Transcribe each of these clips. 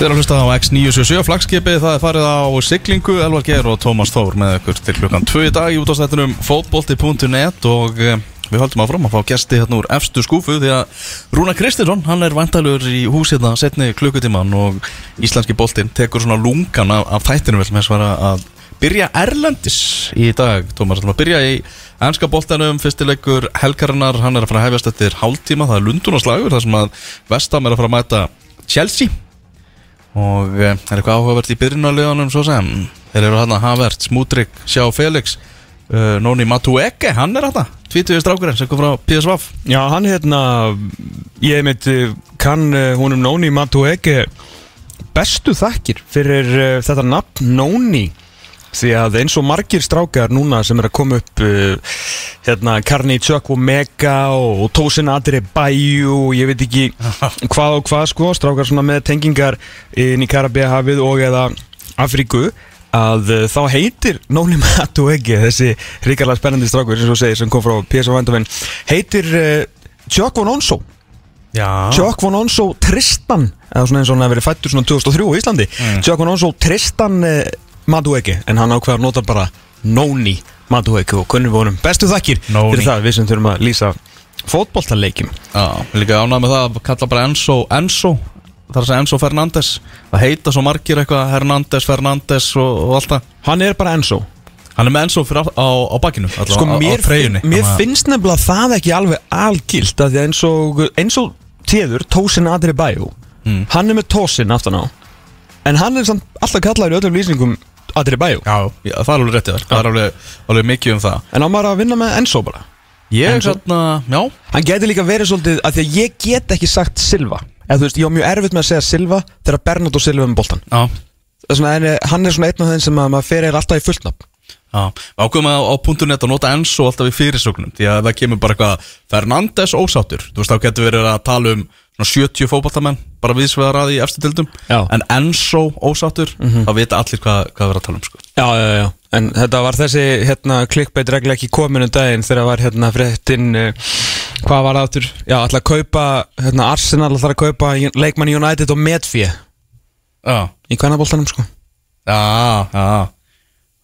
Þið erum að hlusta á X977 flagskipið, það er farið á siglingu, Elvar Geir og Tómas Þór með ykkur til klukkan 2 í dag í útastættunum fótbolti.net og eh, við höldum áfram að fá gesti hérna úr efstu skúfu því að Rúna Kristinsson, hann er vantalur í hús hérna setni klukkutíman og íslenski boltinn tekur svona lungan af, af þættinu vel með svara að byrja Erlendis í dag, Tómas, það var að byrja í ennska boltanum, fyrstileikur Helgarinnar, hann er að fara að hefjast eftir hálftíma, það er Lundunarslagur, þar sem að Vestam er að fara að mæta Chelsea og eh, er eitthvað áhugavert í byrjunarleganum svo sem? Þeir eru hann að Havert, Smúdrik, Sjá Felix uh, Nóni Matueke, hann er hann tvítuði strákurinn sem kom frá PSV Já, hann hérna Ég meit kann uh, húnum Nóni Matueke bestu þakkir fyrir uh, þetta nafn Nóni því að eins og margir strákar núna sem er að koma upp uh, hérna Tjökk og Mega og, og Tósin Adri Bæju og ég veit ekki hvað og hvað sko strákar svona með tengingar inn í Karabíahafið og eða Afríku að uh, þá heitir Nóni Matueke þessi ríkarlega spennandi strákur eins og segir sem kom frá PSV Vendavinn heitir uh, Tjökk von Onso Já, Tjökk von Onso Tristan eða svona eins og hann hefur verið fættur svona 2003 í Íslandi. Mm. Tjökk von Onso Tristan Madueke en hann ákveður að nota bara Nóni Madueke og kunnum við honum bestu þakkir Nóni. fyrir það við sem þurfum að lýsa fótboltaleikjum. Já, líka ánægð með það að kalla bara Enzo Enzo, að segja Enzo Fernandes. Það heita svo margir eitthvað Hernandez, Fernandes og, og allt það. Hann er bara Enzo. Hann er með Enzo á, á, á bakkinu allavega, Sko á, á treyjunni. mér finnst nefnilega það ekki alveg algilt að og téður Tósin Adri Bæjú Mm. hann er með Tósin aftan á. En hann er samt alltaf kallaður í öllum lýsingum Adri Bæjú Já, já, það er alveg réttið þar Það er alveg, alveg mikið um það. En á maður að vinna með Enzo bara. Ég, Enzo? svona, já. Hann geti líka verið svolítið að því að ég get ekki sagt Silva. Eða þú veist, ég á mjög erfitt með að segja Silva þegar Bernardo Silva er með boltan Já, Það er svona, en, hann er svona einn af þeim sem að maður fer eiginlega alltaf í fullnafn Já, við ákveðum að á .net að nota Enzo alltaf í fyrirsögnum því að það kemur bara eitthvað Fernandes ósáttur, þú veist þá getur verið að tala um 70 fótballtamenn bara viðsvegar að í efstu tildum Já. Mhm. en Enzo ósáttur, þá vita allir hvað, hvað við erum að tala um sko. Já, já, já, en þetta var þessi hérna klikkbeit regla ekki komin um daginn þegar var hérna fréttin uh, hvað var aftur? Já, ætla að kaupa hérna Arsenal ætla að kaupa leikmann United og Medfie Já, í kvennaboltanum sko já, já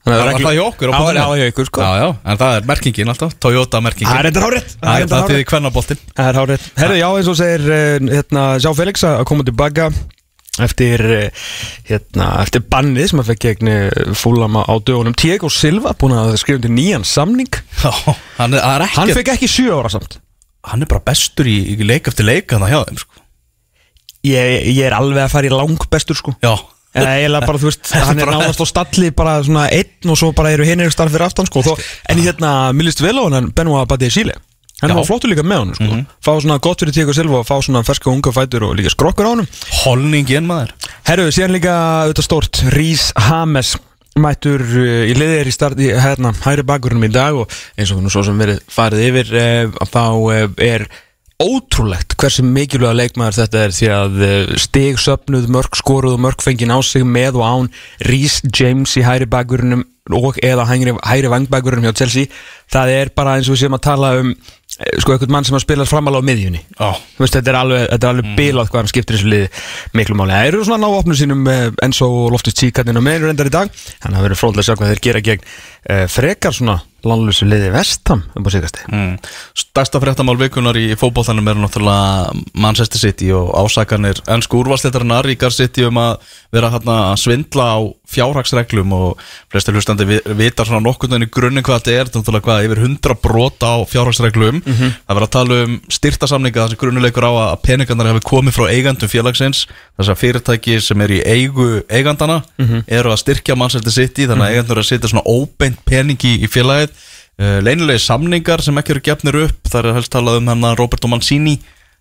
Þannig Það var það hjá okkur á .net. já, hjá ykkur sko. Já, já, en það er merkingin alltaf, Toyota merkingin. Það er þetta hárið Það er það til kvennaboltinn. Það er hárið Herðu, já, eins og segir uh, hérna, Sjá Felix að koma tilbaka eftir uh, hérna, eftir bannið sem að fekk gegn uh, fúlama á dögunum. Diego Silva búin að skrifa undir nýjan samning. Já, hann er, það er Hann fekk ekki sjö ára samt. Hann er bara bestur í, leik eftir leik hann hjá þeim sko. Ég, ég í En eiginlega bara, þú veist, hann er nánast á stalli bara svona einn og svo bara eru hinn starf fyrir aftan, sko. Þó, en hérna, mér líst vel á hann, Benoit Badi Síle. Hann var flottur líka með hann, sko. Fá svona gott fyrir Tíko Silva og fá svona ferska unga fætur og líka skrokkur á hann. holningin maður Herru, síðan líka auðvitað stórt, Rís Hames mættur uh, í liðir í start í hérna, hæri bakgrunum í dag og eins og nú svo sem verið farið yfir uh, þá uh, er ótrúlegt hversu mikilvæga leikmaður þetta er því að uh, stig söpnuð, mörg skoruð og mörg fengið á sig með og án Rhys James í hæri bakgrunum og eða hægri, hæri vangbakgrunum hjá Chelsea. Það er bara eins og við séum að tala um eh, sko eitthvað mann sem að spila framála á miðjunni. Þú veist, þetta er alveg, alveg bilað hvað hann skiptir þessu liði miklu máli. Það eru svona ná opnum sínum uh, Enzo og Loftus Tíkarnir og meðinu reyndar í dag. Þannig að það verður fróðlega að sjá hvað þeir gera gegn frekar svona landlösu liði vestam um á sigasti. mm. Stærsta fréttamál vikunar í fótboltanum er náttúrulega Manchester City og ásakanir ennsku úrvalsleitarinnar í Gar City um að vera hérna að svindla á fjárhagsreglum og flestir hlustandi vi- vitar svona nokkurnan í grunninn hvað þetta er, náttúrulega hvað yfir 100 brota á fjárhagsreglum. Það verður að tala um styrtasamninga þar sem grunnuleikur á að peningarnar hafi komið frá eigandum félagsins. Þess að fyrirtæki sem er í eigu eigandana eru að styrkja Manchester City þannig að eigendur peningi í félagið. Uh, leinilegi samningar sem ekki eru gefnir upp. Það er helst talað um hann Roberto Mancini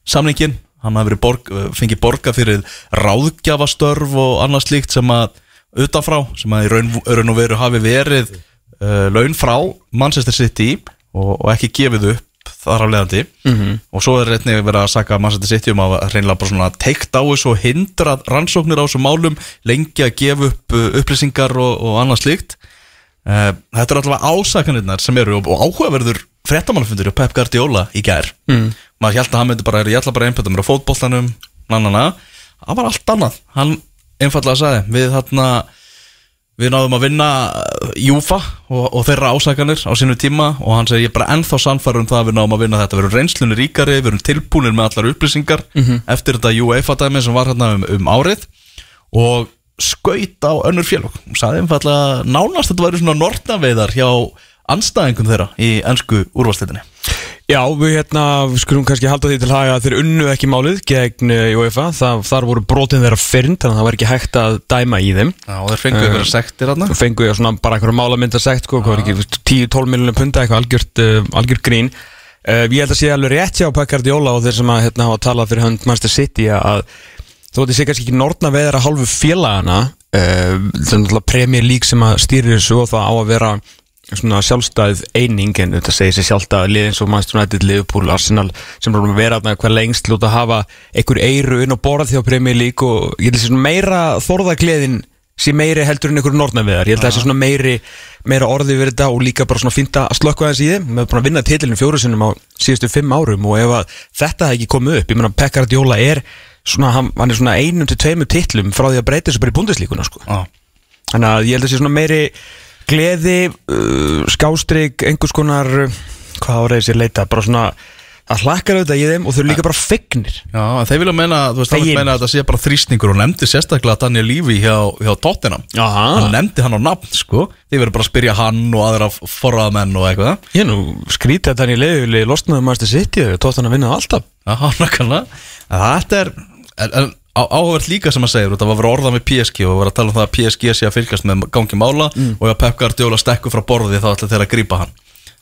samningin, hann hafi borg, uh, fengið borga fyrir ráðgjafastörf og annað slíkt sem að utanfrá, sem að í raun, raun og veru hafi verið uh, laun frá Manchester City og, og ekki gefið upp þar af leiðandi. Og svo er reyndið verið að saka Manchester City um að reynilega bara svona teikt á þessu og hindrað rannsóknir á þessum málum lengi að gefa upp upplýsingar og, og annað slíkt Þetta er allavega ásakanirnar sem eru og, áhugaverður fréttamálafundur og Pep Guardiola í gær. Mm. maður held að hann myndi bara, ég ætla bara mér á fótboltanum, nannana það var allt annað, hann einfallega sagði Við þarna Við náðum að vinna uh, Júfa og, og þeirra ásakanir á sínu tíma og hann segir ég er bara ennþá sannfæður um það að við náðum að vinna þetta. Við erum reynslunni ríkari, við erum tilbúinir með allar upplýsingar eftir þetta UEFA dæmi sem var hérna um, um árið. Og skaut á önnur félög. Og sagði einfallega nánast þetta væri svona nortnaveiðar hjá anstæðingum þeirra í ennsku úrvalstættinni Já, við hérna, skulum kannski halda því til haga að þeir unnu ekki málið gegn uh, UEFA, það, þar voru brotin þeirra fyrnd, þannig að það var ekki hægt að dæma í þeim. Já, þeir fengu ykkur sektir hérna og fengu ég svona bara einhverja málamynda sekt, sko, hvað var ekki, 10-12 miljonum punta, eitthvað algjört, uh, algjört grín. Ég held að sé alveg rétt hjá Pekard Jóla og þeir sem að hérna hafa talað fyrir hönd Manchester City að þó að þið sé kannski ekki nortna veðra hálfu félagana uh, er náttúrulega Premier League sem að stýrir þessu og það á að vera svona sjálfstæð eining en þetta segir sér sjálft að liðin svo Manchester United, Liverpool, Arsenal sem er að vera hver lengst lúta að hafa einhver eiru inn á borð því á Premier League og ég held að meira þorðagleðin sé meiri heldur en einhverju nortnaveðar ég held að það sé svona meiri, meira orði við þetta og líka bara svona fínt að slökka þess í þeim. Með bara að vinna titilin fjóru sinnum á síðustu fimm árum og ef þetta hefði ekki komið upp ég meina Pekka Radiola er svona hann, hann er svona einum til tveimur titlum frá því að breyta þessu bara í búndislíkuna sko. Já, þannig að ég held að sé svona meiri gleði, uh, skástrík einhvers konar uh, hvað áraði sér leita, bara svona að hlakkar auðvitað í þeim og þau eru líka bara fegnir Já, þeir vilja meina, þú veist, hann vil meina að þetta sé bara þrýstingur og nefndi sérstaklega Daniel Lífi hjá, hjá Tottenham. Aha. Hann nefndi hann á nafn, sko. Þið verður bara að spyrja hann og aðra forraðamenn og eitthvað. Ég nú skrítið að þannig leiðileg losnaði maður City og tótt hann að vinna það alltaf. Já, nákvæmlega. Þetta er, en, áhugavert líka sem að segja Það var að orðað með PSG og var að tala um það að PSG sé að fylgjast með gangi mála og ef Pep Guardiola stekku frá borði þá ætla þeir að grípa hann.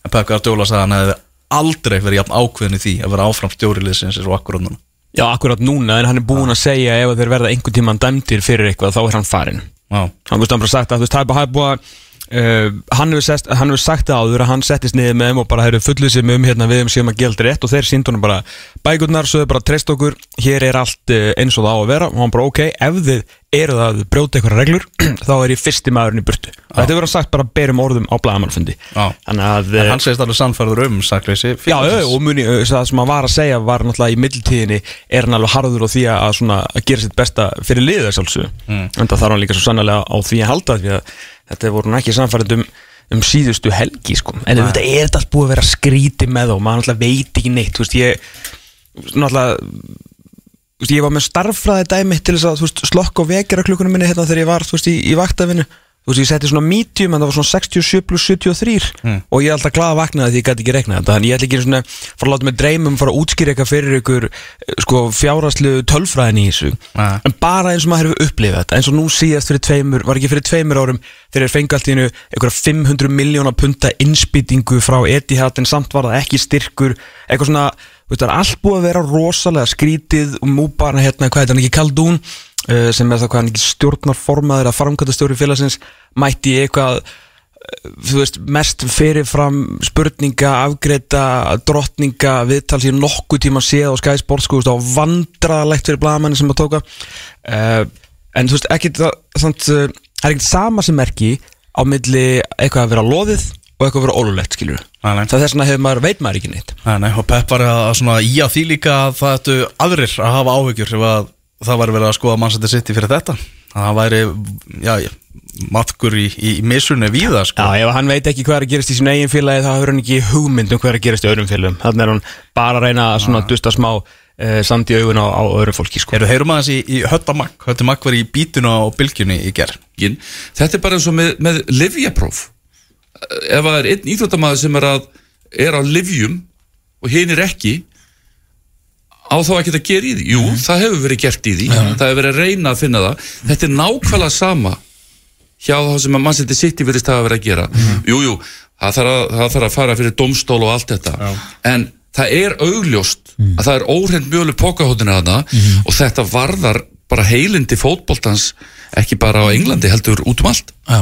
En Pep Guardiola sagði að hann hefði aldrei verið jafn ákveðin í því að vera áfram stjóriliðsins eins og akkurat núna Já, akkurat núna, en hann er búinn að segja ef þeir verða einhvern tímann dæmdir fyrir eitthvað þá er hann farinn. Já, hann veist hann bara sagt að þú veist, það er bara- uh, hann, hefur sest, hann hefur sagt það áður að hann settist niður með þeim og bara hefur fullið sér með um hérna við um séum að gilda rétt. Og þeir síndu hann bara bækurnar, sögðu bara treyst okkur hér er allt uh, eins og það á að vera. Og hann bara ok, ef þið eru það að brjóta eitthvað reglur þá er ég fyrsti maðurinn í burtu. Þetta hefur hann sagt bara berum orðum á blagamannfundi Já. en uh, hann segist alveg sannfærður um sakleysi Já, já, og muni, það sem hann var að segja var náttúrulega í middeltíðinni er hann alveg harður á því að, svona, að gera sitt besta fyrir liðið sjálfsög mm. Þetta voru hann ekki samfærið um, um síðustu helgi sko. en þetta er þetta allt búið að vera skríti með og maður náttúrulega veit ekki neitt veist, ég þú veist, ég var með starffræði dæmi til þess að veist, slokka og vekjara klukkunum minni hérna þegar ég var í, í vaktafinu þú veist, ég setti svona medium en það var svona 67 plus 73 og ég er alltaf glad að vakna því ég gæti ekki rekna þetta. Þannig ég ætla ekki svona fara að láta mig dreymum fara að útskýra eitthvað fyrir ykkur eh, sko fjáraslu tölfræðin í þessu. Nei. en bara eins og maður hefur upplifað þetta. Eins og nú síðast fyrir tveimur, var ekki fyrir tveimur árum þegar þeir fengi allt í hennu einhverja 500 miljóna punta innspýtingu frá Etihad en samt var það ekki styrkur. Eitthvað svona, þú veist, það er allt búið að vera rosalega skrítið. Og mú bara hérna, hvað heit hann ekki, Kaldún sem er það hvað hann ekki stjórnarformaður að faramkvæmtastjóri félagsins mætti eitthvað uh, þú veist, mest fyrirfram spurninga, afgreita drottninga, viðtal sér nokkuð tíma séð á Sky Sports, sko, á vandraðalegt fyrir blaðmanni sem að tóka. Uh, en þú veist, ekki það er ekkert sama sem merki á milli eitthvað að vera loðið og eitthvað að vera ólulegt, nei. það þess vegna hefur maður, veit maður ekki neitt. Nei, nei, og Pep var að svona í að því líka að það ættu aðrir að hafa áhyggjur ef að það væri verið að skoða mannsætti sitt fyrir þetta að það væri, já, matkur í, í misunni víða sko. Já, ef hann veit ekki hvað er að gerast í sín eigin félagi þá hefur hann ekki hugmynd um hvað er að gerast í öðrum félagum þannig er hann bara að reyna að svona dusta smá uh, samt í augun á, á öðru fólki sko. Eru heyrum aðeins í, í Höttamakk Höttamakk var í bítinu á bylgjunni í ger Ginn. Þetta er bara eins og með, með livjapróf ef það er einn íþróttamaður sem er að er á livjum og hinn er ekki á þá ekki að gera í því? Jú, það hefur verið gert í því. Það hefur verið að reyna að finna það. Þetta er nákvæmlega sama hjá það sem að mannsætti sitt í verðist hafa verið að gera. Jú, jú, það þarf að, það þarf að fara fyrir domstól og allt þetta. En það er augljóst að það er óhreint mjölu pokahóttina þarna og þetta varðar bara heilindi fótboltans ekki bara á Englandi heldur út um allt. Já,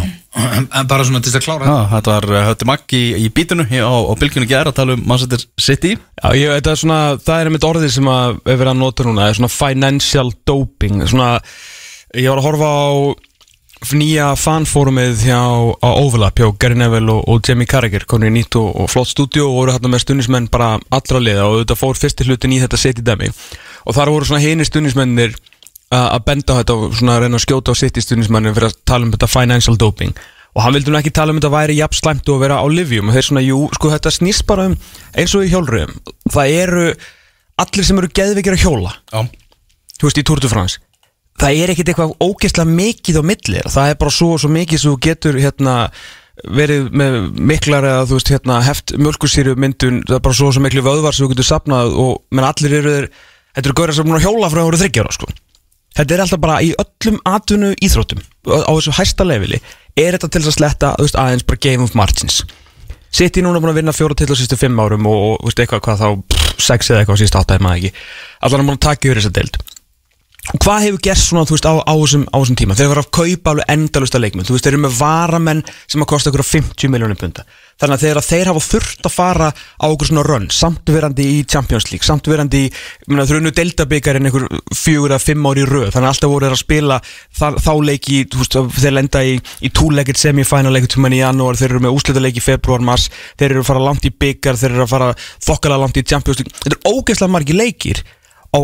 en, en bara svona til þess að klára Já, þetta var Höttamakk í, í bítinu á, á bylgjunni í ger að tala um mannsættir City. Já, ég veit að svona, það er einmitt orðið sem að er verið að nota núna, það er svona financial doping svona, ég var að horfa á nýja fanfórumið hjá á Overlap hjá Gary Neville og, og Jamie Carragher konur í nýtt og, og flott stúdíu og voru hérna með stundismenn bara allra liða og þetta fór fyrsti hlutin í þetta seti dæmi og þar voru svona hinir stundismennir að benda á þetta og svona að reyna að skjóta á sitt í stundismannu fyrir að tala um þetta financial doping. Og hann vildi nú ekki tala um þetta væri jafn slæmt og að vera á livjum og þeir svona, jú, sko þetta snýst bara um eins og í hjólröðum, það eru allir sem eru geðveikir að hjóla. Já, þú veist, í Tour de France. Það er ekkert eitthvað ógeðslega mikið á milli það er bara svo og svo mikið sem þú getur hérna verið með miklar eða þú veist hérna heft mjölkusýru myndun það er bara svo og svo miklu vöðvar sem þú getur sapnað og menn allir eru þeir þetta eru gauðar sem er búin að hjóla frá að voru þryggjára sko þetta er alltaf bara í öllum atvinnu íþróttum á þessu hæsta leveli er þetta til þess að sletta veist, aðeins bara game of margins City núna búin að vinna fjóra til á sístu fimm árum og, og veist, eitthvað hvað þá pff, sex eða eitthvað á sístu áttæði maður ekki. Allan er búin að taka yfir þessa deild hvað hefur gerst svona þú veist á, á, þessum, á þessum tíma? Þeir eru að kaupa alveg endalusta leikmenn. Þú veist þeir eru með varamenn sem að kosta ykkur 50 miljónir punda. Þannig að þegar þeir hafa þurft að fara á okkur svona run samt verandi í Champions League samt verandi í myrna, þau eru nú deildabikarin einhver fjögur eða fimm ári í röð. Þannig að alltaf voru þeir að spila þá, þá leiki þú veist þeir lenda í, í túleikir semifinal leikir tíma í janúar þeir eru með úslita leiki í februar mars þeir eru að fara langt í byggar þeir eru að fara þokkala langt í Champions League. Þetta er ógeðslega margi leikir á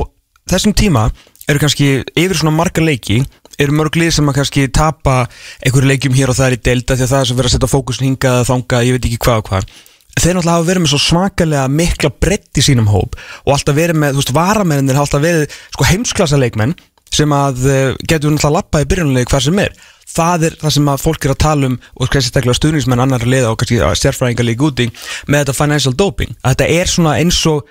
þessum tíma eru kannski yfir svona marga leiki eru mörg lið sem að kannski tapa einhverju leikjum hér og það er í delta því að það er sem verið að setja fókusin hingað þanga, ég veit ekki hvað og hvað. Þeir náttúrulega hafa verið með svo svakalega mikla breytt í sínum hóp og alltaf verið með, þú veist, varamennir hafa alltaf verið sko heimsklassa leikmenn sem að uh, getur náttúrulega lappa í byrjunulegi hvað sem er. Það er það sem að fólk er að tala um og kannski stekla stuðningsmenn annar liða og kannski sérfræðingar líka úti með þetta financial doping. Að þetta er svona eins og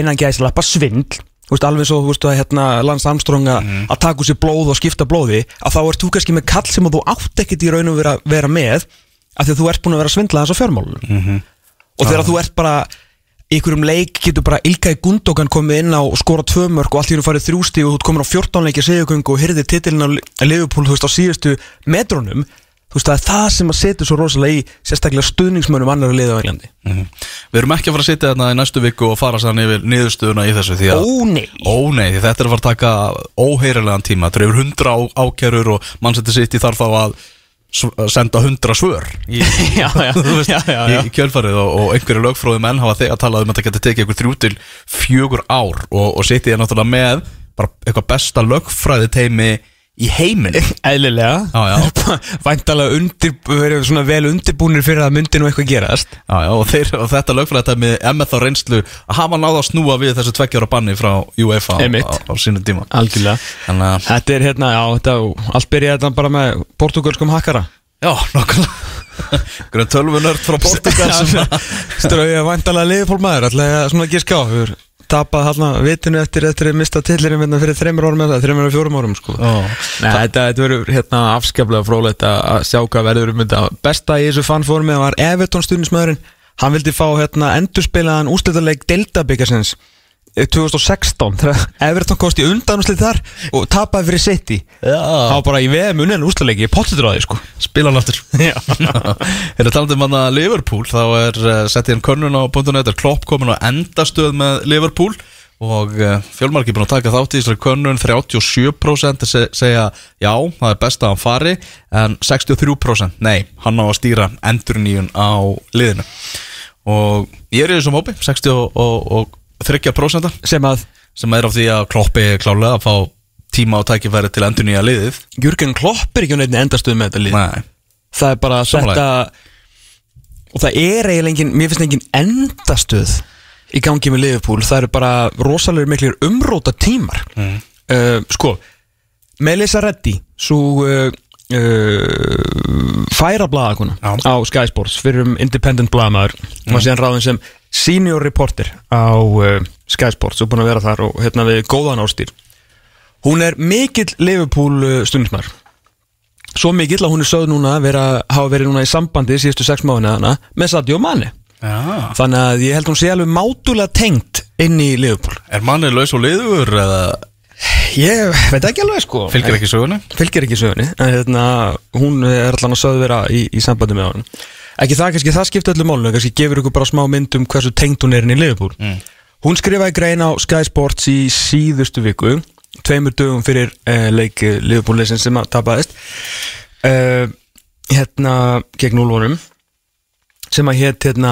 innan gæðislega svindl Þú veist, alveg svo, veist, að hérna Lance Armstrong að Mhm. að taka úr sér blóð og skipta blóði að þá ert þú kannski með kall sem að þú átt ekkert í raun og vera, vera með af því að þú ert búin að vera að svindla þess á fjármálunum Mhm. og þegar þú ert bara í einhverjum leik getur bara Ilkay Gundogan komið inn á og skora tvö mörg og allt í hún farið þrjústi og þú ert komin á 14 leikir segjugöngu og hyrðir titilin á Liverpool þú veist á síðustu metrónum þú veist það er það sem að setja svo rosalega í sérstaklega stuðningsmönnum annar liða á Englandi. Mhm. Við erum ekki að fara að sitja þarna í næstu viku og fara sann yfir niðurstöðuna í þessu því að Ó nei. Ó nei, því þetta er að fara að taka óheyrilegan tíma. Þetta er yfir hundra ákjærur og mannsætti sitt í þarf þá að að senda hundra svör í, Já, já, veist, já, í, kjölfarið og, og einhverju lögfróði menn hafa þegar talað um að þetta geti tekið einhver þrjú til fjögur ár og, og sitt ég náttúrulega með bara eitthvað besta lögfræði teimi í heiminn Eðlilega. Væntalega undir, verið svona vel undirbúnir fyrir að myndi nú eitthvað gerast. Já, já, og, þeir, og þetta lögfræðatæmi er með þá reynslu að hafa náða að snúa við þessu tveggjára banni frá UEFA á, á, á sínu tíma. Algjörlega. Þetta er hérna, já, þetta, allt byrjaði þetta bara með portugalskum hakkara. Já, nokkulega Grön tölvunörd frá Portugal Strauði að væntalega liðfólmaður, alltaf svona á Hefur tapað hérna vitinu eftir eftir að mista tillirinn hérna fyrir þreymur árum eða þreymur og fjórum árum sko. Ó, Nei, þetta, þetta verður hérna afskaplega frólægt að sjá hvað verður um þetta. Besta í þessu fannfórmi var Everton stundismöðurinn Hann vildi fá hérna endurspilaðan úrslitaðleik Delta-byggarsins 2016 þegar Everton kosti undanúslið þar og tapaði fyrir City. Var bara í VM unnið úrslitaleiki, pottitur á því sko. Spila hann aftur. Er það talandi um hann að Liverpool Þá er uh, settið hann könnun á .net Er Klopp komin á endastöð með Liverpool Og uh, fjölmarki búin að taka þátt í þessari könnun 37% se segja Já, það er best að hann fari En 63% Nei, hann á að stýra endurníun á liðinu. Og ég er í þessum hópi 60 og, og, og 30% sem að? Sem er af því að Kloppi klálega að fá tíma og tækifæri til endurnýja liðið. Jürgen Klopp er ekki á neitt endastuð með þetta lið. Nei. Það er bara að setja Og það er eiginlega engin Mér finnst engin endastuð Í gangi með Liverpool. Það eru bara rosalega miklir umróta tímar Mm. uh, Sko Melissa Reddy Svo uh, uh, Færa Já. Á Sky Sports Fyrir um independent blaðamaður Var síðan ráðin sem senior reporter Á uh, Sky Sports. Og búin að vera þar Og hérna við góðan ástýr Hún er mikill Liverpool uh, stundismar Svo mikill að hún er sögð núna að vera, hafa verið núna í sambandi síðustu sex mánuðina með Sadio Mane. Já. Þannig að ég held hún sé alveg mátulega tengt inn í Liverpool. Er mannið laus og liður eða? Ég veit ekki alveg sko. Fylgir ekki sögunni? Fylgir ekki sögunni En hérna, hún er allan að sögð vera í, í sambandi með hann Ekki það, kannski það skipta öllu málunum Kannski gefur ykkur bara smá mynd um hversu tengt hún er inn í Liverpool Mm. Hún skrifaði grein á Sky Sports í síðustu viku Tveimur dögum fyrir uh, leik eh, Liverpool-leysin sem að tapaðist uh, Hérna gegn Úlfórum sem að hétt hérna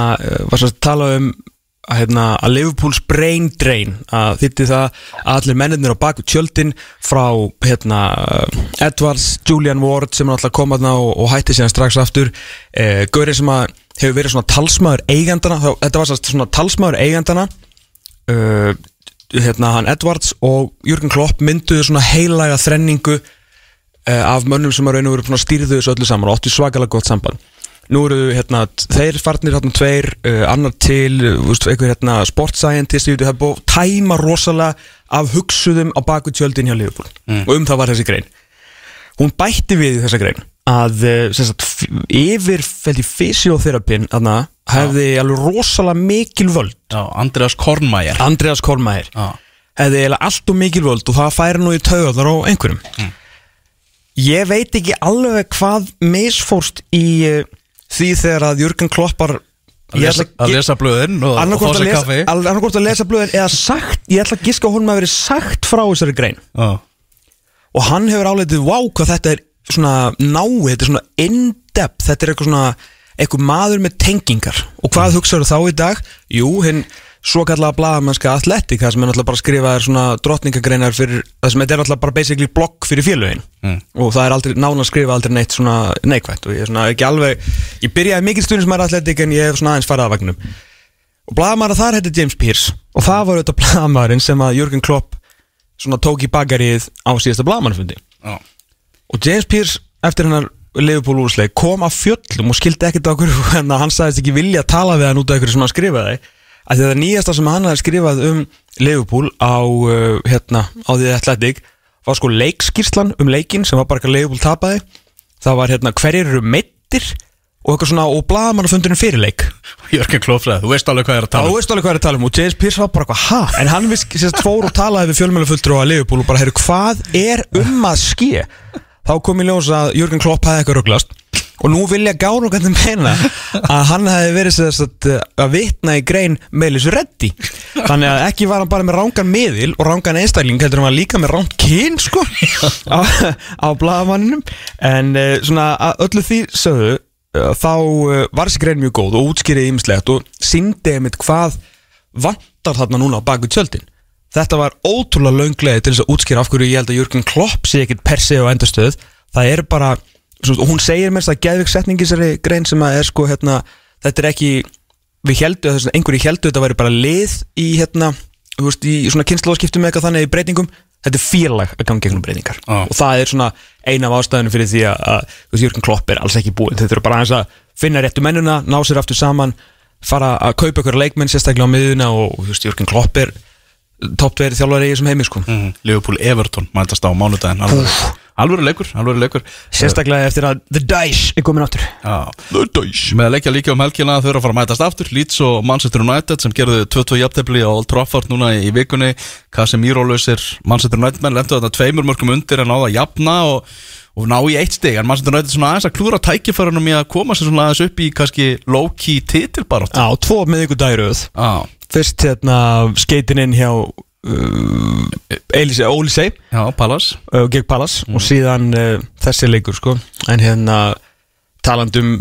var svo að tala um að, hérna, að Liverpools brain drain að þýtti það að allir mennirnir á baku tjöldin frá hérna, Edwards, Julian Ward sem er alltaf komaðna og, og hætti síðan strax aftur. Eh, Gauri sem að hefur verið svona talsmaður eigandana þá, þetta var svona talsmaður eigandana uh, hérna, hann Edwards og Jürgen Klopp mynduðu svona heilaga þrenningu uh, af mönnum sem að raun og veru stýrðu þessu öllu saman og áttu svakalega gott samband nú eru hérna, þeir farnir hérna tveir, uh, annar til uh, veist, einhver hérna sport scientist það búið að tæma rosalega af hugsuðum á baku tjöldin hjá Liverpool. Og um það var þessi grein. Hún bætti við þessa grein að sem sagt, yfir fysiotherapin hefði alveg rosalega mikil völd. Já, Andreas Kornmæjar Andreas Kormæðir Já, hefði eiginlega allt og mikil völd og það færi nú í taugarnar á einhverjum. Ég veit ekki alveg hvað misfórst í því þegar að Jürgen Kloppar að lesa, að lesa blöðin og, fá sér kaffi. annarkort að lesa blöðin eða sagt, ég ætla að giska að honum að verið sagt frá þessari grein. Já, og hann hefur áleitið, wow, hvað þetta er svona náið, þetta er svona in-depth, þetta er eitthvað svona eitthvað maður með tengingar. Og hvað hugsaður þá í dag? Jú, hinn svo kallaða blaðamennska atletik það sem er náttúrulega bara að skrifa er svona drottningagreinar fyrir, það sem er náttúrulega bara basically blogg fyrir félögin. Mm. og það er aldrei, nána að skrifa aldrei neitt svona neikvætt. Og ég er svona ekki alveg ég byrjaði mikil stundin sem er atletik en ég hef svona aðeins farið að vagnum. Og blaðamæra þar heiti James Pearce og það var auðvitað blaðamærin sem að Jürgen Klopp svona tók í bakarið á síðasta blaðamannfundi já, og James Pearce eftir hennar Liverpool úrsleik kom af fjöllum og skildi ekkert okkur en hann sagðist ekki vilja tala við hann út af ykkur sem hann skrifaði að þetta nýjasta sem hann hafði skrifað um Liverpool á uh, hérna á því Athletic var sko leikskýrslan um leikin sem var bara eitthvað Liverpool tapaði það var hérna hverjir eru meittir og eitthvað svona og blaðamannafundurinn fyrir leik Jörgen Klófræð, þú veist alveg hvað ég er að tala þú um veist alveg hvað er að tala um og James Pearce var bara eitthvað, ha? En hann viss, sérst, fór og talaði við fjölmjölufulltur á Liverpool og bara, heyrðu, hvað er um að ske? Þá kom í ljós að Klopp hefði eitthvað rugglast og nú vilja gáru hvernig meina að hann hefði verið sérst, að vitna í grein Melis Reddy. Þannig að ekki var hann bara með rángan miðil og rángan einstakling, heldur hann var líka með rángt kyn sko á, á blaðamanninum. En eh, svona að öllu því sögðu uh, þá var þessi grein mjög góð og útskýrið ýmislegt og síndi einmitt hvað vantar þarna núna á baku tjöldin. Þetta var ótrúlega lönglega til þess að útskýra af hverju ég held að Jürgen Klopp sé ekkit per se á endurstöð það er bara, og hún segir mér að geðvik setningi þessari grein sem að er sko hérna, þetta er ekki við heldu, þess að einhverju heldu þetta væri bara lið í hérna, þú veist, í svona kynnslóðskiptum eitthvað þannig í breytingum. Þetta er félag að ganga gegnum breytingar. Já. og það er svona eina af ástæðunum fyrir því að, að þú veist, Jürgen Klopp er alls ekki búinn. Þetta eru bara aðeins að finna réttu mennuna ná sér aftur saman, fara að kaupa ykkur leikmenn sérstaklega á miðuna og þú veist, Jürgen Klopp er topp 2 þjálfari í þessum heimi sko. Mm, Liverpool Everton mætast á mánudaginn alveg leikur, alveg leikur. Sérstaklega eftir að The Dice er komin áttur Já, með að leikja líka um helgina þau eru að fara að mætast aftur. Leeds og Manchester United sem gerðu 22 jafntefli á Old Trafford núna í vikunni. Casemiro lausir Manchester United menn lendu þarna tveimur mörgum undir en náða að jafna og, og ná í eitt stig. En Manchester United svona aðeins að klúra tækifærunum í að koma sér svona aðeins upp í kannski low-key titilbarátt á tvo miðvíkudagiröð Já, fyrst hérna skeitin inn hjá Elise, Ólisei uh, gegn Pallas. Og síðan uh, þessi leikur sko. En hérna talandum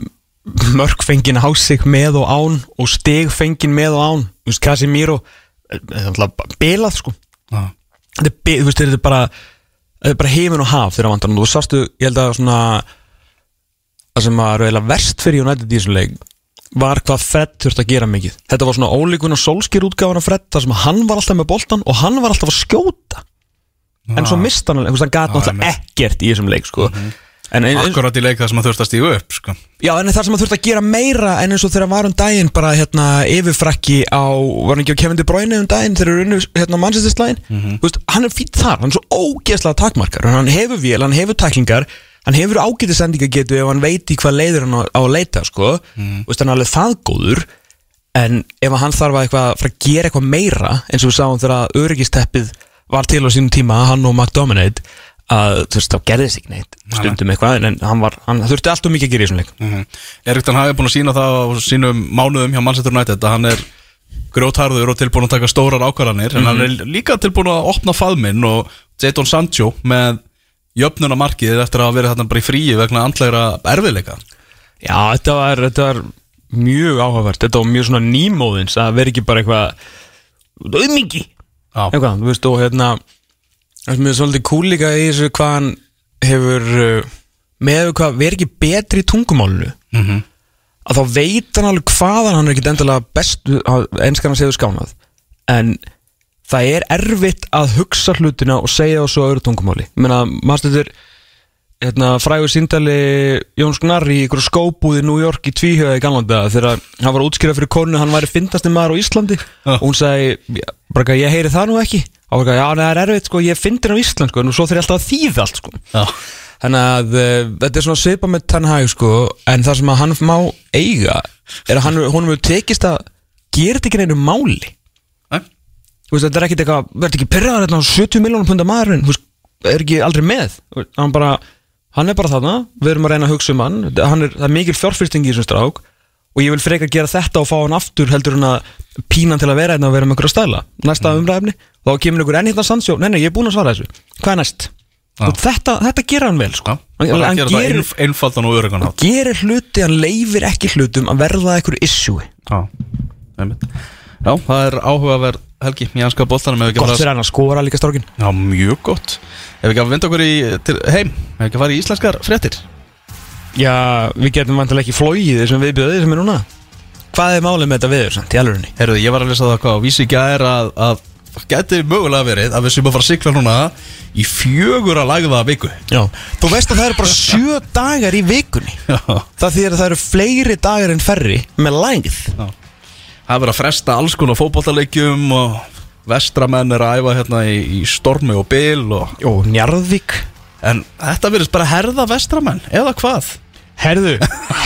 mörg fengin á sig með og án og stig fengin með og án. Þú veist, eh, er alltaf bilað sko. Já, þetta bi- þú veist, þetta er bara þetta er bara heiminn og haf þegar vantar og þú sástu, ég held að svona það sem var eiginlega verst fyrir United í þessum leik var hvað Fred þurfti að gera mikið. Þetta var svona ólíkun og sólskýr útgáfan af Fred þar sem hann var alltaf með boltan og hann var alltaf að skjóta. En svo mista hann, hann gat náttúrulega ekkert í þessum leik sko. en, en, akkurat í leik það sem að þurft að stígu upp sko. Já, en það sem hann þurfti að gera meira en eins og þegar var um daginn bara hérna yfirfrakki á, var hann ekki á Kevin De Bruyne um daginn þegar eru unnu hérna Manchester slæðin mm -hmm. hann er fýtt þar, hann er svo ógeðslega takmarkar hann hefur vél, hann hefur tæklingar hann hefur ágæti sendingagetu ef hann veit í hvað leiður hann á, á að leita sko. mm. Vist, hann er alveg það góður en ef hann þarf að eitthvað, fara að gera eitthvað meira eins og við sáum þegar öryggisteppið var til á sínum tíma, hann og McDominate að þú veist, þá gerðist ekki neitt stundum eitthvað, en- hann, var, hann þurfti alltaf mikið að gera í þessum leik mm Erik Ten Hag er búin að sína það á sínum mánuðum hjá Manchester United að hann er grjótharður og tilbúin að taka stórar ákvarðanir en hann er líka tilbúin að opna faðminn og Jadon Sancho með jöfnuna markið eftir að verið þarna bara í fríi vegna andlegra erfiðleika. Já, þetta var, þetta var mjög áhugavert. Þetta var mjög svona nýmóðins að vera ekki bara eitthvað auðmingi. Já. eitthvað, þú veist, og hérna það er svolítið cool líka í þessu hvað hann hefur uh, með hvað, verið ekki betri í tungumálinu. Mhm. að þá veit hann alveg hvaðan hann er ekki endilega bestu, einskan að segja skánað. En það er erfitt að hugsa hlutina og segja það svo öðru tungumáli. Ég meina, maður stættir hérna, frægur síndali Jóns Gnarr í ykkur skóbúði New York í tvíhjöða í gamlanda þegar hann var að útskýra fyrir konu hann væri fyndasti maður á Íslandi. Já. og hún sagði, "Já, bara ég heyri það nú ekki. Og bara, já, nei, það er erfitt, sko, ég fyndin á Ísland sko, en svo þeir alltaf að þýða allt, sko. Já, Þannig að uh, þetta er svona svipa með Tanhag sko, en það sem hann má eiga er að hann, honum hefur tekist að gera þetta ekki neinu máli. Þú veist, þetta er ekkit eitthvað, verður ekki pyrraðar hérna á 70 miljónum punda maðurinn, þú veist, er ekki aldrei með? Hann bara, hann er bara þarna við erum að reyna að hugsa um hann, hann er, það er mikil fjárfyrsting í þessum strák og ég vil frekar gera þetta og fá hann aftur heldur hann að pína hann til að vera hérna og vera með einhverja stæla. Næsta mm. umræfni, þá kemur einhver enn hérna sannsjó, nei, nei, ég er búin að svara þessu. Hvað er næst? Og þetta, þetta gera hann vel sko. já. Hann, hann að það gerir, einf, einfaldan og örugan hátt. gerir hluti, hann leifir ekki hlutum að verða einhver issue. Já, það er áhugaverð helgi í anska boltanum ef við ekki gott að fyrir hann að skora líka strákin Já, mjög gott. Ef við ekki að vinda okkur í, til, heim Ef við ekki að fara í íslenskar fréttir. Já, við getum vantilega ekki flóið þessum viðbjöðið sem er núna. Hvað er málið með þetta viður samt í alvörinni? Herruðu, ég var að lesa það hvað og vísi ekki að er að, að geti mögulega verið að við séum að fara að sigla núna í fjögur að lagða viku. Já, þú veist að það eru bara sjö dagar í vikunni. Já, Það þýðir að það eru fleiri dagar en ferri með lægð það er verið að fresta alls konar fótbollaleikjum og vestramenn er að æfa hérna í, í stormi og bil og, Jó, Njarðvík. En þetta verðist bara herða vestramenn eða hvað? Herðu,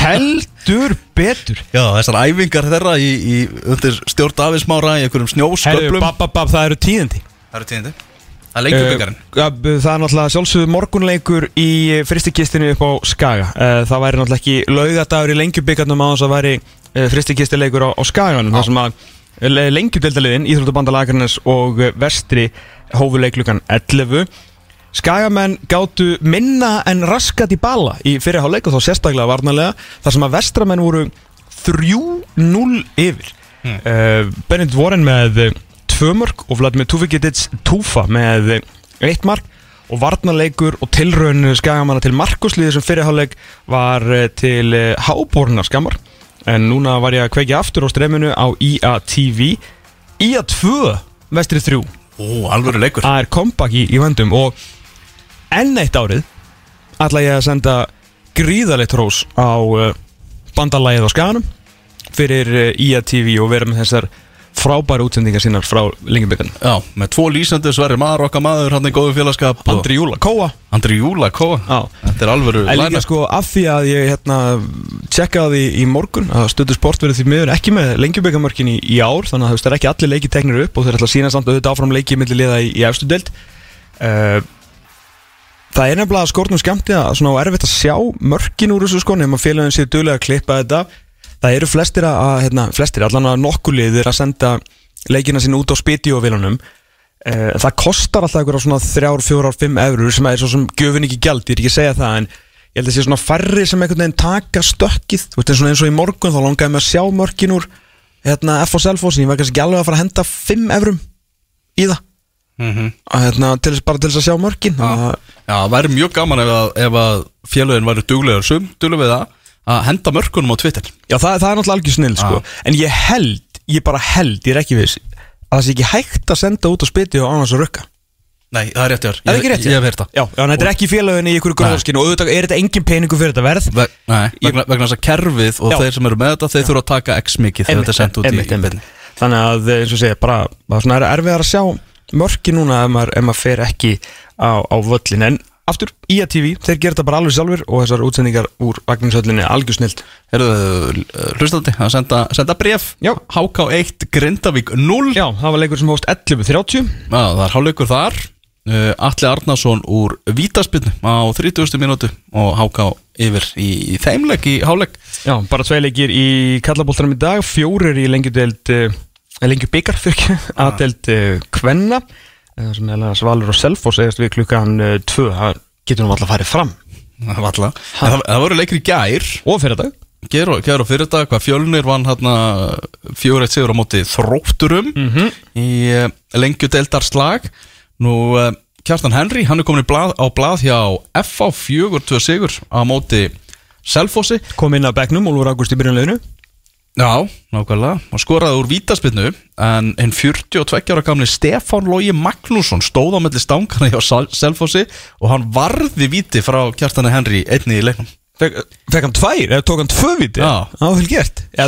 heldur betur. Já, þessar æfingar þeirra í, í undir stjórn Davísmára í einhverjum Herðu, snjósköplum bab, bab, bab, það eru tíðindi. Það eru tíðindi. Það er lengjuböggarinn Uh, ja, Það er náttúrulega sjálfsögðu morgunleikur í fristikistinu upp á Skaga. Uh, Það væri náttúrulega ekki laugadagur í lengjubyggarnum á þess að væri fristikistileikur á, á Skaganum þar sem að lengjudeldaliðin Íþróttabandalagarnes og uh, vestri hófuleiklugan 11 Skagamenn gátu minna en raskat í bala í fyrirháleik og þá sérstaklega varnarlega þar sem að vestramenn voru 3-0 yfir. Hmm. uh, Bennett Warren með uh, tvö mörg og Vladimir Tufikidits Tufa með uh, eitt mark. Og varnarleikur og tilraun skagamanna til Markusliði sem fyrirháleik var til hábornar skammar en núna var ég að kveikja aftur á streminu á IA TV IA 2 vestri 3 Ó, alvöru leikur. Það er comeback í, í vendum og enn eitt árið ætla ég að senda gríðalegt rós á uh, bandalægið á skaganum fyrir uh, IA TV og vera með þessar frábæru útsendingar sínar frá Lingibyggan Já, með tvo lýsandi Sverri Mar okkar maður hann í góðu félagskap Andri Júla, Kóa. Andri Júla Kóa. Já. Þetta er alvöru En líka sko af því að ég hérna tjekkaði í morgun að stöðu sport verið því miður ekki með lengjuböggamörkin í, í ár þannig að þú veist það er ekki allir leiki teknir upp og þeir ætla að sína samt auðvitað áfram leiki milli liða í, í efstu deild. Uh, Það er nefnilega skortnum skemmti að svona erfitt að sjá mörkin úr þessu sko nema félagin séu duglega að klippa þetta Það eru flestir að, hérna, flestir allan að nokkuliðir að senda leikina sín út á spítióvilunum uh, Það kostar alltaf einhverja svona þrjár, fjórar, fimm eurur sem er svo sem gjöfin ekki gjald, ég er ekki að segja það en ég held að sé svona færri sem einhvern veginn taka stökkið, þú veist eins og eins og í morgun þá langaði mig að sjá mörkin úr hérna, F og Selfoss, en ég var kannski alveg að fara að henda 5 eurum í það. Mhm. að, hérna, til, bara til þess að sjá mörkin Já, það væri mjög gaman ef að, ef að félagin væri duglegur sum, duglegur við það að henda mörkunum á Twitter Já, það, það er náttúrulega algjör snill sko. En ég held, ég bara held, ég er ekki viss Að það sé ekki hægt að senda út á spyti og annars að rukka Nei, það er rétt hjá þér. Er það ekki Ég- rétt? Ég hef heyrt það Já, já en þetta er ekki félagin í ykkur gróðskinu Og auðvitað er þetta engin peningu fyrir þetta verð Ve Nei, vegna, vegna þess að kerfið og Já. þeir sem eru með þetta þeir þurfa að taka x mikið þegar þetta er sendt út einmitt, í einmitt. Þannig að eins og segja, bara, bara svona er erfiðar að sjá mörki núna ef maður, ef maður fer ekki á, á völlin En aftur, IA TV, þeir gera þetta bara alveg sjálfur Og þessar útsendingar úr vagningshöllinni er algjör snilt Herðu, hlustandi, að senda, senda bref Já. HK1 Grindavík 0 Já, það var leikur sem hóst 11.30 Já, það er hálfleikur þar. Uh, Atli Arnason úr Vítaspilnu á 30. mínútu og HK yfir í, í þeimleik í hálfleik. Já, bara tvei leikir í kallaboltanum í dag. Fjórir í lengjudeld uh, Lengju byggar fyrir ekki Aðdeld uh, Kvenna Svalur og Selfoss segast við klukkan uh, tvö Það getur nú alltaf farið fram. Það Það, voru leikir í gær. Og fyrir dag Gerur ger og fyrir þetta, hvað fjölnir vann hérna fjögur eitt sigur á móti þrótturum í uh, lengju deildar slag. Nú uh, Kjartan Henry, hann er komin blað, á blað hjá FA fjögur tvö sigur á móti Selfossi. Kom inn að bekknum, Úlfur Ágúst í byrjunleginu Já, nákvæmlega. Og skoraði úr vítaspinnu en hinn 42 ára gamli Stefán Lógi Magnússon stóð á melli stangana hjá Sel- Selfossi og hann varði víti frá Kjartan Henry einni í leiknum. Fekk fekk hann tvær, eða tók hann tvö viti Já.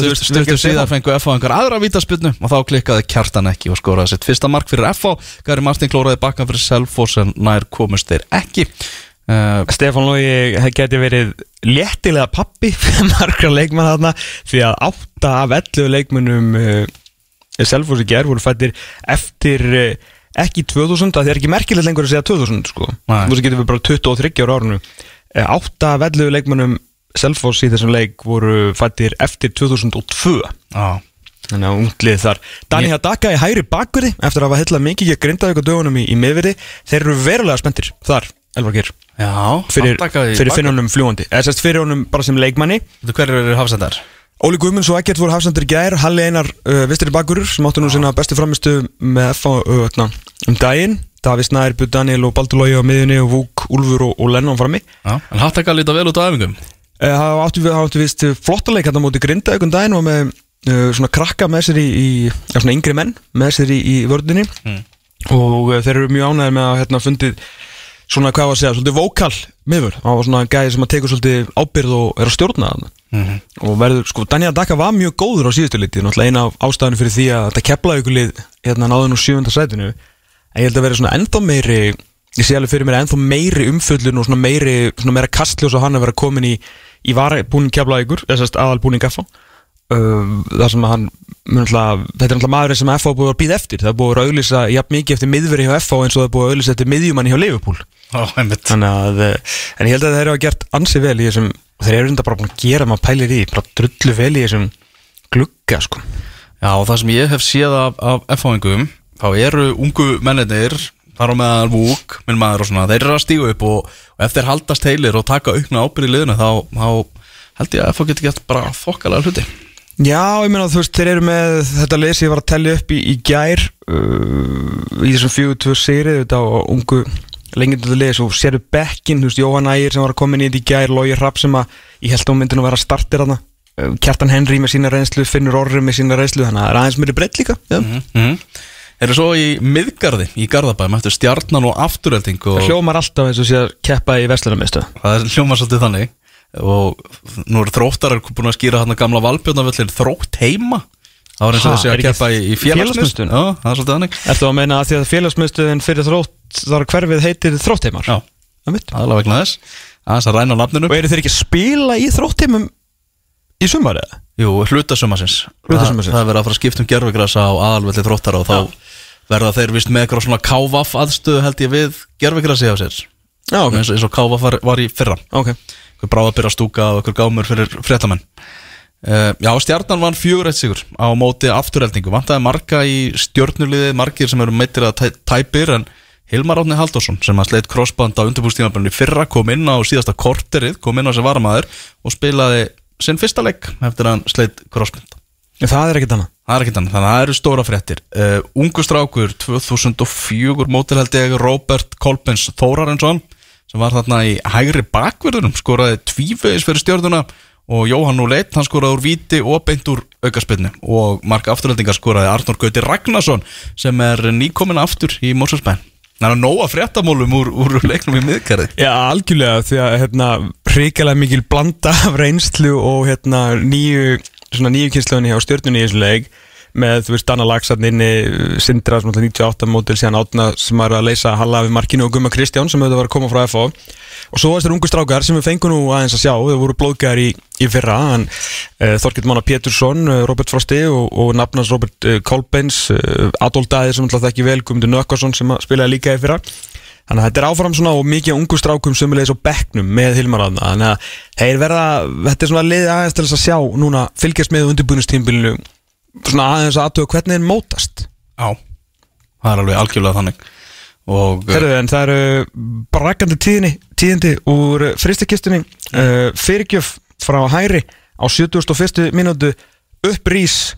þú veist, vel gert síðan Stefán. fengu FH einhver aðra vítaspinnu og þá klikkaði Kjartan ekki og skoraði sitt fyrsta mark fyrir FH Gary Martin klóraði bakkan fyrir Selfoss en nær komust þeir ekki uh, Stefán Lógi geti verið léttilega pappi fyrir margra leikmann þarna því að átta af 11 leikmannum uh, Selfoss í gerð voru fættir eftir uh, ekki 2000, það er ekki merkilegt lengur að segja 2000 sko, þú getur við bara 23 ára árunu uh, átta af 11 leikmannum Selfoss í þessum leik voru fættir eftir 2002 á, Þannig að unglið þar. Dani Hadaka í hægri bakverði Eftir að hafa hella mikið grindaði ykkur dögunum í, í miðverði Þeir eru verulega spenntir Þar, Elvar Geir. Já, Fyrir, fyrir finnunum fljúandi Eða sérst fyrir honum bara sem leikmanni. Hverju eru hafsendar? Óli Guðmunds og Ekkert voru hafsendur í gær. Halli Einar uh, vistri bakverður Sem áttu nú sinna bestu framistu með F uh, um daginn. Daví Snær, Björn Daniel og Baldur Lógi á miðunni Og Vúk, Úlfur og, og Lennon frammi. Já, en Hattaka líta vel út á æfingum. Eh, Það áttu, áttu vist flottaleik hérna á móti grinda ykkur daginn og með uh, svona krakka með sér í, í já, svona yngri menn með sér í, í vördunni og uh, þeir eru mjög ánægðir með að hérna fundið svona hvað var að segja, svolítið vókal miður, það var svona gæði sem að tekur svolítið ábyrð og er að stjórna það og verður, sko, Daniel Daka var mjög góður á síðustu liti, náttúrulega eina af ástæðinu fyrir því að þetta kepla ykkur lið hérna náðu nú sjövunda sætinu. En ég held að vera svona ennþá meiri ég sé alveg fyrir mér ennþá meiri umföllun og svona meiri, svona meira kastljós og hann að vera komin í, í varabúning kepla ykkur, þessast aðalbúning uh, þar sem að hann alltaf, þetta er alltaf maðurinn sem FA búið að býða eftir, það búið að auðlýsa jafn mikið eftir miðveri hjá FA eins og það búið að auðlýsa eftir miðjumanni hjá Liverpool Einmitt. Þannig að, eh, en ég held að þeir hafa gert ansi vel í þessum, þeir eru enda bara búin að gera maður pælir í, bara drullu vel í þessum glugga, sko. Já, og það sem ég hef séð af, af F-fáingum þá eru ungu mennir þar á meðan Vúk, minn maður og svona þeir eru að stígu upp og, og ef þeir haldast heilir og taka aukna ábyrð í liðinu þá, þá held ég að F-fá getur gett bara þokkalega hluti. Já, ég meina þú veist, þeir eru með þetta leysi ég var að tellja upp í, í gær uh, í þessum fjögur tvö sigri þetta á ungu lengjöndu leysi og sérðu bekkin, þú veist, Jóhann Ægir sem var að koma inn í þetta í gær, Lógi Rapp sem að ég held að hún myndi nú vera startir þarna uh, Kjartan Henry með sína reynslu, Finnur Orri með sína reynslu, þannig að það er aðeins meiri breytt líka já. mm -hmm. Eru svo í miðgarði í Garðabæm eftir stjarnan og afturölding og Það hljómar alltaf eins og sé að keppa í Vestlunarmistu það er hljóma svolítið þannig og nú eru þróttar búin að skýra hann að gamla valbjörnavöllin þrótt heima það var eins og þessi er að keppa í, í? Já, það er svolítið þannig Ertu að meina að því að félagsmiðstöðin fyrir þrótt þar hverfið heitir þróttheimar? Já, aðalega vegna þess. Aðeins að ræna á nafninu. Og eru þeir ekki að spila í þróttheimum í sumar eða? Jú, hlutasumarsins Hluta sumarsins. Það það er verið að fara að skipta um gerfigræs á aðalvelli þróttar og þá verða þeir vist með eitthvað svona kávaf aðstöðu held ég við gerfigræsi á sér. Já, ok, eins, og- eins og kávaf var, var í fyrra. Ok. Hver bráðabyrra stúka og eitthvað gámur fyrir fréttamenn. Uh, Já, stjarnan vann fjögur eitt sigur á móti afturheldingu. Vantaði marga í stjörnuliði margir sem eru meittir að tæ, tæpir en Hilmar Átni Halldórsson sem að sleitt crossband á undirbúrstímafélunni fyrra kom inn á síðasta korterið, kom inn á sem varamæður og spilaði sinn fyrsta leik eftir að sleitt crossband Það er ekkert annað? Það er ekkert annað, þannig að það eru stóra fréttir. Uh, Ungu strákur, 2004 mótil held ég, Robert Kolbens Þórarensson sem var þarna í hægri bakverðunum, skoraði tvívegis fyrir stjórnuna og Jóhann Úleitt, hann skoraði úr víti og beint úr aukarspilnu og marka afturhaldingar skoraði Arnór Gauti Ragnarsson sem er nýkomin aftur í Mórsfjölsbæn Það er nóga fréttamólum úr, úr leiknum í miðkerði Já, algjörlega, því að hérna, hrikalega mikil blanda af reynslu og hérna, nýju, svona nýju kynsluðinni á stjórnunni í þessu leik með, þú veist, Danna Lagsarn inni Sindra, sem alltaf 98 mótil síðan átna sem var að leysa Halla við markinu og Gumma Kristján sem auðvitað var að koma frá FH og svo var þessar ungu strákar sem við fengum nú aðeins að sjá þau voru blóðgæðar í, í fyrra en, uh, Þorkild Mána Pétursson, uh, Robert Frosti og, og nafnans Robert uh, Kolbens Adolf Dæðir sem alltaf þekki vel Guðmundur Nökkvarsson sem að spilaði líka í fyrra. Þannig að þetta er áfram svona og mikið ungu strákum sömulegis á bekknum með Hilmar aðna Þannig að þeir verða, þetta er svona liðið aðeins til þess að sjá núna fylgjast með undirbúinustímbilinu svona aðeins að aðtöða hvernig þeir mótast. Já, það er alveg algjörlega þannig. Og Herðu, en það eru braggandi tíðinni, tíðindi úr fristikistunni uh, fyrirgjöf frá hæri á 71. mínútu. Upprís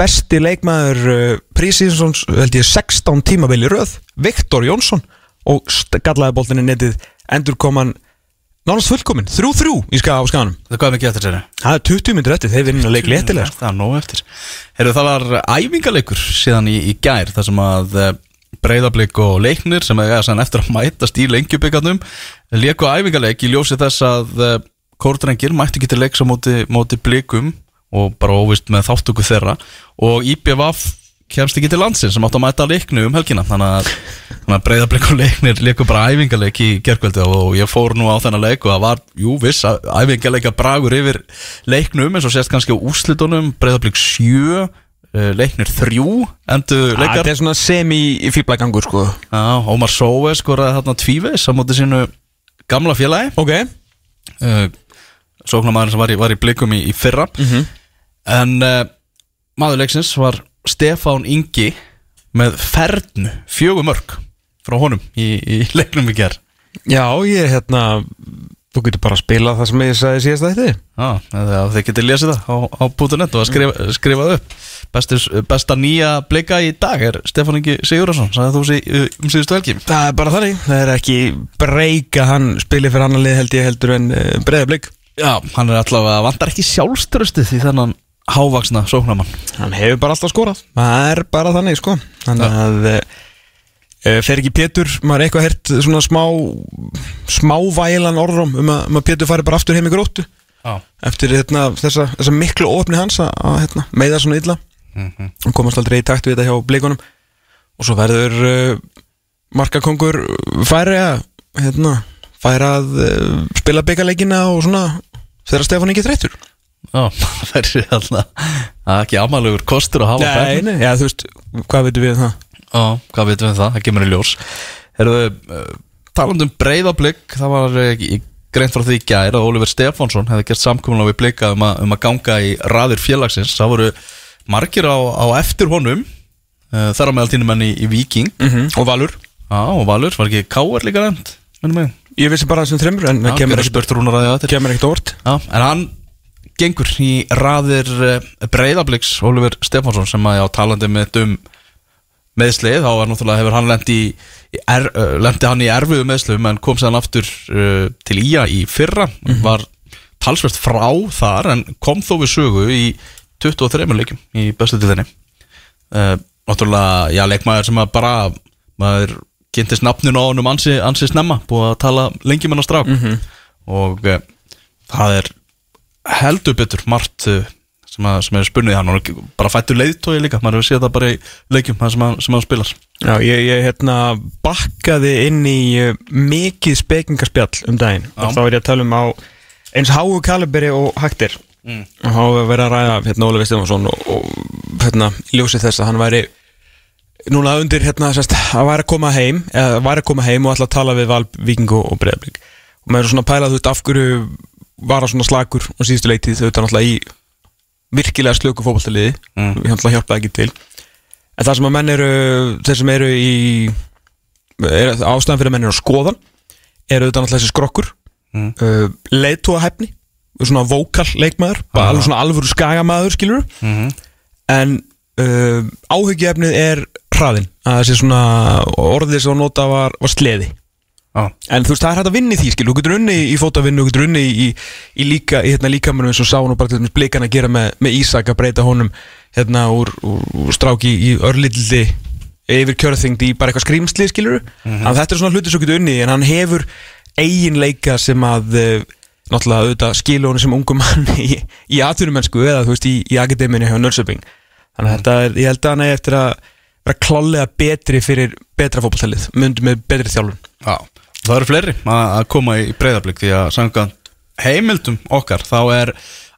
besti leikmaður uh, prísínsons held ég 16 tímabili röð. Viktor Jónsson og gallaði boltinni netið. Endur koman nánast fullkomin, 3-3 í ska skanum Það er mikið eftir sér það er 20 minnur eftir, þeir vinna leik léttilega sko. Það er nóg eftir. Heru, Það var æfingaleikur síðan í, í gær þar sem að breyðablík og leiknir sem er eftir að mætast í lengjubíkarnum leiku æfingarleik í ljósi þess að uh, kórdrengir mætti ekki til leiks á móti, móti blíkum og bara óvist með þáttöku þeirra. Og IPVF kemst ekki til landsins sem átt að mæta leiknu um helgina. Þannig að, breyðarbleik og leiknir leiku bara æfingarleik í gerkvöldi og ég fór nú á þennan leik og það var, jú viss, æfingarleika bragur yfir leiknum eins og sést kannski á úslitunum breyðarbleik 7 leiknir 3 endu leikar. Það er svona semi-fýrblægangur sko. Já, Ómar Sóe skoraði þarna tvíveis á móti sínu gamla félagi. Ok. Uh, Sóknarmæður sem var í, var í blikum í, í fyrra. En uh, maður leiksins var Stefán Ingi með fernu fjögur mörg frá honum í, í leiknum í gerð Já, ég hérna Þú getur bara að spila það sem ég sagði síðast að þetta Já, þið getur lesið það á, á .net og að skrifa, skrifa upp. Bestis, Besta nýja blika í dag er Stefán Ingi Sigurðarsson sagði þú sí, um síðustu helgi? Það er bara þannig, það er ekki breyka hann spili fyrir annan lið held ég heldur en uh, breyða blik Já, hann er allavega, vantar ekki sjálfströstið í þennan hávaksna sóknamann Hann hefur bara alltaf skorað. Það er bara þannig sko. Þannig að uh, fer ekki Pétur, maður er eitthvað hert svona smá smávægilan orðrum um að, um að Pétur fari bara aftur heim í gróttu? Já, eftir hérna, þessa, þessa miklu ofni hans að, hérna, meiða svona illa. Og komast aldrei í takt við þetta hjá blikunum. Og svo verður uh, markakongur færi að hérna, færa að uh, spila byggarleikina og svona þegar Stefán ekki þreytur það er alltaf ekki amalugur kostur að hafa nei, já, þú veist, hvað veitum við um það? Já, hvað veitum við það, það kemur í ljós. Herðu, uh, talandi um breyðablík það var uh, greint frá því í gær að Oliver Stefánsson hefði gert samkominlega við blika um, um að ganga í raðir félagsins. Það voru margir á, á eftir honum uh, þar á meðal tínum enn í, í Viking Mm Og Valur. Já, og Valur, var ekki Káar líka nefnd Ég vissi bara þessum þreymur en kemur ekkert orð Já, en hann gengur í raðir uh, breyðabliks Oliver Stefánsson sem að já, talandi með um meðslið, þá er náttúrulega hefur hann lendi, í, er, uh, lendi hann í erfiðu meðslum en kom sér aftur uh, til Ía í fyrra. Var talsvert frá þar en kom þó við sögu í 23 leikum í bestu til þenni uh, náttúrulega, já, leikmaður sem að bara maður kynntist nafninu á honum ansi, ansi snemma, búið að tala lengi með hann strák. Og uh, það er heldur betur margt uh, sem, að, sem er spunnið hann og bara fættur leiðtói líka, maður hefur séð það bara í leikjum sem hann, sem hann spilar. Já, ég, ég hérna bakkaði inn í uh, mikið spekingaspjall um daginn. Já. og þá er ég að tala um á eins háu kaliberi og hægtir Mm. og er verið að ræða hérna Óli Stefansson og, og hérna ljósið þess að hann væri núna undir hérna sérst, að væri að koma heim eða væri að koma heim og ætla að tala við Val, Víking og, Breiðablík og maður er svona að pæla þú veist af hverju var að svona slagur á síðustu leitið þau þetta náttúrulega í virkilega slöku fótballtaliði Mm. við náttúrulega hjálpaði ekki til. En það sem að menn eru þeir sem eru í er, ástæðan fyrir að menn eru á skoðan eru þetta náttúrulega þessi skrokkur. Mm. uh, leiðtúa hæfni svona vókal leikmaður bara alveg svona alvöru skagamaður skilur mm en uh, áhyggjöfnið er hraðin að þessi svona orðið sem að nota var, var sleði Já, en þú veist það er hægt að vinna í því skilur. Þú getur unni í fótavinnu, þú getur unni í, í, líka, í hérna líkamannum eins og sá nú bara til dæmis blikan að gera með, með Ísak að breyta honum hérna úr, úr, úr stráki í örlildi yfir kjörþyngd í bara eitthvað skrýmsli skilur mm -hmm. þetta er svona hluti sem getur unni í, en hann hefur eiginleika sem að uh, náttúrulega auðvitað skilu honum sem ungum mann í, í atvinnumennsku eða þú veist í, í akademinu hjá Nörsöping þannig að þetta er, ég held að hann er eftir að vera klálega betri fyrir betra fótballtælið, myndu með betri þjálfun. Já Það eru fleiri að koma í breyðablík því að sanga heimildum okkar þá er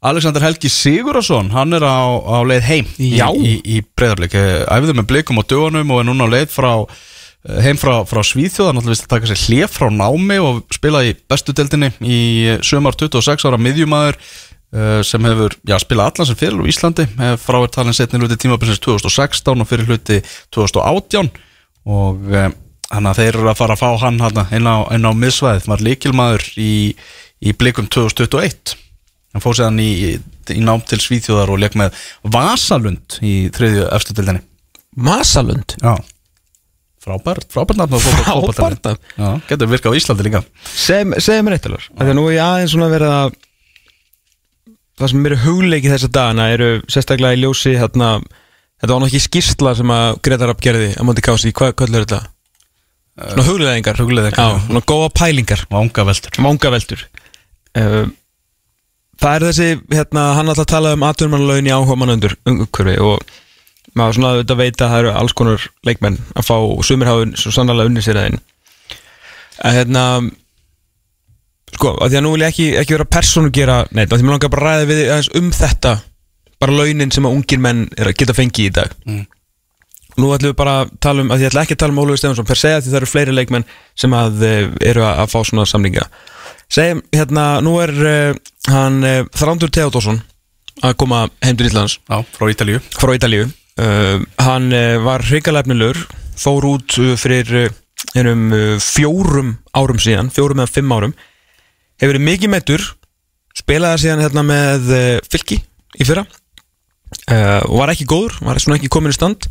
Alexander Helgi Sigurðarsson hann er á, á leið heim í, Já. í, í breyðablík æfði með blikum á dögunum og er núna á leið frá eh, heim frá, frá Svíþjóða náttúrulega vist að taka sér hlef frá námi og spila í bestu deildinni í sömar 26 ára miðjumæður uh, sem hefur já, spilað allan sem fyrir á Íslandi. Frá er talin setni hluti tímabilsins 2016 og fyrir hluti 2018 og hann að þeir eru að fara að fá hann inn, á, inn á miðsvæðið, var líkilmaður í, í blikum 2021 hann fór séðan í í nám til Svíþjóðar og leik með Vasalund í þriðju efstu dildinni Masalund Já. Frábært, frábært nafn á fótbolta- Frábært nafn. Já, getur virkað á Íslandi líka. Segð mér eitt alveg Þegar nú er ég aðeins svona verið að Það sem eru hugleikið þessa dagana eru sérstaklega í ljósi hérna, Þetta var náttúrulega ekki skýrsla sem að Gretar Rapp gerði á móti kási Hvað hvað er þetta? Svona hugleðingar svona góða pælingar. Vanga veldur Vangaveltur. Uh, Það er þessi, hérna, hann alltaf talaði um atvinnumannlaun í áhuga mannundur umhverfi og maður svona auðvitað veit að það eru alls konar leikmenn að fá og sumir hafa svo sannlega unni sér aðeins að hérna sko, að því að nú vil ég ekki, ekki vera persónu gera neitt, að því mér langar bara að ræða við aðeins um þetta bara launin sem að ungir menn er að geta fengið í dag. Mm. Nú ætlum við bara að tala um, að ég ætla ekki að tala um Ólafur Stefansson per se að því það eru fleiri leikmenn sem að eh, eru að, að fá svona samlinga Segjum, hérna, nú er uh, hann uh, Þrándur Theodorsson að koma heim til Íslands. Já, frá Ítalíu. Frá Ítalíu. Uh, Hann var hrikalefnilegur fór út fyrir einum fjórum árum síðan fjórum eða fimm árum. Hefur verið mikið meittur spilaði síðan hérna með fylki í fyrra. Og var ekki góður, var svona ekki komin í stand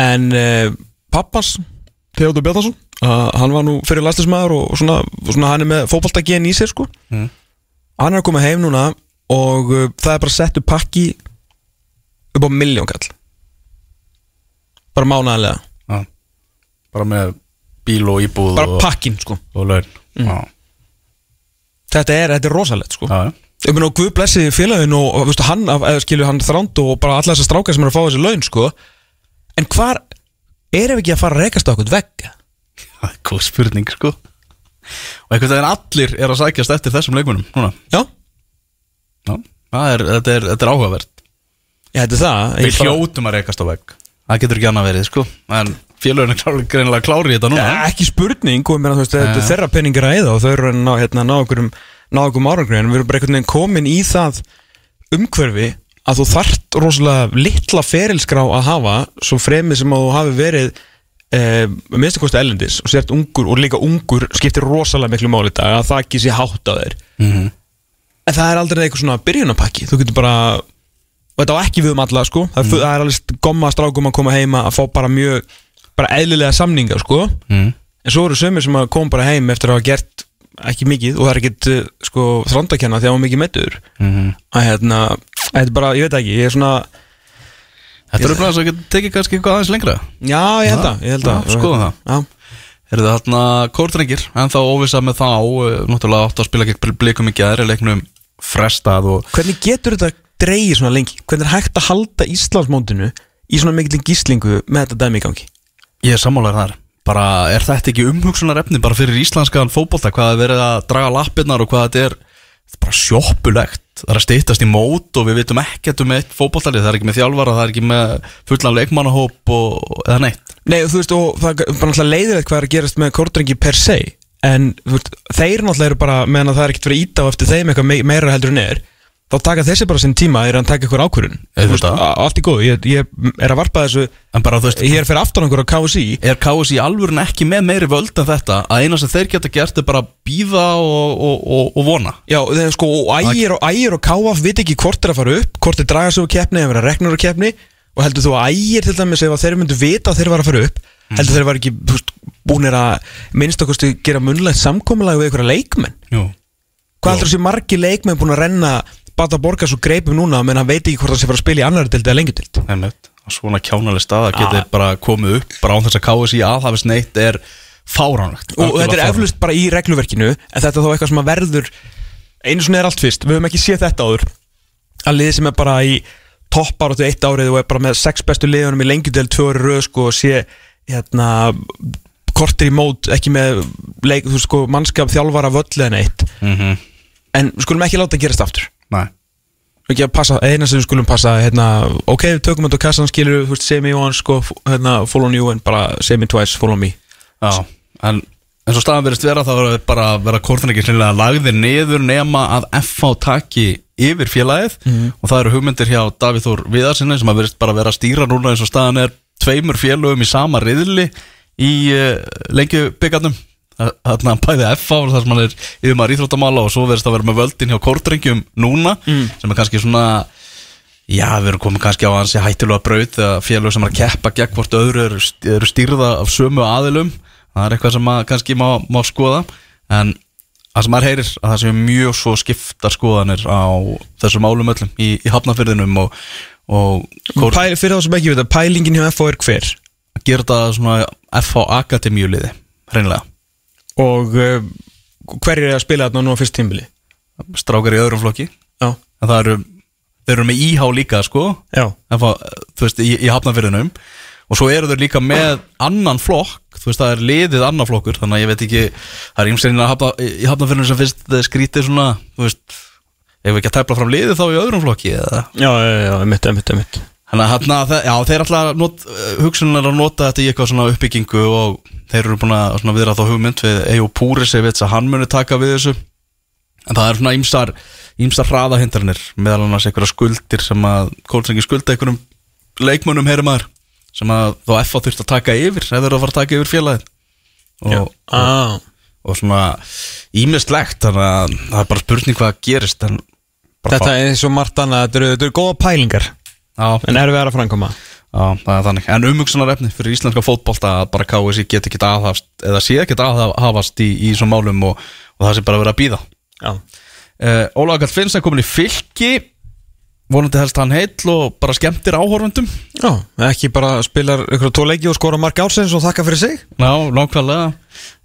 en uh, pappas Theodor Bjarnason uh, hann var nú fyrir lastismæður og, svona, svona hann er með fótballtagen í sér sko. Mm. hann er að koma heim núna og uh, það er bara sett upp pakki upp á miljónkall bara mánaðlega Já. Bara með bíl og íbúð bara pakkin sko. laun. Já, þetta er, er rosalegt sko. Já. ég meina og Guð blessi félagin og, veistu, hann, skilju hann þránd og bara alla þessar strákar sem er að fá þessi laun sko en hvar erum við ekki að fara að rekast okkur vegg? Það er góð spurning sko. Og einhvern veginn allir er að sækjast eftir þessum leikmunum Núna. Já, Já, er, þetta, er, þetta er áhugavert. Já þetta er það. Við bara- hljótum að rekast á vegg. Það getur ekki annað verið sko. En félagin er klár- greinilega klári í þetta núna. Ja, ekki spurning meina, þú veist, þetta er þeirra penningar að eða og þau eru að ná, hérna, ná okkur um ná okkur árangri en við erum bara einhvern veginn komin í það umhverfi að þú þarft rosalega litla ferilskrá að hafa svo fremið sem að þú hafi verið eh, minnstakosti ellendis og sért ungur og líka ungur skiptir rosalega miklu máli dag að það ekki sé hátt á þér Mhm. en það er aldrei eitthvað svona byrjunapakki þú getur bara og þetta á ekki við um alla sko það, mm. það er alveg gomma strákum að koma heima að fá bara mjög bara eðlilega samninga sko mm. en svo eru sömur sem að koma bara heim eftir að hafa gert ekki mikið og það er ekkit uh, sko þrándakenna þegar hann mikið meittur Mhm. að hérna, þetta er bara, ég veit ekki ég er svona, Þetta er upplæðast að geta tekið kannski eitthvað aðeins lengra. Já ég held að ég held að, skoðum það. já, Er það þarna kórdrengir En þá óvisa með þá eh, Náttúrulega átt að spila gegn blikum í gæðri Leiknum frestað og hvernig getur þetta dreigið svona lengi, hvernig er hægt að halda Íslandsmóndinu í svona mikil gíslingu með þetta dæmi í gangi? Ég er sammálaður þar. Bara er þetta ekki umhugsunar efni Bara fyrir íslenskan fótbolta? Hvað er verið að draga lappirnar Og hvað þetta er Þetta er bara sjoppulegt. Það er að stýttast í mót Og við vitum ekkert um eitt fótboltalið Það er ekki með þjálfara Það er ekki með fullan leikmannahóp Eða neitt. Nei, þú veist, og það er bara náttúrulega leiðilegt hvað er að gerast með kórdrengi per se. En veist, þeir náttúrulega eru bara meðan að það er ekkert verið ít á eftir þeim eitthvað me- meira heldur en er þá taka þessi bara sinn tíma er að taka eitthvað ákvörun allt í góð, ég, ég er að varpa þessu En bara veist hér fyrir aftan okkur á KSI Er KSI alvörun ekki með meiri völd en þetta? Að eina sem þeir geta gert er bara býða og, og, og, og vona. Já, þeir sko, og ægir og ægir og káaf veit ekki hvort er að fara upp, hvort er draga sig úr keppni eða reknur úr keppni. Og heldur þú að ægir til dæmis ef að þeir myndu vita að þeir var að fara upp heldur þeir var ekki veist, búnir að minnst okkur gera munlegt samkomulag við einhverja leikmenn? Jú. Hvað heldur þessi margi leikmenn búin að renna Bata Borga svo greipum núna menn hann veit ekki hvort hann sé fara að spila í annari dildi eða Einmitt. Að Svona kjánaleg stað að geti bara komið upp Bara án þess að KSI aðhafist neitt er fáránlegt. Og þetta er eflust bara í regluverkinu en þetta er þá eitthvað sem verður einu svona er allt fyrst, við höfum ekki séð þetta áður. Að lið sem er bara í toppar áttu eitt árið og er bara með sex bestu liðunum í lengjudel tvö ári röð sko og sé hérna kortir í mót, ekki með leik, sko, mannskap þjálfara völl en Mhm. en skulum ekki láta að gerast aftur Nei. Ekki að passa, eina sem við skulum passa hérna, ok, við tökum þetta á kassan skilur veist, semi one, sko, hérna, follow you en bara semi twice, follow me. Já, en eins og staðan verist vera þá verður bara vera kortnækir hljóðlega lagðir niður nema að FH taki yfir félagið. Mhm. og það eru hugmyndir hjá Davíð Þór Viðarsinni sem að verist bara vera að stýra núna eins og staðan er. Tveimur félögum í sama riðli í uh, lengjubyggarnum Þarna bæði F.A. þar sem hann er yfir maður íþróttamála og svo verðist að vera með völdin hjá kórdrengjum núna sem er kannski svona já, við erum komið kannski á hans hættilega braut þegar félög sem er að keppa gegn hvort öðru eru, stýrða af sömu aðilum það er eitthvað sem að kannski má, má skoða en það sem maður heyrir að það séu mjög svo skiptar skoðanir á þessum málum öllum í, í hafnafyrðinum og, og kór, Pæ, Fyrir þá sem ekki veit að pælingin hjá FO er hver gera þetta svona F.A. Akademíuliði hreinlega Og uh, hverjir er að spila þarna nú á fyrst tímbili strákar í öðrum flokki. Já, en það eru, þeir eru með íhá líka sko, já, en fá, þú veist, í, í hafnafyrðinum og svo eru þeir líka með annan flokk, þú veist, það er liðið annan flokkur, þannig að ég veit ekki það er ímsegnin að hafna, í hafnafyrðinum sem finnst það skrítið svona, þú veist ef við ekki að tæpla fram liðið þá í öðrum flokki eða? Já, já, já, emitt, emitt, emitt Þannig að já, þeir not, hugsunin er að nota þetta í eitthvað svona uppbyggingu og þeir eru búin að viðra þá hugmynd við Ejó Púris ef að hann muni taka við þessu. En það er svona ýmsar, ýmsar hraðahindranir meðal annars einhverja skuldir sem að kólsengi skulda einhverjum leikmönnum heyri maður sem að þá FA þurft að taka yfir eða eru að fara að taka yfir félagið. Og, og, ah. og svona ímislegt þannig að það er bara spurning hvað gerist Þetta er eins og margt annað, þetta eru, góða pælingar En erum við að framkoma Já, það er þannig. En umhugsunarefni fyrir íslenska fótbolta að bara KSI get ekki aðhafst eða sé ekki aðhafast í, í svona málum og, og það sé bara verið að býða. Uh, Ólaug Gall Finns er komin í fylki vonandi helst hann heill og bara skemmtir áhorfundum. Já, ekki bara spilar ykkur tvo leiki og skora mark ársins og þakka fyrir sig Já, nákvæmlega.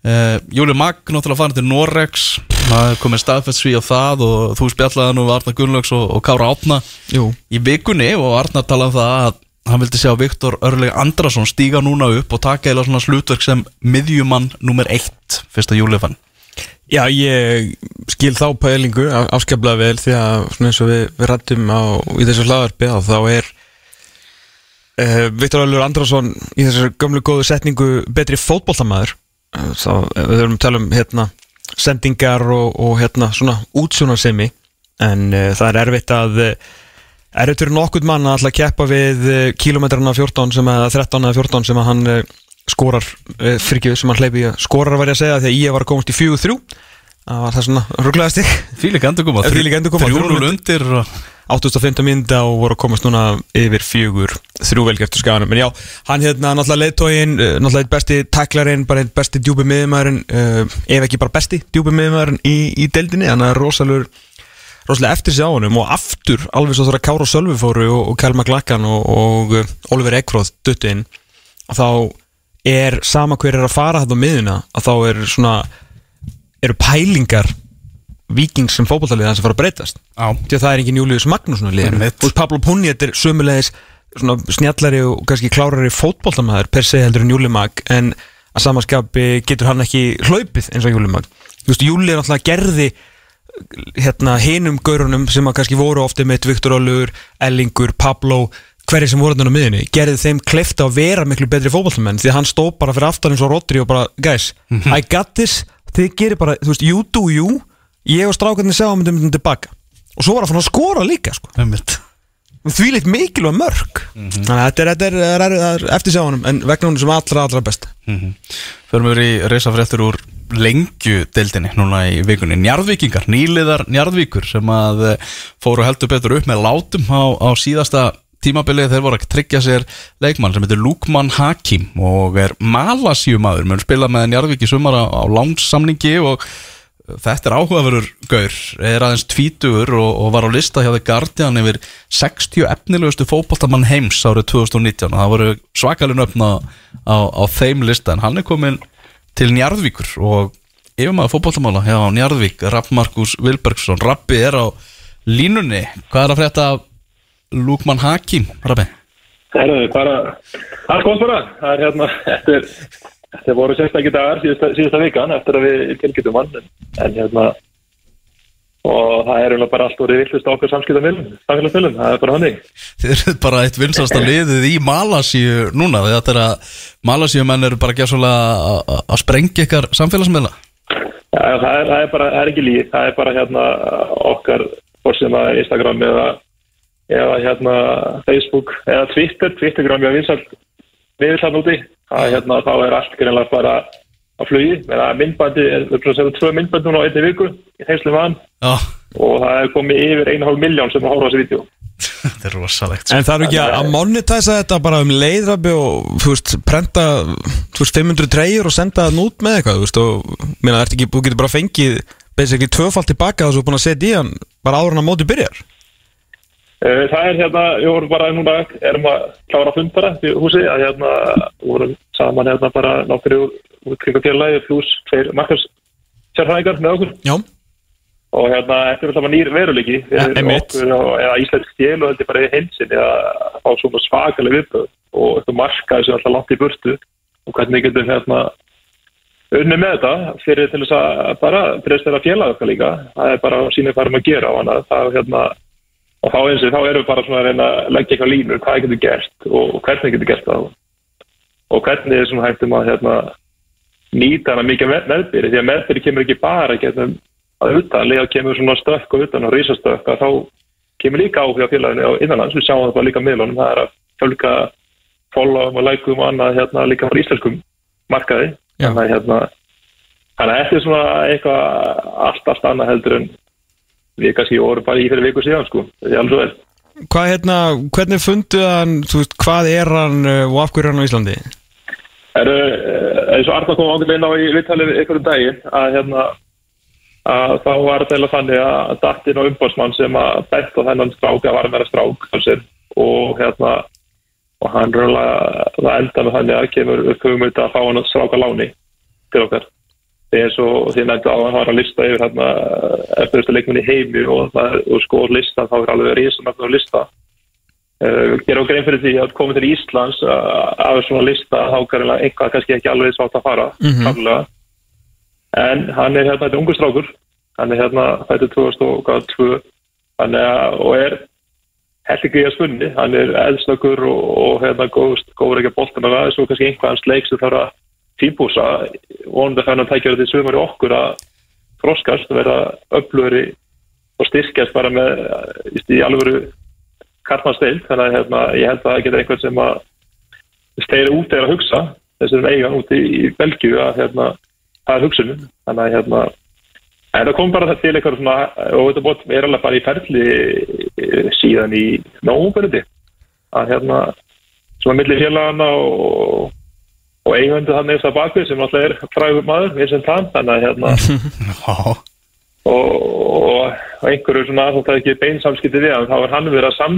Uh, Júli Magg náttúrulega farin til Norex, það er komin staðfest sví á það og þú spjallaði nú við Arnar Gunnlaugs og, og Kára Átna Jú. Í vikunni og Arnar talaði um það að hann vildi sjá Viktor Örleg Andrason stíga núna upp og taka eða svona slutverk sem miðjumann nummer eitt fyrsta júlifann. Já, ég skil þá pælingu afskaplega vel því að svona eins og við, við rættum á í þessu hlaðarpi að þá er uh, Viktor Öllur Andrason í þessari gömlu góðu setningu betri fótboltamæður uh, þá eh, við höfum að tala um hérna sendingar og, og hérna svona útsjónarsemi. En uh, það er erfitt að uh, erfitt fyrir nokkuð mann að alltaf keppa við uh, kilometrarna 14 sem að 13 eða 14 sem að hann uh, skorar fyrir sem hann hleypi að skorar var ég að segja því að ég var að komast í 4-3 það var það svona rugglaðast ég Fílik endur koma, Þvílík endurkoma, 3-0 undir og 8.5 mynda og voru að komast núna yfir fjögur þrjúvelgi eftir skaganum. En já, hann hérna náttúrulega leiðtógin náttúrulega eitt besti tæklarinn, bara eitt besti djúpi miðumæðurinn, uh, ef ekki bara besti djúpi miðumæðurinn í, í deildinni. Hann er rosalur rosalega eftir sig á honum og aftur alveg svo þegar Kára og Sölvi fóru og, og Kelma Glakkan og, og uh, Oliver Ekroð duttu inn og þá er sama hver er að fara þetta á miðuna að þá er svona eru pælingar vikings sem fótballtalið hans að fara að breytast? Því að það er engin Július Magnússon að Einmitt. og Pablo Punni þetta er sömulegis snjallari og kannski klárari fótboltamæður per se heldur en Júli Mag en að samaskapi getur hann ekki hlaupið eins og Júli Mag. Júli er náttúrulega gerði hérna hinum gaurunum sem að kannski voru ofti með Viktor Ólur, Ellingur, Pablo hverju sem voru þarna á miðinni gerði þeim klefta að vera miklu betri fótballtamenn því að hann stóð bara fyrir aftan eins og Rodri og bara, guys, I got this þið gerir bara, þú veist, you do you ég og strákarnir sjá myndum myndum tilbaka. Og svo var hann fann að skora líka sko. því leitt mikilvæg mörg þannig að þetta er, þetta er, er, er, er eftir sjá honum en vegna honum sem allra allra best. Förum við í reysafréttur úr lengju deildinni núna í vikunni. Njarðvíkingar, nýliðar Njarðvíkur sem að eh, fóru heldur betur upp með látum á, á síðasta tímabilið þeir voru að tryggja sér leikmann sem heitir Lukman Hakim og er Malasíumadur, mun spila með Njarðvík í sumar á, á langsamningi og þetta er áhugaverður gaur, er aðeins tvítugur og, og var á lista hjá The Guardian yfir 60 efnilegustu fótboltamann heims árið 2019 og það voru svakalinn öfna á, á þeim lista. En hann er komin til Njarðvíkur og yfirmaður fótboltamála hjá Njarðvík, Rapp Markus Vilbergsson. Rappi er á línunni. Hvað er að frétta af Lukman Hakim, bara, það er gott bara. Það er hérna, eftir, þetta voru sérstakki dagar síðasta, síðasta vikan eftir að við tilgjötum hann, en, en hérna, og það er eiginlega bara allt orðið villust á okkur samskiptamilum, það er bara hannig. Þið eru bara eitt vinsasta liðið í Malasíu núna þetta er að Malasíu menn eru bara svolítið að- að sprengja ykkar samfélagsmiðla Já, það er, það er bara, það er ekki líð, það er bara hérna okkar, hvort sem að Instagram eða, eða hérna Facebook eða Twitter, Twittergram, já, vinsalt, við vinsalt úti, það er hérna, þá er allt greinlega bara á flugi, með að myndbandi er við erum að segja tvö myndbandi núna á einni viku í heimslu hann. Já, og það er komið yfir 1,5 miljón sem að horfa á þessi vídeo. Þetta er rosalegt sko. En það er ekki að monetæsa þetta bara um leiðrabi og, þú veist, prenta, þú veist, 500 treyjur og senda það út með eitthvað, þú veist, og, minna, ertu ekki, þú getur bara fengið, basically, tvöfalt tilbaka þess að þú er búin að setja í hann, bara áður en að móti byrjar. Eh, Það er hérna, við vorum bara núna, erum að klára fund bara í húsi, að hérna, við vorum saman hérna bara nokkri úr, úr kringu félagi pluss tveir markars sérfræðingar með okkur. Já. og hérna, þetta er alltaf nýr veruleiki. Og, eða íslensk stjél og heldur bara í heilsinni að fá svona svakalega viðböð og eitthvað markaði sem alltaf langt í burtu. Og hvernig við getum hérna unni með þetta fyrir til þess að bara prestera félag okkar líka það er bara að sína hvað erum að gera og annað. Það er hérna og þá eins og þá erum við bara svona að reyna að leggja eitthvað línur hvað getur gert og hvernig getur gert það? Og hvernig er svona hættum að hérna, nýta hana mikið með, meðbyrði því að meðbyrði kemur ekki bara getum að utan, lega kemur svona stökk og utan og risastökk að þá kemur líka áhuga félaginu á innanlands, við sjáum það bara líka miðlunum, það er að fjölga followum og likeum og annað hérna líka frá íslenskum markaði. Hérna þannig að þetta er svona eitthvað allt, allt annað heldur en við kannski vorum bara í fyrir viku síðan sko, þetta er alveg svo vel. Hvað, hérna, hvernig fundu hann, þú veist, hvað er hann uh, og af hverju er hann á Íslandi? er eins og Arna kom ákveð inn á í vittalið einhverjum daginn að hérna að þá var þetta eiginlega þannig að dattinn og umbóðsmann sem að bett á þennan strák að var meira strák sér. Og hérna og hann röðlega það enda með þannig að kemur upp hugmynd að fá hann að stráka láni til okkar eins og því nefndi á að var að lista yfir hérna eftirstu leikminni í heimi og, það, og sko listan þá er alveg risamögn á lista. Uh, gera okkur einn fyrir því að koma til Íslands uh, af svona lista þá eitthvað kannski ekki alveg svátt að fara mm en hann er hérna, þetta er ungur strákur. Hann er hérna, þetta er 2002 hann er, og er hellingi að spunni, hann er eldsnökkur og, og hérna góður ekki að boltana það er svo kannski einhvað hans leik sem þarf að fínbúsa, vonandi að hann tækja þetta í okkur að þroskast og vera öflugri og styrkjast bara með í, alvöru kartmannstild þannig að hérna, ég held að það geta einhvern sem að þeir út er að hugsa þessum eigan út í, í Belgíu að hérna, það er hugsunum þannig að hérna en það kom bara til eitthvað svona og þetta bótt er alveg bara í ferli eh, síðan í nógumverði að hérna svona milli félagana og og eigandi það nefnst að bakvið sem alltaf er frægur maður, Vincent Tan þannig að hérna og, og, og einhverju svona þótt að ekki bein samskipti við hann þá er hann verið að sam,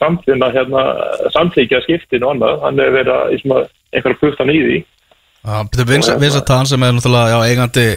samfinna hérna, samþykja skiptin og annað. Hann er verið að einhverju puttan í því. Vincent Tan sem er náttúrulega já, eigandi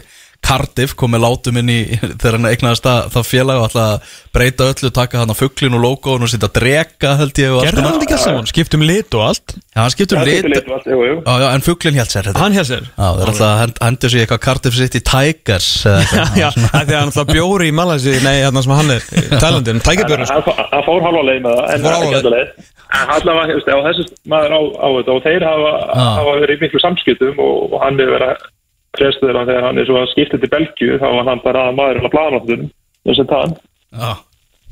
Cardiff komið látum inn í þegar hann eignaðist það, það félag og ætla að breyta öllu, taka hann á fugglin og logoðun og sitja að drega held ég Gerði hann ekki alls saman, skiptum lit og allt? Já, hann skiptur Það um er lit. lit og allt, jú, jú. Já, já, en fugglin held sér þetta. Hann hér sér? Já, það er alltaf að hend- hendur sér eitthvað Cardiff City Tigers eða Já, eitthvað. já, af því að hann alltaf bjóri í Malaysi Nei, þarna sem hann er, í Thailandin, tækjabjörn hann, hann, hann fór halva leið með það en Fór það er hálfa ekki enda leið en allavega, þú veist, á þessu maður á, á þetta og þeir hafa, hafa verið í miklu samskiptum og, og hann er verið að prestuður hann þegar hann er svo að skipta til Belgíu þá var hann bara að maður að blaðanáttunum þess að Já,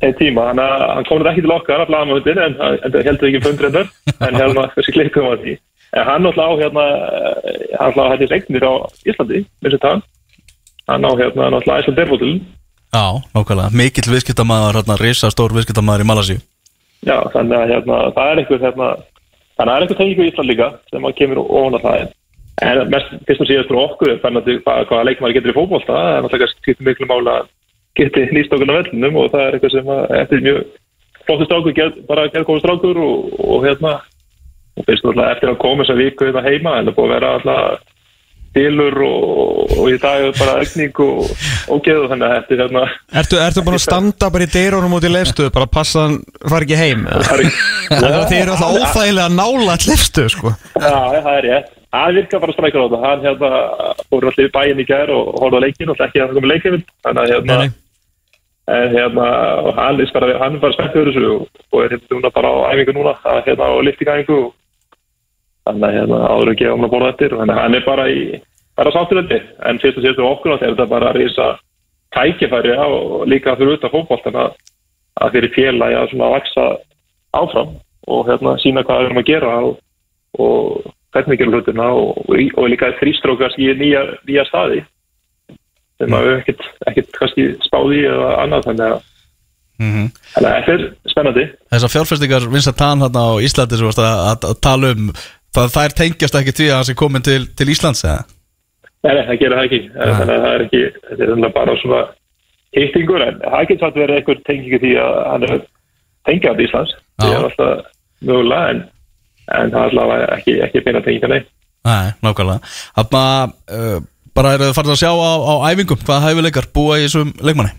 einn tíma, hann, hann kom þetta ekki til okkar að blaðanáttunum en, en heldur ekki fundrendar en hérna, þessi klikkum var því. En hann náttúrulega á hérna eh, hann náttúrulega hættist eignir á Íslandi þess að tann hann á hérna náttúrulega Ísland Derfótulun já, nákvæmlega. Mikill viðskiptamaður, hérna, risa stór viðskiptamaður í Malasíu. Já, þannig að hérna, það er eitthvað hérna, þannig að það er eitthvað tengingu í Ísland líka sem að kemur ofan að það en mest fyrst og síðast fyrir okkur er þannig að hvað, hvað leikmæri getur í fótbolta það er náttúrulega skiptir miklu mála að geti nýst okkur á vellinum og það er eitthvað sem að eftir mjög flottu strákur gerð, bara gerð góð strákur og, og hérna og fyrst náttúrulega eftir að koma þessa viku hérna heima en það er búið að vera alltaf stilur og, og í dag er bara egning og, og geðu þannig að er hérna Ertu, ertu búin að standa bara í dyrunum út í leifstuð bara að passa hann fari ekki heim það er að þið eru alltaf óþægilega nála leifstuð sko. Já, það er rétt. Það virkar bara strækjur á þetta. Hann hérna fór alltaf í bæinn í gær og horfði á leikin og ekki að það komið leikinn. Þannig að hérna, en, hérna og hann er bara, hann bara fyrir þessu og, og er hérna bara á æfingu núna, að, hérna á liftingæfingu og þannig að hérna áður að hann að borða eftir. Þannig að hann er bara í, bara sáttur þetta. En fyrst og síðast á okkur náttúrulega er þetta bara að reysa tækifæri á og líka fyrir utan fótboltan að, að fyrir félagi að svona vaksa áfram og hérna sína hvað við erum að gera og, og hvernig við gerum hlutina og, og, og líka þrýstrókast í nýja, nýja staði sem að við ekkert, ekkert kannski spáði eða annað þannig að Mhm. Þannig að þetta er spennandi. Þessar fjárfestingar Vincent Tan hérna á Íslandi sem varst að, að, að tala um það, þær tengjast ekki því að hann sé komin til, til Íslands eða? Nei, nei, það gerir það ekki. Nei. Þannig að það er ekki, þetta er þannig bara svona hittingur, en það getur satt verið einhver tengingu því að hann er tengjað í Íslands. Það er alltaf mögulega, en, en það er allavega ekki, ekki beina tenginga, nei. Nei, nákvæmlega Þarna, uh, bara eru þið farið að sjá á, á æfingum hvað hæfileikar búa í þessum leikmanni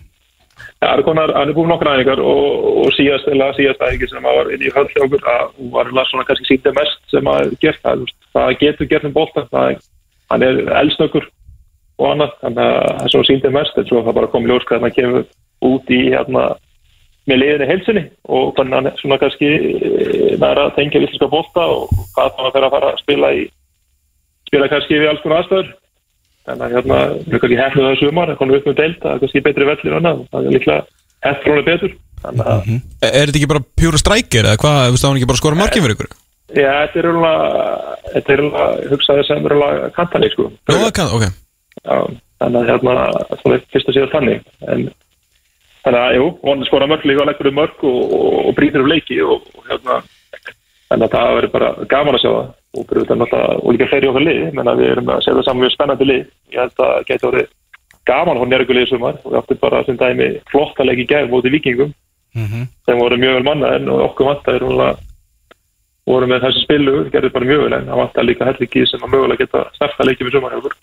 Það er konar, hann er búin nokkra æfingar og, og síðast, eða síðast æfingi sem að var inn í höll hjá okkur, að hún var svona kannski síndið mest sem að gert það, það getur gert það, er- hann er elsnökkur og annað, þannig að það er svona síndið mest, en svo það bara komið ljós hvað hann kemur út í hérna með liðinni heilsinni og hann er svona kannski eh, næra að tengja villiska bolta og hvað það fer að fara að spila í spila kannski við alls konar aðstöður þannig að hérna, við kannski hefnum það sumar það komum upp með deild, það er kannski betri vellir og annað, það er líklega hefnum það betur. Þannig að, Er þetta ekki bara pjúra strækir eða hvað, þú veist, það hann ekki bara að skora markið fyrir ykkur? já, þetta er rúlega er hugsaði sem rúlega kantaleg, sko. Jó, það kann, ok. Já, þannig að hérna, þannig að, jú, vonandi skora mörg líka og leggur um mörg og, og, og brýtur um leiki og, og hérna þannig að það verður bara gaman að sjá það. Og fyrir þetta náttúrulega, og líka fleiri okkar lið. Menn að við erum að segja það saman mjög spennandi lið. Ég held að geti orðið gaman hún er lið sumar. Og við áttum bara sem dæmi flotta leik í gær móti vikingum sem voru mjög vel manna en okkur vantar voru með þessi spilu, gerði bara mjög vel en það vantar líka hellingi sem að mögulega geta sterkta leikið með sumar hjá okkur.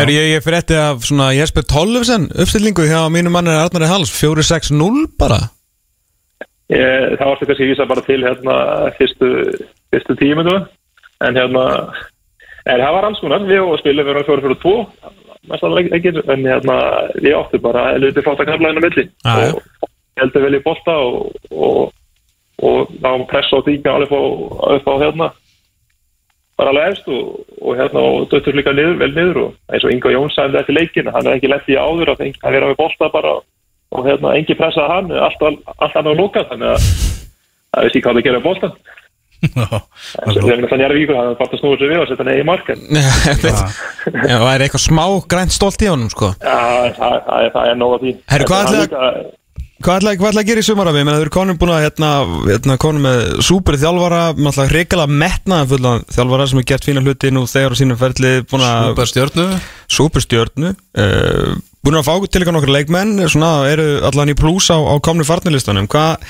Er ég, ég fyrir eftir af svona Jesper Tollefsen uppstillingu hjá mínu manni Arnari Hals 4-6-0 bara. Ég, það varstu kannski að vísa bara til hérna fyrstu, fyrstu tíminu en hérna en það var alls konar, við spilum við erum fjóri fyrir tvo mest alveg ekki en hérna við áttum bara helviti fátt að kalla hennar milli. Já. og heldum vel í bolta og, og, og náum pressa á tíkna alveg upp á, upp á hérna. Bara alveg efst og, og hérna og döttur líka niður, vel niður og eins og Ingo Jóns sagði þetta í leikin hann er ekki lett í áður að það vera með bolta bara og hérna engi pressaði hann alltaf hann á lóka þannig að það ekki hvað það gera boltan Já, en sem þegar það er víkur hann bara að snúa sér við og setja markan Já, það er eitthvað smá grænt stolt í honum sko. Já, það, það, er- það er nóg að því. Herru, hvað ætlaði- líka- Hvað ætlaði ætlaði að gera í sumarafi? Ég meina, þau eru konum búin að, hérna, hérna, konum með súperi þjálfara, náttúrulega hrikalega metnaðan fullan þjálfara sem er gert fína hluti nú þegar á sínum ferli, búin að Super stjörnu súperstjörnu uh, búin að fá til ykkur nokkur leikmenn svona eru allan í plús á, á komni farnilistanum hvað,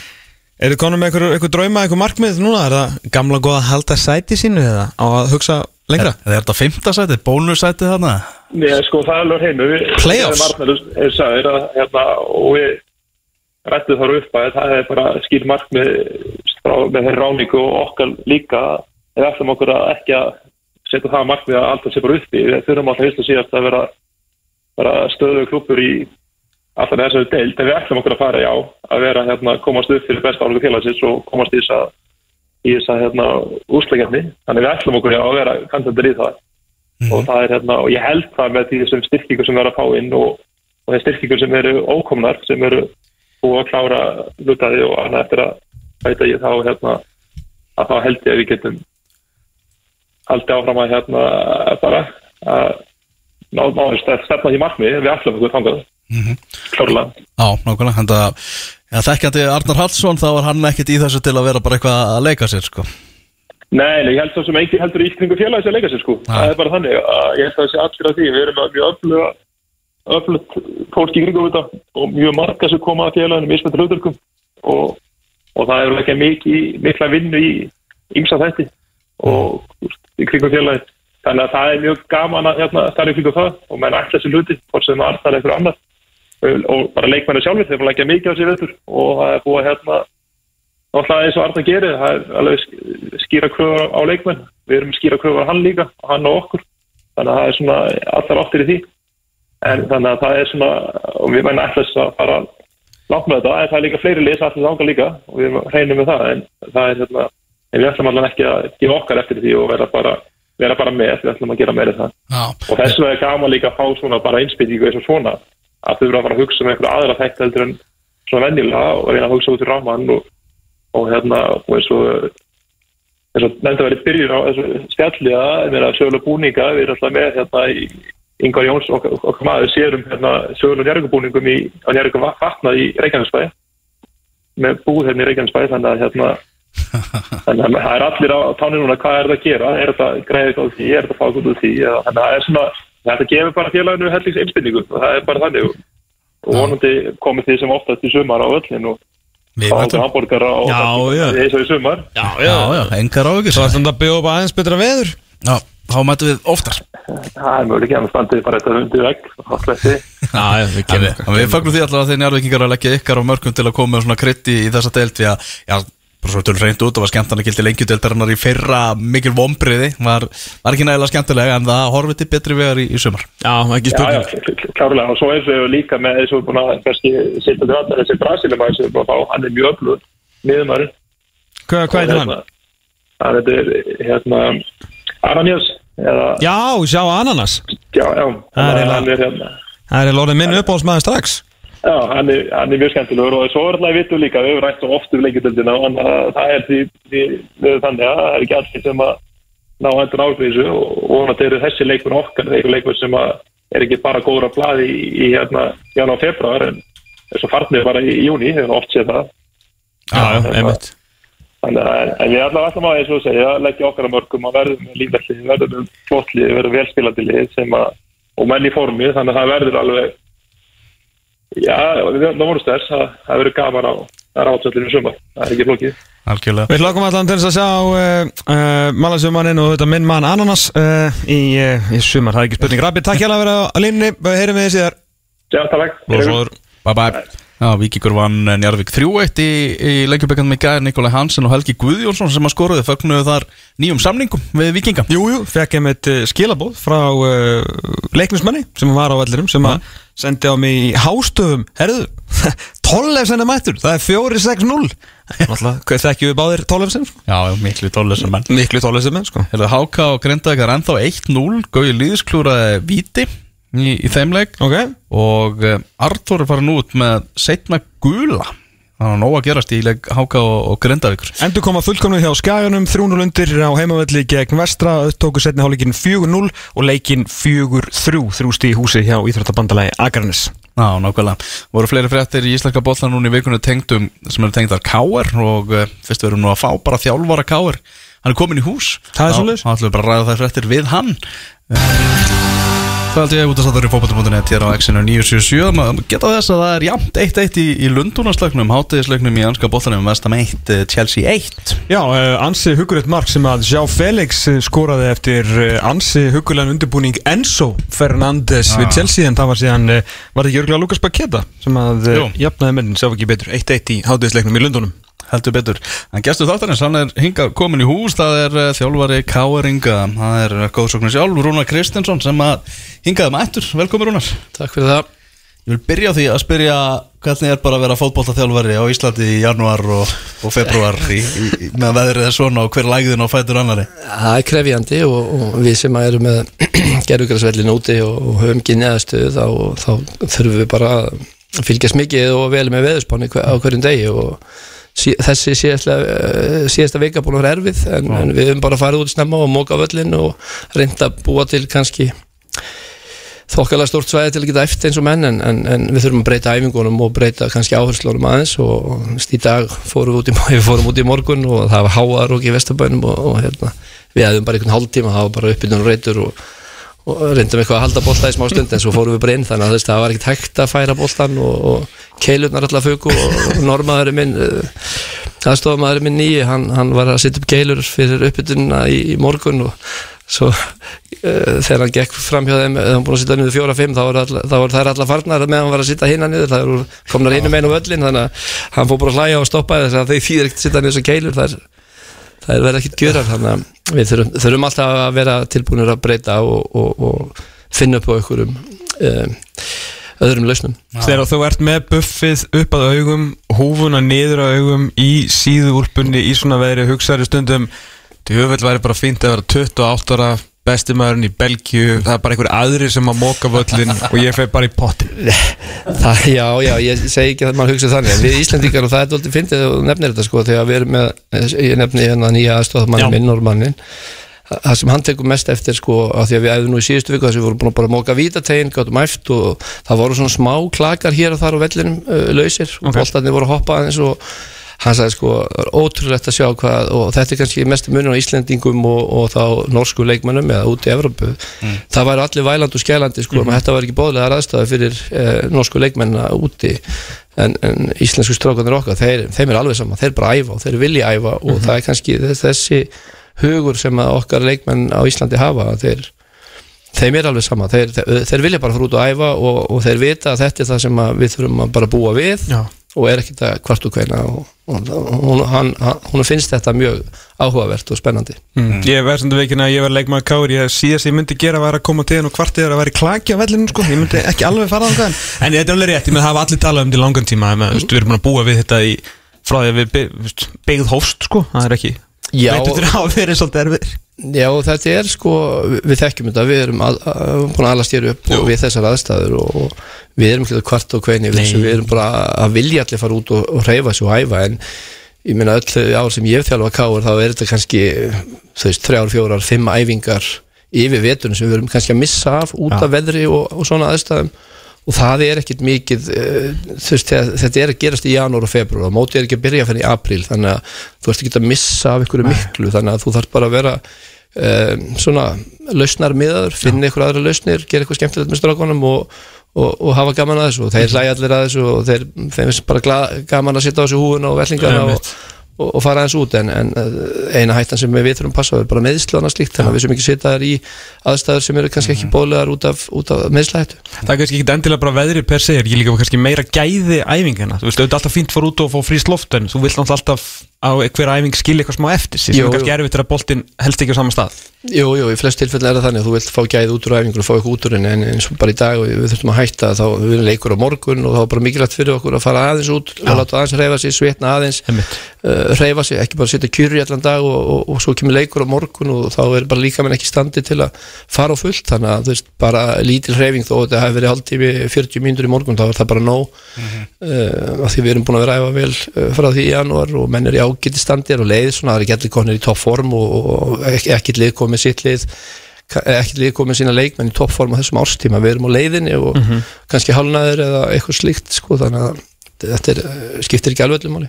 eru konum með ykkur drauma, ykkur markmið núna, er það gamla góða að halda sæti sínu eða á að hugsa lengra? Er þetta fymta sæti, bónussæti þarna? Nei, sko, það er alveg hreinu Við- Playoffs? við rættum þar upp að það er bara skýr frá, með þeirri ráningu og okkar líka. Við ætlum okkur að ekki að setja það markmið að alltaf sé bara uppi. Við þurfum alltaf og síðast að vera, vera stöðu klúpur í alltaf þessari deild, en við ætlum okkur að fara já að vera hérna, komast upp fyrir besta álugu félagsins og komast í þess að í þess að hérna, úsleikjarni þannig við ætlum okkur já að vera kandidatur í það. Og það er hérna, og ég held það með því þessum styrkingur sem verður að fá inn og, og sem sem búið að klára lutaði og annað eftir að bæta ég þá hérna að þá held ég að við getum haldið áfram að hérna bara að ná, ná, stefna því markmið við ætlum okkur þangað klárlega Já, nákvæmlega, hann það ja, Þekkjandi Arnar Hallsson, þá var hann ekkert í þessu til að vera bara eitthvað að leika sér sko. Nei, ég held svo sem engin heldur í kringu félagi sem leika sér sko. Nei. Það er bara þannig að ég held að það sé allir að því. Við erum með mjög öfluga öflugt fólk í kringum þetta og mjög marga sem koma að félaginu mismöndur hlutverkum og, og það er ekki mikið, mikla vinnu í ymsa þætti og í kringum félagi. Þannig að það er mjög gaman að hérna, stærri kringum það og menn ætla þessi hluti, hvort sem það er eitthvað annar og bara leikmennu sjálfur, þeir fara ekki mikið á sér veitur og það er búið að hérna Náttúrulega eins og Arna gerir, það er alveg sk- skýra kröfur á leikmenn. Við erum skýra kröfur á hann líka, hann og okkur. Þannig að það er svona allar áttir í því. En þannig að það er svona, og við mennum alltaf að fara langt með þetta, en það er líka fleiri lið sem allir ánga líka og við reynum með það, en það er hérna, en við ætlum allan ekki að gefa okkar eftir því og vera bara, vera bara með, við ætlum að gera meira það. Já, Og þess vegna er gaman líka að fá svona bara einspýtingu eins og svona, að þau eru að fara að hugsa með einhverja aðra þætti heldur en svona venjulega og reyna að hugsa út í ráman og, og hérna, og eins og eins og nefndi að vera í byrjun á þessu spjalli að vera sögulega búninga, við erum alltaf með hérna í Ingvar Jóns okkar, okkar maður sérum hérna sögulega njörgubúningum í, njörgum vatna í Reykjanesbæ. Með búð hérna í Reykjanesbæ þannig að hérna þannig að það er allir á tánir núna hvað er það að gera, er þetta greiðið á því, er þetta fáið út úr því? Þannig að það er svona, þetta gefur bara félaginu hellings einspinningu og það er bara þannig. Og, og vonandi komið því sem oftast í sumar á öllin og væntum hambúrgara og eins og í sumar. Já, Já, já, engar áhyggjur. Svo er þetta að byggja upp aðeins betra veður. Já, þá mætum við oftar. Það er mögulega ekki að standið bara þetta undir vegg og sletti við fagnum því alltaf að þeir njárvikingar að leggja ykkar á mörgum til að koma með svona krytti í þessa deild því að, já, bara svo tölur reynd út og var skemmtana gildi lengjudeildarinnar í fyrra mikil vombriði, var, var ekki nægilega skemmtilega en það horfið til betri vegar í, í sumar. Já, ekki Já, já, spurning klárlega. Og svo eins og líka með eins og búin að þetta þessi fá, hann er mjög Hvað hvað heitir hann? Það er hérna Aranjós eða, Já, sjá ananas. Já, já, Það er er hérna. Það er lórið minn uppáhaldsmaður strax. Já, hann er, hann er mjög skemmtilegur og svo er alltaf vitum líka, við hefur rætt svo oft um lengjadöldina og það er því, því þannig að það er ekki allir sem að ná hendur ákveðisu og vonandi eru þessi leikmenn okkar, þeir eru leikmenn sem er ekki bara góður að blaði í, í hérna ján á februar en þess að farnir bara í, í júni, við hefum oft séð það. Já, já, einmitt Þannig að en við allavega ætlum að, eins og þú segja, leggja okkar að mörgum að verðum með lífverðlið, verðum með flottlið, verðum velspilandi lið sem að, og menn í formi, þannig að það verður alveg, já, það voru sters, það, það verður gaman á, það er átsöldinu sumar, það er ekki flókið. Algjörlega. Við hlokkum allan til þess að sjá uh, uh, Malasjumannin og þetta minn mann Ananas uh, í, uh, í sumar, það er ekki spurning. Rabbi, takk hjá að vera á línni, heyrum við þið síðar. Já, takk. Bye bye Já, Víkingur vann Njarvík 3-1 í, í lengjubekkanum í gæðir Nikolai Hansen og Helgi Guðjónsson sem að skoruði fögnuðu þar nýjum samningum við Víkinga. Jú, jú, fekk ég með skilabóð frá uh, leiknismanni sem var á vellirum sem að sendi á mig í hástöfum. Herðu, Tollefsen er mættur, það er 4-6-0 Náttúrulega, hvað þekkjum við báðir Tollefsen? sko? Já, miklu tólesar menn. Miklu Tollefsen menn, sko. Hefðu Háka og Grindavík er ennþá 1-0 Gauði Lýðisklúraði víti í, í þeim leik Ok, og uh, Artur er farin út með setna gula Það var nóg að gerast í leik Háka og, og Grindavíkur endur koma fullkomnu hjá Skaganum 3-0 undir á heimavelli gegn Vestra tóku setni hálfleikin 4-0 og leikin 4-3 þrjústi í húsi hjá Íþróttabandalagi Akranis Já, nákvæmlega. Voru fleiri fréttir í Íslenska bólla núna í vikunni tengdum sem eru tengdar Káer og uh, fyrst við erum nú að fá bara þjálfara Káer. Hann er komin í hús. Það er svoleiðis. þá ætlum við bara að ræða þær fréttir við hann. Það held ég út að sattur í fókbaltum.net hér á X-inu 977. Maður geta þess að það er jafnt 1-1 í, í Lundunarslagnum, hátíðislagnum í anska bóttanum, Vestam 1, eh, Chelsea 1. Já, uh, ansi hugulegt mark sem að Sjá Felix eh, skoraði eftir ansi hugulegan undirbúning Enzo Fernandes við Chelsea en það var síðan, var ekki örgulega Lukas Baketa sem að Jú. jafnaði mennin, sá ekki betur 1-1 í hátíðisleiknum í Lundunum heldur betur. En gestur þáttarins, hann er hingað komin í hús, það er uh, þjálfari Káeringa, það er uh, góðsóknir sjálf, Rúnar Kristinsson sem að hingaði mættur. Velkomin Rúnar. Takk fyrir það Ég vil byrja á því að spyrja hvernig er bara að vera fótboltaþjálfari á Íslandi í janúar og, og februar í, í, með veðrið er svona og hver lægðin á fætur annari Það er krefjandi og, og við sem erum með gerðugrarsvellin úti og, og höfum ekki neðastöðu þá, þá þurfum við bara að fylgjast mikið og vel með veðurspáni hver, á hverjum degi og sí, þessi síðasta, eh, vika búin að vera erfið en, en við höfum bara farið út snemma og móka völlin og reynda að búa til kannski þokkalega stórt svæði til að geta eftir eins og menn en, en, en við þurfum að breyta æfingunum og breyta kannski áherslunum aðeins og í dag fórum við út í, við fórum út í morgun og það var háar og í vestabænum og, og hérna, við hefðum bara einhvern hálftíma það var bara uppbytun og reytur og, og reyndum eitthvað að halda bolta í smá stund en svo fórum við bara inn þannig að veist, það var ekkert hægt að færa boltan og, og keilurnar allar fuku og normaðurinn minn uh, aðstofamaðurinn minn nýji hann, hann var að setja upp keilur fyrir uppbytununa í, í morgun og svo uh, þegar hann gekk fram hjá þeim þegar hann búin að sitja niður voru all, þá voru þær allar farnar meðan hann var að sitja hinna niður það komnar einu meginn á völlin þannig að hann fór bara að hlæja og stoppa þess að þeir þýðir ekkert að sitja niður það er, er verið ekkert gjörar þannig að við þurfum, þurfum alltaf að vera tilbúinir að breyta og, og, og finna upp á einhverjum um, öðrum lausnum. Þegar þú ert með buffið upp að augum húfuna niður að augum í síðuúlpunni í svona veðri hugsaður stundum Djöfull væri bara fínt að vera 28 ára besti maðurinn í Belgíu það er bara einhver aðri sem að móka völlin og ég fer bara í pottin Það, já, já, ég segi ekki að maður hugsa þannig við Íslandingar og það er doldið fyndið og nefnir þetta sko þegar við erum með, ég nefni hérna nýja aðstofmann minn, normannin það sem hann tekur mest eftir sko af því að við æfum nú í síðustu viku þess að við vorum búin að bara móka vítategin, gáttum æft og það voru svona smá klakar hér og þar á vellinum uh, lausir. Og Ok. boltarnir voru að hoppa aðeins og hann sagði sko, ótrúlegt að sjá hvað og þetta er kannski mest munur á Íslendingum og, og þá norsku leikmönnum eða út í Evrópu, það væri allir væland og skælandi sko, mm þetta var ekki bóðlega aðstæða fyrir eh, norsku leikmennina úti. En, en íslensku strákanir okkar þeir, þeim er alveg sama, þeir bara æfa og þeir vilja æfa og það er kannski þess, þessi hugur sem að okkar leikmenn á Íslandi hafa þeir, þeim er alveg sama. Þeir, þeir, þeir vilja bara út og æfa og, og þeir vita að þetta er það sem að við þurfum að bara búa við. Já. Og er ekkert að hvart og hveina og, og hún, hann, hann, hún finnst þetta mjög áhugavert og spennandi mm. Ég verð sem þú veikin að ég verð leikmaður káur ég síðast ég myndi gera var að koma til henn og hvart er að vera í klaki á vellinu sko. ég myndi ekki alveg fara á það en þetta er alveg rétt, ég með hafa allir talað um þetta í langan tíma með, mm. við erum búin að búa við þetta í frá því að við veist, byggð hófst sko. það er ekki Já. veitur þér að vera svolítið erfið Já, þetta er sko, við- þekkjum þetta, við erum að, að, búin að alast hér upp og við þessar aðstæður og, við erum ekki að kvart og kveini við, þessu, við erum bara að vilja allir fara út og, og reyfa sig og æfa. En ég meina öll þau ár sem ég þjálfa káur þá er þetta kannski, þú veist, þrjár, fjórar, fimm æfingar yfir veturinn sem við erum kannski að missa af út af veðri og, og svona aðstæðum og það er ekkit mikið uh, þú veist, þetta er að gerast í janúar og februar og mótið er ekki að byrja fyrir í apríl þannig að þú ert ekki að missa af ykkur miklu þannig að þú þarf bara að vera um, svona lausnar miðaður, finna ykkur aðra lausnir gera eitthvað skemmtilegt með strákunum og, og, og hafa gaman að þessu. Og þeir hlæja allir að þessu og þeir finnst bara gaman að sitja á þessu húuna og vellingana og, og, og fara aðeins út en, en uh, eina hættan sem við þurfum að passa er bara meðslana slíkt þannig að við sem ekki sitja þar í aðstæður sem eru kannski ekki bóðlegar út af, af meðslættu það er kannski ekki endilega bara veðri per se ég líka kannski meira gæði æfingana þú veist, auðvitað alltaf fínt fór út og fá fríst loft en þú vilt alltaf á hver æfing skilja eitthvað smá eftir sem er kannski erfitt þegar boltinn helst ekki á sama stað. Jú, jú, í flest tilfelli er það þannig að þú vilt fá gæði út úr æfingur og fá eitthvað út úr henni en eins og bara í dag við þurfum að hætta þá við erum leikur á morgun og þá er bara mikilvægt fyrir okkur að fara aðeins út og láta aðeins reyfa sig, svitna aðeins uh, reyfa sig, ekki bara setja kjurri allan dag og, og, og svo kemur leikur á morgun og þá er bara líka menn ekki standi til að fara á fullt þannig að þú veist, bara lítil reyfing þó að þetta hefur verið hálftími 40 mínútur í morgun þá er það bara nóg uh, af því við erum búin að vera janúar og leið svona, það er ekki allir konir í toppform og, og ekki lið komið sitt lið ka- ekki lið komið sína leikmenn í toppform á þessum árstíma, við erum á leiðinni og kannski hálnaður eða eitthvað slíkt sko, þannig að þetta er, skiptir ekki alveg öllum máli.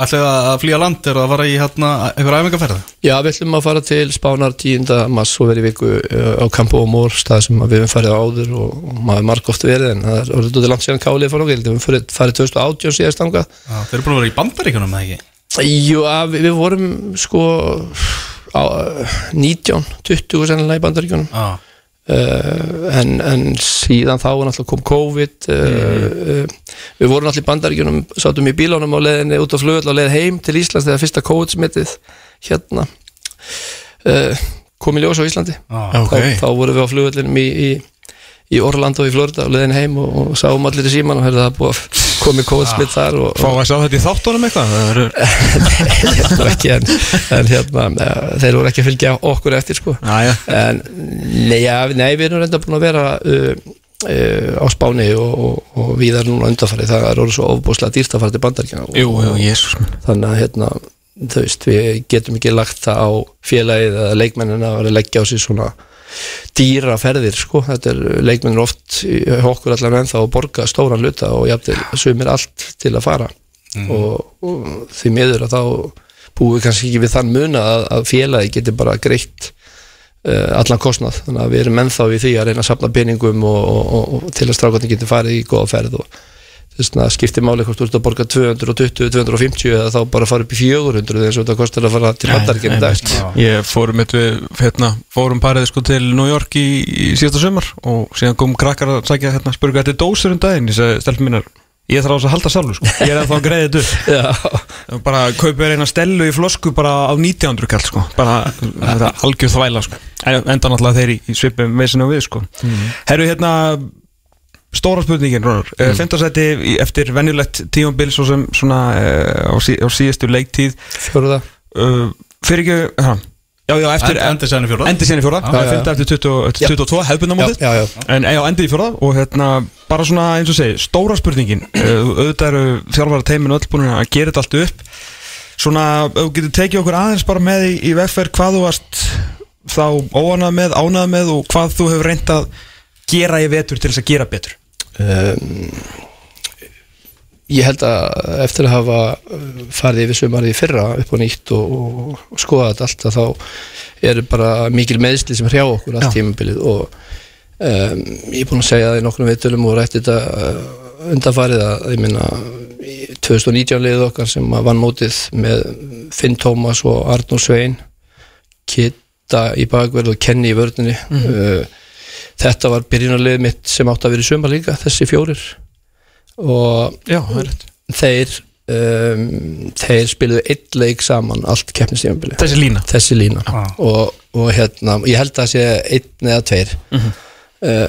Ætlið að flýja land er að fara í hérna einhver æfingarferð Já, við ætlum að fara til Spánar 10. mass og verið viku uh, á Campo Amor stað sem við höfum farið áður og, og maður marg oft verið en það er orðið út í langt síðan kálið fór okkur, við höfum farið, farið 2018 síðast angað Þeir eru búin að vera í bandaríkunum eða ekki Jú, við, við vorum sko á, uh, 19, 20 sennilega í bandaríkjunum. Já, uh, en, en síðan þá kom COVID uh, uh, við vorum náttúrulega í bandaríkjunum sátum í bílánum á leiðinni út á flugöld á leið heim til Íslands þegar fyrsta COVID-smittið hérna uh, kom í ljós á Íslandi. Já, Ok. þá, þá vorum við á flugöllinum í, í, í Orlando í Florida á leiðin heim og, og sáum allir í síman og heyrðu það búið að komi COVID-smitt þar og, Fá að sjá þetta í þáttunum eitthvað? Nú ekki en, en hérna, eh, þeir voru ekki að fylgja okkur eftir sko. Jæja. en nei, nei við erum reynda búin að vera uh, uh, á Spáni og, og, og við erum núna undanfarið. Það er orðið svo ofbúslega dýrt að fara til bandaríkjana og, Jú, jú, minn. Þannig að hérna, þú veist, við getum ekki lagt það á félagið eða leikmennina að leggja á sig svona dýra ferðir, sko, þetta er leikmennir oft okkur allan ennþá að borga stóran luta og jafnvel sumir allt til að fara. Og, og því miður að þá búum við kannski ekki við þann muna að, að félagi geti bara greitt uh, allan kostnað, þannig að við erum ennþá í því að reyna að safna peningum og, og, og, til að strákandi geti farið í góða ferð og þess að skipti máli hvort þú ert að borga 220, 250 eða þá bara fara upp í 400 eins og þetta kostar að fara til bandaríkinn í dag. Ég fórum við, hérna, fórum parið sko til New York í, í síðasta sumar og síðan kom krakkar að sækja hérna, spurga þetta er dósur um daginn, ég segi, stelpum mínar ég þarf á þess að halda sjálfur, sko, ég er að greiða þetta upp. Bara kaupið eina stellu í flosku bara á 1900 kall, sko. Bara, þetta er algjör þvæla, sko. En- enda náttúrulega þeir í, svipum og við, sko. Herru, hérna stóra spurningin, Rónar mm. Fymtasæti eftir venjulegt tíumbil svo sem svona uh, á, sí, á síðustu leiktíð. Fjóruða uh, fyrir ekki, ha, Já, já, eftir End- Endi senni fjóra Endi sinni fjóra, það er 5. eftir 20 Já. 22, hefbundamótið Já, já, já. En já, endi í fjóra og hérna, bara svona eins og segi, stóra spurningin. Uh, auðvitað eru þjálfara teiminu öll búin að gera þetta allt upp. Svona, ef þú getur tekið okkur aðeins bara með í, í vegferð hvað þú varst þá óanað með, ánað með og hvað þú hefur reynd að gera í vetur til þess að gera betur? Um, Ég held að eftir að hafa uh, farið yfir sumarið fyrra upp á nýtt og, og, og skoða þetta allt að þá eru bara mikil meðsli sem hrjá okkur allt tímabilið og um, ég er búin að segja það í nokkrum viðtölum og rætti þetta uh, undanfarið að ég minna 2019 liðið okkar sem vann mótið með Finn Tómas og Arnur Svein Kitta í bakverð og Kenny í vörðinni uh, þetta var byrjunarlið mitt sem átt að vera í sumar líka þessi fjórir. Og Já, þeir um, þeir spiluðu eitt leik saman allt keppnistímabili Þessi lína? Þessi lína. Og, og hérna, ég held að það sé einn eða tveir. Uh,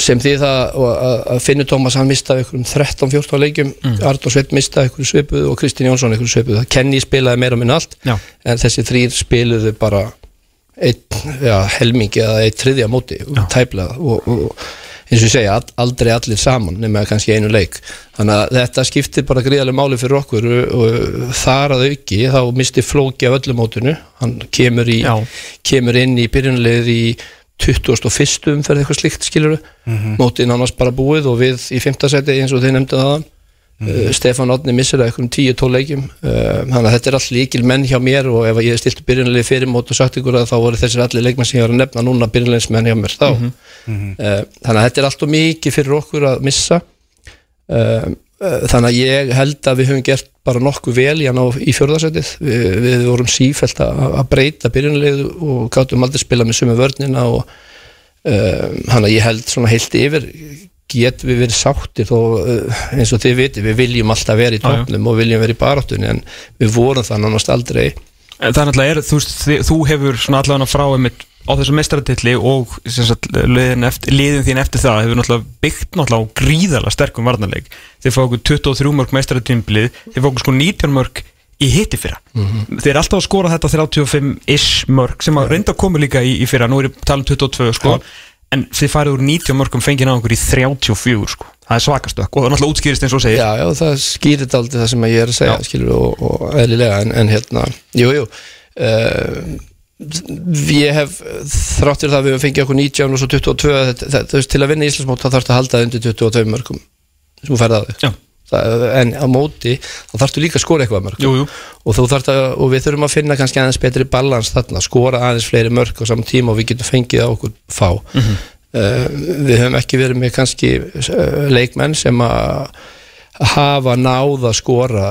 sem því það að, að Finnur Tómas hann mistaði ykkur um 13-14 leikjum. Mm. Arnur Sveit mistaði ykkur svipuð og Kristinn Jónsson ykkur svipuð. Kenny spilaði meira minn allt. Já. en þessi þrýr spiluðu bara einn, helmingi eða eitt þriðja móti, tæplega og, og eins og ég segja, aldrei allir saman nema kannski einu leik. Þannig að þetta skiptir bara gríðarlega máli fyrir okkur og, þar að auki þá misti flóki af öllu mótinu. Hann kemur, í, kemur inn í byrjunleið í 21. umferð eitthvað slíkt skilur mótið nánast bara búið og við í 5. seti eins og þið nefndu það uh, Stefán Odni missir það eitthvað um 10-12 leikjum. Uh, þannig að þetta er allt líkil menn hjá mér og ef ég stilti byrjunlega fyrir mót og sagt ykkur að þá voru þessir allir leikmenn sem ég var að nefna núna byrjunlegismenn hjá mér þá. Uh, þannig að þetta er allt og mikið fyrir okkur að missa. Þannig að ég held að við höfum gert bara nokkuð vel í í fjörðarsætið við, við vorum sífælt að, að breyta byrjunlegið og gáttum aldrei spila með sumu vörnina og hann að ég held svona heilt yfir get við verið sáttir þó uh, eins og þið viti, við viljum alltaf vera í tóknum og viljum vera í baráttunni en við vorum það nánast aldrei. En það er náttúrulega, þú, þú hefur allavega frá einmitt á þessu meistaratilli og sagt, liðin, eftir, liðin þín eftir það hefur náttúrulega byggt náttúrulega á gríðarlega sterkum varnarleik. Þeir fá okkur 23 mörg meistaratimblið þeir fá okkur sko 19 mörg í hitti fyrra. Þeir er alltaf að skora þetta 35-ish mörg sem að reynda að koma líka í, í fyrra nú er ég talað 22 en þið farið úr 90 mörgum fengið á okkur í 34 sko. Það er svakastökk og það er náttúrulega útskýrist eins og segir. Já, já, það skýrir þetta aldrei það sem ég er að segja skilur og, og eðlilega. En, en hérna, jú, jú. Uh, ég hef þráttir það að við höfum fengið okkur 19 og svo 22 þetta, þetta, þú veist, til að vinna í Íslandsmót þá þarfst að halda það undir 22 mörgum sem þú færði að þig Já. En á móti þá þarfstu líka að skora eitthvað af mörgum Jú, jú. og, þú þarft að, og við þurfum að finna kannski aðeins betri balans þarna, skora aðeins fleiri mörg á saman tíma og við getum fengið á okkur fá. Uh, við höfum ekki verið með kannski uh, leikmenn sem að hafa náð að skora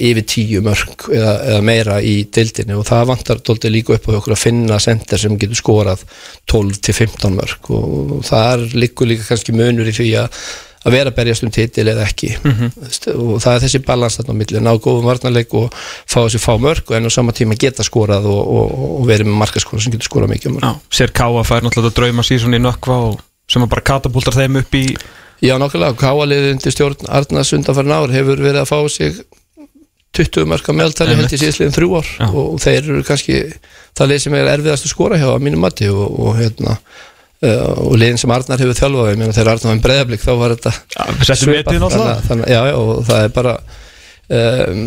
yfir tíu mörg eða, eða meira í deildinni og það vantar dóldi líka upp á okkur að finna sender sem getur skorað 12 til 15 mörg og það líkur líka kannski munur í því að að vera að berjast um titil eða ekki. Veist, og það er þessi balans þarna á milli ná góðum varnarleik og fá þessi fá mörg en á sama tíma geta skorað og, og, og verið með markaskora sem getur skorað mikið Já, sér Káa fær náttúrulega að drauma síðan í nökkva og sem að bara katapultar þeim upp í Já, nákvæmlega, káaliðið undir stjórn Arnars undanfærin ár hefur verið að fá sig 20 mörg að meðaltali held ég síðastliðin þrjú ár Já. og þeir eru kannski það leið sem er erfiðast að skora hjá að mínum mati og, og hérna og liðin sem Arnar hefur þjálfað ég meina þegar Arnar var en breyðablík þá var þetta svipað. og það er bara um,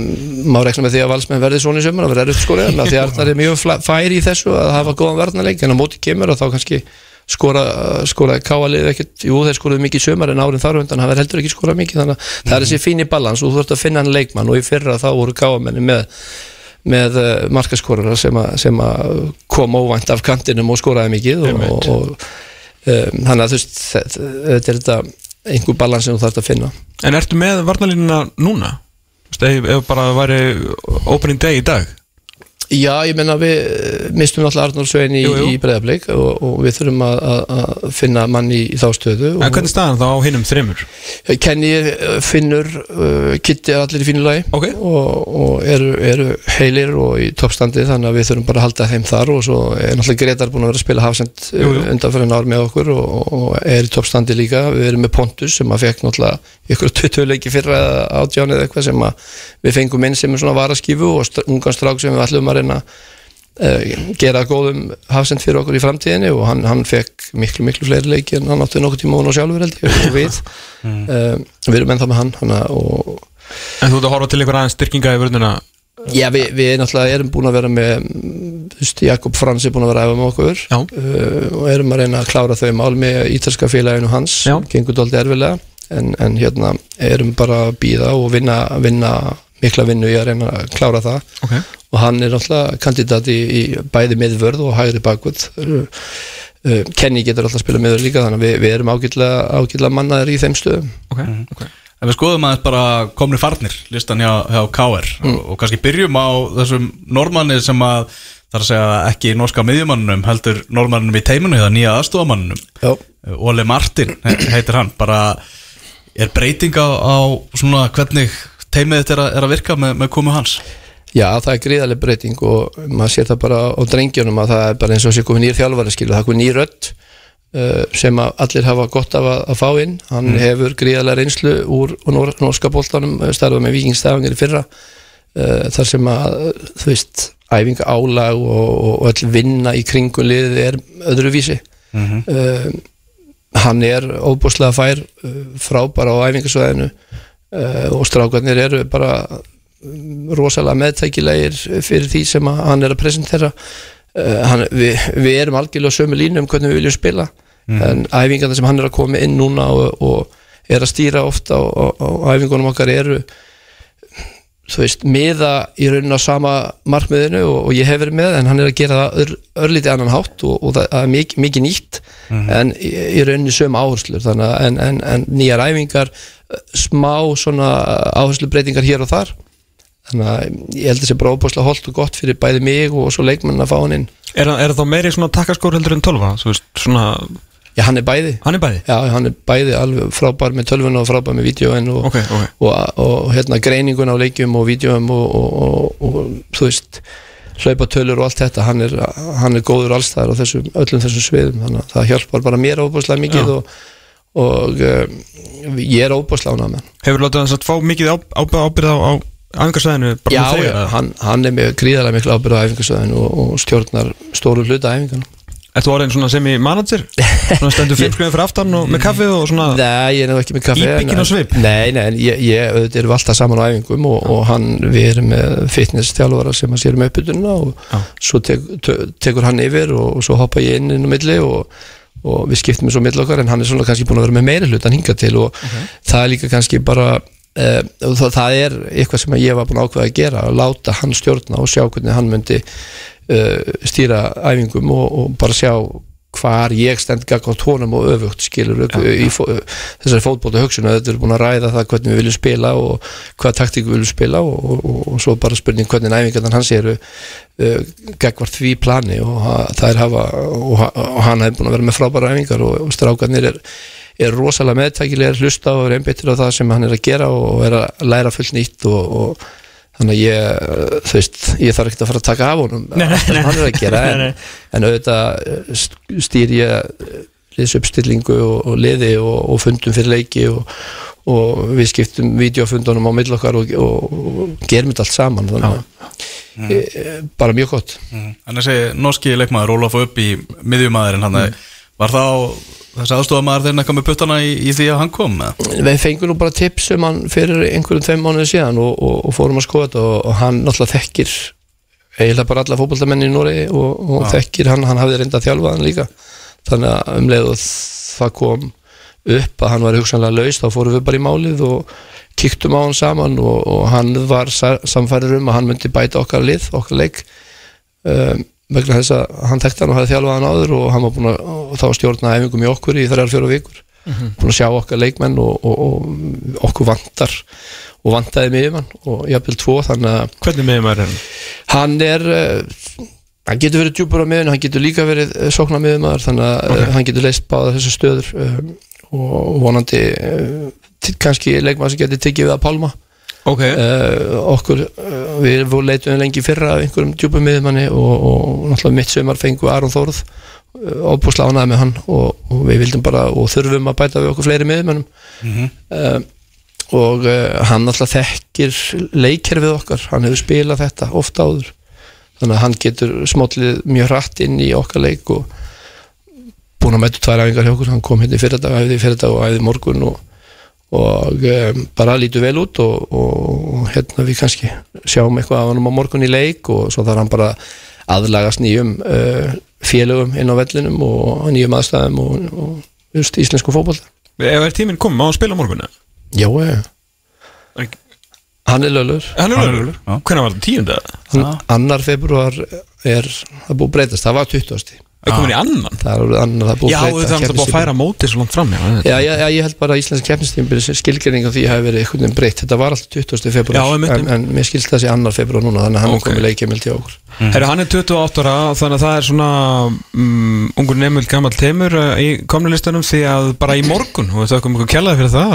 má rekna með því að valsmenn verði svona í sömur að vera erfitt skorið því Arnar er mjög fla- fær í þessu að hafa góðan varnarleik en á móti kemur og þá kannski skora, skora káalið ekkert, jú þeir skoruðu mikið í sömur en árin þar undan hafa þeir heldur ekki skorað mikið þannig að það er þessi fíni balans og þú þurft að finna hann leikmann og í fyrra þá voru káamenni með með uh, markaskorara sem, sem kom óvænt af kantinum og skoraði mikið og, og, um, þannig að þú veist þetta er þetta einhver balans sem þú þarfst að finna. En ertu með varnalínuna núna? Þú veist, ef bara væri opening day í dag Já, ég menna við eh, mistum náttúrulega Arnór Svein í, í breyðablik og, og við þurfum að, að, finna mann í, í þá stöðu En hvernig er staðan þá á hinnum þreymur? Kenny eh, finnur uh, Kitty er allir í fínu lagi Ok. og, og eru, eru heilir og í toppstandi þannig að við þurfum bara að halda þeim þar og svo er náttúrulega Gretar búin að vera að spila hafsend undanfærin ár með okkur og, og er í toppstandi líka við erum með Pontus sem að fekk náttúrulega ykkur 20 leiki fyrra eða átján eða eitthvað sem að við fengum inn sem er svona varaskífu og ungan strák sem við ætlum að reyna uh, gera góðum hafsend fyrir okkur í framtíðinni og hann, hann fekk miklu, miklu fleiri leiki en hann átti nokkuð tíma og sjálfur held ég og við. Uh, við erum ennþá með hann hana, og En þú ert að horfa til einhver aðeins styrkinga í vörðuna Já, við, við náttúrulega erum búin að vera með þú veist, Jakob Frans er búin að vera að æfa með okkur. Uh, og erum að reyna að klára þau mál með ítalska félaginu hans. Já. gengur dóldi erfilega en, en hérna erum bara að býða og vinna, vinna mikla vinnu í að reyna að klára það. Ok og hann er náttúrulega kandidat í, í bæði miðvörð og hægri bakvörð. Uh, uh, Kenny getur alltaf að spila miður líka þannig að við, við erum ágætlega mannaðir í þeim stöðum. Ok, ok. En við skoðum aðeins bara komni farnir listan hjá, hjá KR og, og kannski byrjum á þessum normanni sem að þar að segja ekki norska miðjumannunum heldur normanninum í teiminu eða nýja aðstofamannunum Óli Martin he- heitir hann. Bara er breyting á, á svona hvernig teimið þetta er að, er að virka með, með komu hans Já, það er gríðarlega breyting og maður sér það bara á drengjónum að það er bara eins og sé komið nýr þjálfari skilu, það er komið nýr rödd uh, sem allir hafa gott af að, að fá inn. Hann hefur gríðarlega reynslu úr, nor norska bóltanum, starfað með vikingstafangir fyrra uh, þar sem að þú veist, æfinga álag og, og öll vinna í kringum liðið er öðruvísi. Uh, hann er óbúslega fær uh, frábara á æfingasvæðinu uh, og strákarnir eru bara rosalega meðtækilegir fyrir því sem hann er að presentera. Uh, hann, við, við erum algjörlega sömu línu um hvernig við viljum spila en æfingarna sem hann er að koma inn núna og, og er að stýra ofta á, á, á æfingunum okkar eru þú veist, miða í rauninu á sama markmiðinu og, og ég hef verið með en hann er að gera það ör, örlítið annan hátt og, og það er mikið, mikið nýtt en í, í rauninu sömu áherslur. Þannig að en, en, en nýjar æfingar eh, smá svona áherslubreitingar hér og þar þannig að ég held að þessi bara óbúslega holdt og gott fyrir bæði mig og svo leikmenn að fá hann inn Er, það- er það meiri svona takkaskór heldur en 12? Þú veist, svona já, hann er bæði Hann er bæði? já, hann er bæði alveg frábær með tölvun og frábær með vídjóin og, Ok, ok og, og hérna greiningun á leikjum og vídjóum og, og, og, og þú veist hlaupatölur og allt þetta hann er, hann er góður allstæðar á þessum, öllum þessum sviðum þannig að það hjálpar bara mér óbúslega mikið og, og um, ég er óbúslega ánað með. Hefur látið hans að fá mikið á- á- ábyrgð á, á æfingarsvæðinu bara nú þegar, já, hann, hann er með gríðarlega miklu ábyrð á æfingarsöðin og, og stjórnar stóru hluta æfingan Ert þú orðin svona sem í manager? Svona stendur skrifin fyrir aftan og með kaffið og svona Nei, ég er nú ekki með kaffi Íbygginn en- á svip? Nei, nei, ég, ég auðvitað erum alltaf saman á æfingum og, og hann, við erum með fitness þjálfara sem að sér um uppbytununa og Já. svo tek, te- tekur hann yfir og, og svo hoppa ég inn inn á milli og, og við skiptum svo milli okkar en hann er svona kannski búin að vera með meiri hlut hann hinga til og það er líka kannski bara það, það er eitthvað sem ég var búin að ákveða að gera að láta hann stjórna og sjá hvernig hann myndi uh, stýra æfingum og, og bara sjá hvar ég stend gaggátt honum og öfugt skilur ja, í fó, þessari fótbólta hugsun þetta er búin að ræða það hvernig við viljum spila og hvað taktík við viljum spila og, og, og, og svo bara spurning hvernig æfingarnar hans eru uh, gagvart því plani og það er hafa og, ha- og hann hefði búin að vera með frábæra æfingar og, og strákarnir er er rosalega meðtækilega hlusta og er einbyttir á það sem hann er að gera og er að læra fullt nýtt og, og þannig að ég, þú veist, ég þarf ekki að fara að taka af honum. Nei, nei, hann er að gera en, nei. en auðvitað st- stýr ég liðsuppstillingu og, og liði og, og fundum fyrir leiki og, og við skiptum videofundunum á mill okkar og, og, og gerum þetta allt saman þannig að e, bara mjög gott. En þessi norski leikmaður Ólaf upp í miðjumæðurinn hann var þá þessi aðstofamæður þeirna með puttana í, í því að hann kom við fengum nú bara tips um hann fyrir einhverjum tveim mánuði síðan og, og, og fórum að skoða þetta og, og hann náttúrulega þekkir eiginlega bara alla fótballtamenni í Nóri og, og þekkir hann, hann hafði reynda að þjálfa hann líka. Þannig að um leið og það kom upp að hann var hugsanlega laus þá fórum við bara í málið og kíktum á hann saman og, og hann var sa- samfærir um að hann myndi bæta okkar lið, okkar leik. Um, vegna þess að hann þekkti hann og hafði þjálfað hann áður og hann var búin að þá stjórna æfingum í okkur í þrjár fjóra vikur búin að sjá okkar leikmenn og, og, og okkur vantar og vantaði mig um hann og jafnvel tvo þannig að Hvernig með maður er hann? hann er uh, hann getur verið djúpur á miðun hann getur líka verið uh, sóknar miðumæður þannig að okay. hann getur leist báða þessu stöður og vonandi kannski leikmaður sem getur tekið við að pálma Ok, uh, okkur, uh, við leituðum lengi fyrra af einhverjum djúpum miðumanni og, og náttúrulega mitt sömar fengu Aron Þórð uh, óbúslega ánæði með hann og, og við vildum bara og þurfum að bæta við okkur fleiri miðumannum uh, og uh, hann náttúrulega þekkir leikkerfið okkar, hann hefur spilað þetta oft áður. Þannig að hann getur smollið mjög hratt inn í okkar leik og búin að mæta tvær æfingar hjá okkur. Hann kom hérna í fyrir dag, æfði í fyrir dag og æfði morgun og, og um, bara lítur vel út og, og hérna við kannski sjáum eitthvað af hann á morgun í leik og svo þarf hann bara aðlagast nýjum uh, félögum inn á vellinum og nýjum aðstæðum og, og just íslensku fótboll Ef er tíminn komið, má hann spila á morgun? eða? Já, já, hann er lögur, hvernig var tíunda? Hann- annar februar er það búið að breytast, það var 20. Það er komin í annan? Það er annar, það er búið Já, að það breyta er alltaf búið að færa mótið svo langt fram já, Já, já, já, ég held bara að Íslands keppnistímbil skilgreining á því hafi verið einhvern veginn breytt. Þetta var alltaf 20. februar Já, en, en mér skilst það sé annar februar núna þannig að hann Ok. er komið leikjumil til okkur. Herru, hann er 28 ára þannig að það er svona um, ungur nefnul gammal teimur uh, í komnulistunum því að bara í morgun og við þökkum ykkur kjallaði fyrir það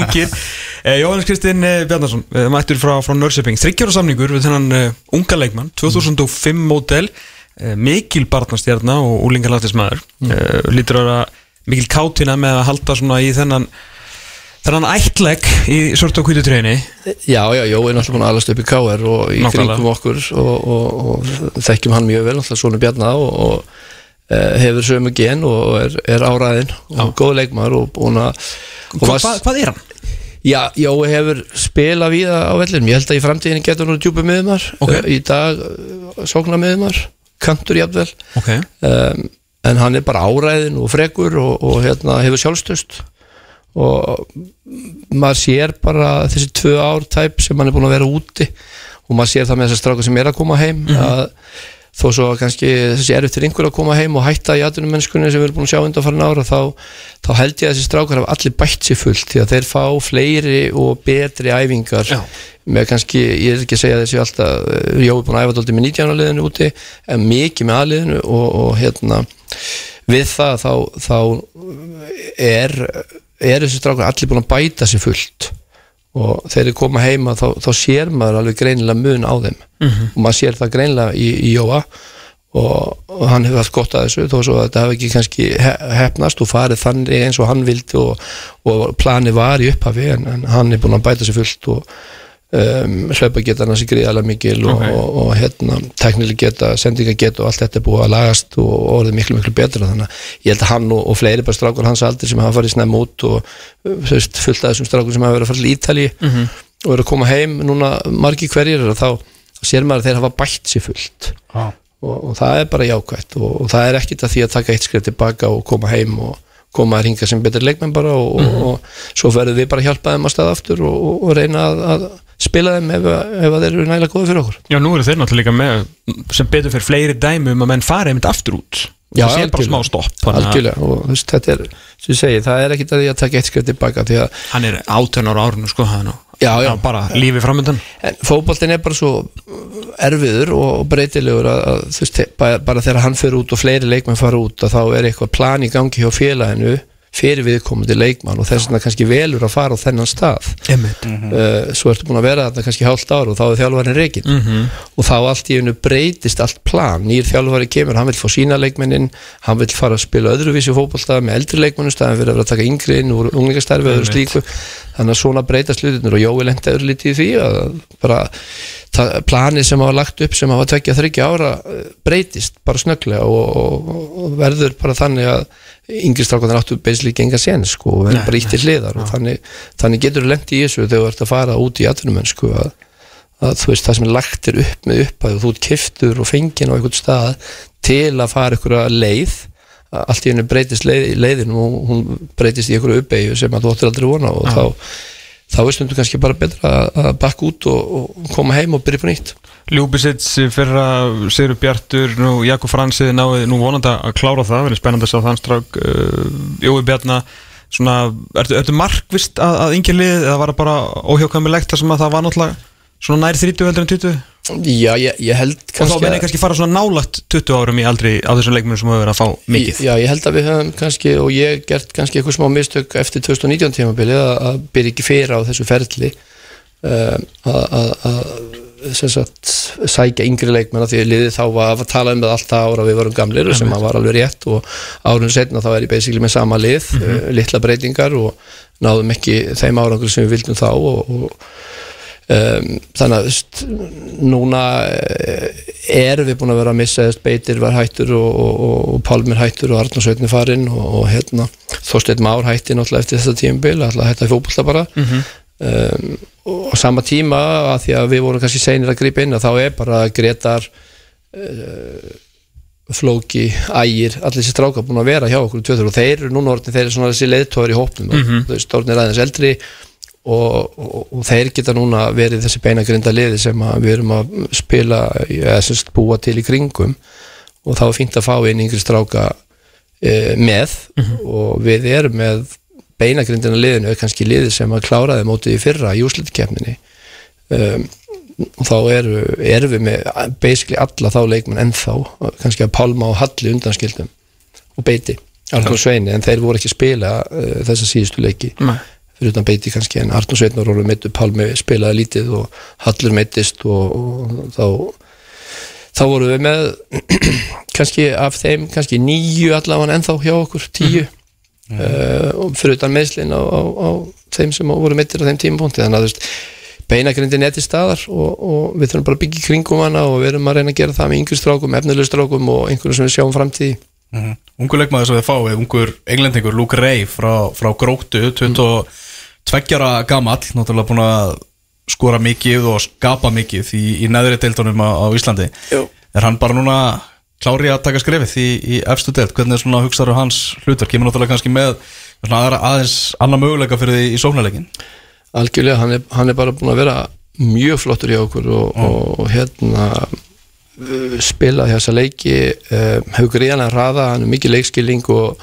alltaf menna ég Jóhannes Kristinn maður og uh, Bjarnason uh, mættur frá, frá Nörseping, þryggjóra samningur við þennan unga leikmann 2005 mótel uh, mikil barnastjarnar og úlingarlættismæður uh, lítur að mikil kátina með að halda svona í þennan þennan ættlegg í svört og hvítu treyni Já, já, Jó er náttúrulega búin að alast upp í KR og í kringum okkur og, og, og þekkjum hann mjög vel náttúrulega svona Bjarna og, og e, hefur sömu gen og er, er áræðin og góð leikmaður og búin að og hva, hvað er hann? Já, Jói hefur spilað við á vellinum. Ég held að í framtíðinni getur hann djúpa miðumar Ok. okay. í dag uh, sóknar miðumar, kantur jafnvel. Ok, um, en hann er bara áræðin og frekur og, og hérna, hefur sjálfstöst og maður sér bara þessi tvö ár tæp sem hann er búin að vera úti. Og maður sér það með þessar strákar sem er að koma heim að þó svo kannski þessi erfitt fyrir einhver að koma heim og hætta í atvinnum mennskunni sem við erum búin að sjá undan farin ára þá, þá held ég að þessi strákar hafa allir bætt sér fullt því að þeir fá fleiri og betri æfingar Já. með kannski, ég er ekki að segja þessi alltaf Jói er búin að æfa dóldi með 19 liðinu úti en mikið með aðliðinu og, og hérna við það þá, þá er, er þessi strákar allir búin að bæta sér fullt og þegar þeir koma heima þá, þá sér maður alveg greinilega mun á þeim. Og maður sér það greinilega í, í Jóa. Og, og hann hefur haft gott að þessu þó að þetta hafi ekki kannski he hefnast og farið þannig eins og hann vildi og, og plani var í upphafi en, en hann er búin að bæta sér fullt og um, hlaupa geta hann að sig gríðalega mikil og, Ok. og, og hérna teknileg geta, sendinga geta og allt þetta er búið að lagast og orðið miklu miklu betra þannig að ég held að hann og, og fleiri bara strákur hans aldrei sem hafa farið snemm út og uh, veist, fullt af þessum strákur sem hafa verið að fara til Ítali og eru að koma heim núna margi hverjir og þá, sér maður að þeir hafa bætt sér fullt Já. og, og það er bara jákvætt og, það er ekkit að því að taka eitt skrif tilbaka og koma heim og koma að ringa sem betri leikmenn bara og, og, og svo verður við bara að hjálpa þeim að staða aftur og, og, og reyna að, að spila þeim ef, ef þeir eru nægilega góði fyrir okkur. Já, nú eru þeir náttúrulega með sem betur fyrir fleiri dæmi um að menn fari einmitt aftur út. Já, það sé bara smá stopp algjörlega og þú veist, þetta er, sem ég segi, það er ekkit að því að taka eitt skrif tilbaka því að hann er átján ára árinu sko nú Já, já. bara lífi framöndan En fótboltin er bara svo erfiður og breytilegur að, að þú veist, bara, þegar hann fyrir út og fleiri leikmenn fara út að þá er eitthvað plan í gangi hjá félaginu fyrir viðkomandi leikmann og þess vegna kannski velur að fara á þennan stað. Einmitt. uh, svo ertu búin að vera þarna kannski hálft ár og þá er þjálfarinn reikin Mhm. og þá allt í einu breytist allt plan. Nýr þjálfari kemur, hann vil fá sína leikmennin hann vil fara að spila öðruvísi fótbolta með eldri leikmennum staðan fyrir að vera að taka yngri inn úr unglingastarfi eða slíku. Þannig að svona breytast hlutinur og Jói lendi öðru lítið í því að bara það, planið sem hafa lagt upp sem hafa tvekja þryggja ára eh, breytist bara snögglega og, og, og verður bara þannig að yngri strákunar áttu beisli genga sen sko og verður bara ítt til hliðar og þannig, þannig getur þú lendi í þessu þegar þú ert að fara út í atvinnumenn sko að, að þú veist það sem lagt er upp með upp að þú ert kiftur og fengin á einhvern stað til að fara einhverja leið allt í hennu breytist leið, leiðin og hún breytist í einhverju uppeyju sem að þú áttir aldrei vona og þá, þá er stundum kannski bara betra að- bakka út og, og koma heim og byrja på nýtt. Ljúbisits fyrra Sigur Bjartur, nú Jakob Fransið náði nú vonandi að klára það, verið spennandi að sjá þann strák uh, Jói Bjarna. Svona, ertu, ertu markvist að, að yngir lið eða var það bara óhjákvæmilegt þar sem að það var náttúrulega svona nær 30 heldur en 20 Já, ég, ég held og þá kannski menn ég kannski fara svona nálægt 20 árum í aldri á þessum leikmennum sem hafa verið að fá mikið. Já, ég held að við höfum kannski og ég hef gert kannski eitthvað smá mistök eftir 2019 tímabilið að, að byrja ekki fyrir á þessu ferli um, að, að, að sækja yngri leikmenn af því að liðið þá var að tala um það alltaf ára við varum gamlir sem að var alveg rétt og árun setna þá er ég basically með sama lið mm litla breytingar og náðum ekki þeim árangur sem við vildum þá og, og um, þannig að núna eh, erum við búin að vera að missa beitir var hættur og, og, og, og Pálmir hættur og Arnur Sveitni farinn og, og hérna Þorsteinn Már hætti náttúrulega eftir þetta tímabil alltaf hætti að fótbolta bara. Um, og sama tíma að því að við vorum kannski seinir að grípa inn að þá er bara Gretar uh, Flóki, Ægir, allir þessi strákar búin að vera hjá okkur í 2000 og þeir eru núna orðin, þeir eru svona þessi leiðtóður í hópnum mm -hmm. þú veist, orðin er aðeins eldri. og, og, og þeir geta núna verið þessi beinagrinda liði sem við erum að spila eða sem sagt búa til í kringum. Og þá er fínt að fá inn yngri stráka e, með. Og við erum með beinagrindina liðinu er kannski liði sem að kláraði mótið í fyrra í úrslitkefninni um, og þá eru, erum við með basically alla þá leikmenn ennþá kannski að Pálma og Halli undanskildum. Og Beiti, Arnur Sveini en þeir voru ekki að spila uh, þessa síðustu leiki. Nei. Fyrir utan Beiti kannski en Arnur Sveini voru meittu, Pálmi spilaði lítið og Hallur meittist og, og þá þá voru við með kannski af þeim, kannski nýju allavega ennþá hjá okkur, tíu uh, og fyrir utan meðslinn á, á, á þeim sem voru meittir á þeim tímapunkti þannig að þú veist beinagrindin er til staðar og, og við þurfum bara að byggja kringum hana og við erum að reyna að gera það með yngri strákum, efnileg strákum og einhverjum sem við sjáum framtíð í. Mhm. Ungur leikmaður sem þið fáið, ungur englendingur Luke Ray frá, frá Gróttu 22 ára gamall náttúrulega búin að skora mikið og skapa mikið í, í neðri deildunum á, á Íslandi. Jú. er hann bara núna klári að taka skrefið í, í efstu deild, hvernig er svona hugsaður hans hlutur, kemur náttúrulega kannski með svona aðra, aðeins annar möguleika fyrir því í sóknarleikin Algjörlega, hann er, hann er bara búin að vera mjög flottur hjá okkur og, og, hérna uh, spila þessa leiki uh, hefur greiðanlega hraða, hann er mikið leikskilning og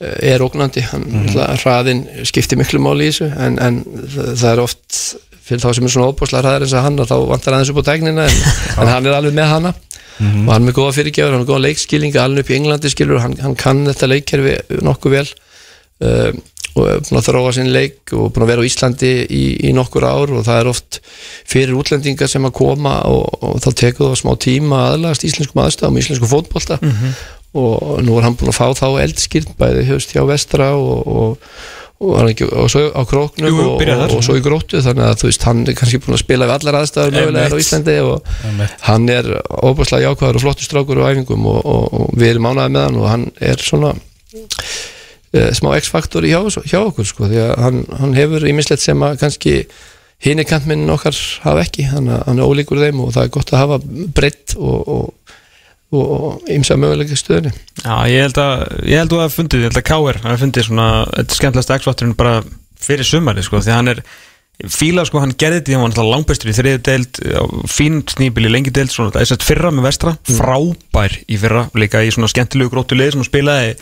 er ógnandi. Hann, mm hraðin skiptir miklu máli í þessu en, en það, er oft fyrir þá sem er svona óbúslega hraðar eins og hann þá vantar aðeins upp á tæknina en, en hann er alveg með hana. Og hann er með góða fyrirgjafur, hann er góða leikskilning alveg upp í Englandi skilur, hann, hann kann þetta leikkerfi nokkuð vel. Um, og er búin að þróa sinn leik og búin að vera á Íslandi í, í nokkur ár og það er oft fyrir útlendingar sem að koma og, og þá tekur það smá tíma aðlagast íslenskum aðstæðum, íslensku fótbolta og nú er hann búin að fá þá eldskýrt bæði höfst hjá vestra og, og, og, er og svo á króknum Jú, og, og svo í gróttu þannig að þú veist hann er kannski búin að spila við allar aðstæður mögulega er á. Íslandi og hann er óbúslega jákvæður og flottur strákur á æfingum og, og, og við erum ánaði með hann og hann er svona uh, smá X-faktor hjá, hjá okkur sko, því að hann, hann hefur ímislegt sem að kannski hini kantminn okkar hafa ekki, hann, hann er ólíkur þeim og það er gott að hafa breytt og, og, ymsa möguleika í stöðunni Já, ég held að, ég held að þú hafa fundið, ég held að K.R. hafa fundið svona, þetta er skemmtilegast X-faktorinn bara fyrir sumari, sko, því hann er fíla, sko, hann gerði þetta, hann var alltaf langbæstur í þriðu deild, fín snýbil í lengi deild, svona, þess að fyrra með vestra frábær í fyrra, líka í svona skemmtilegu gróttu leið sem hann spilaði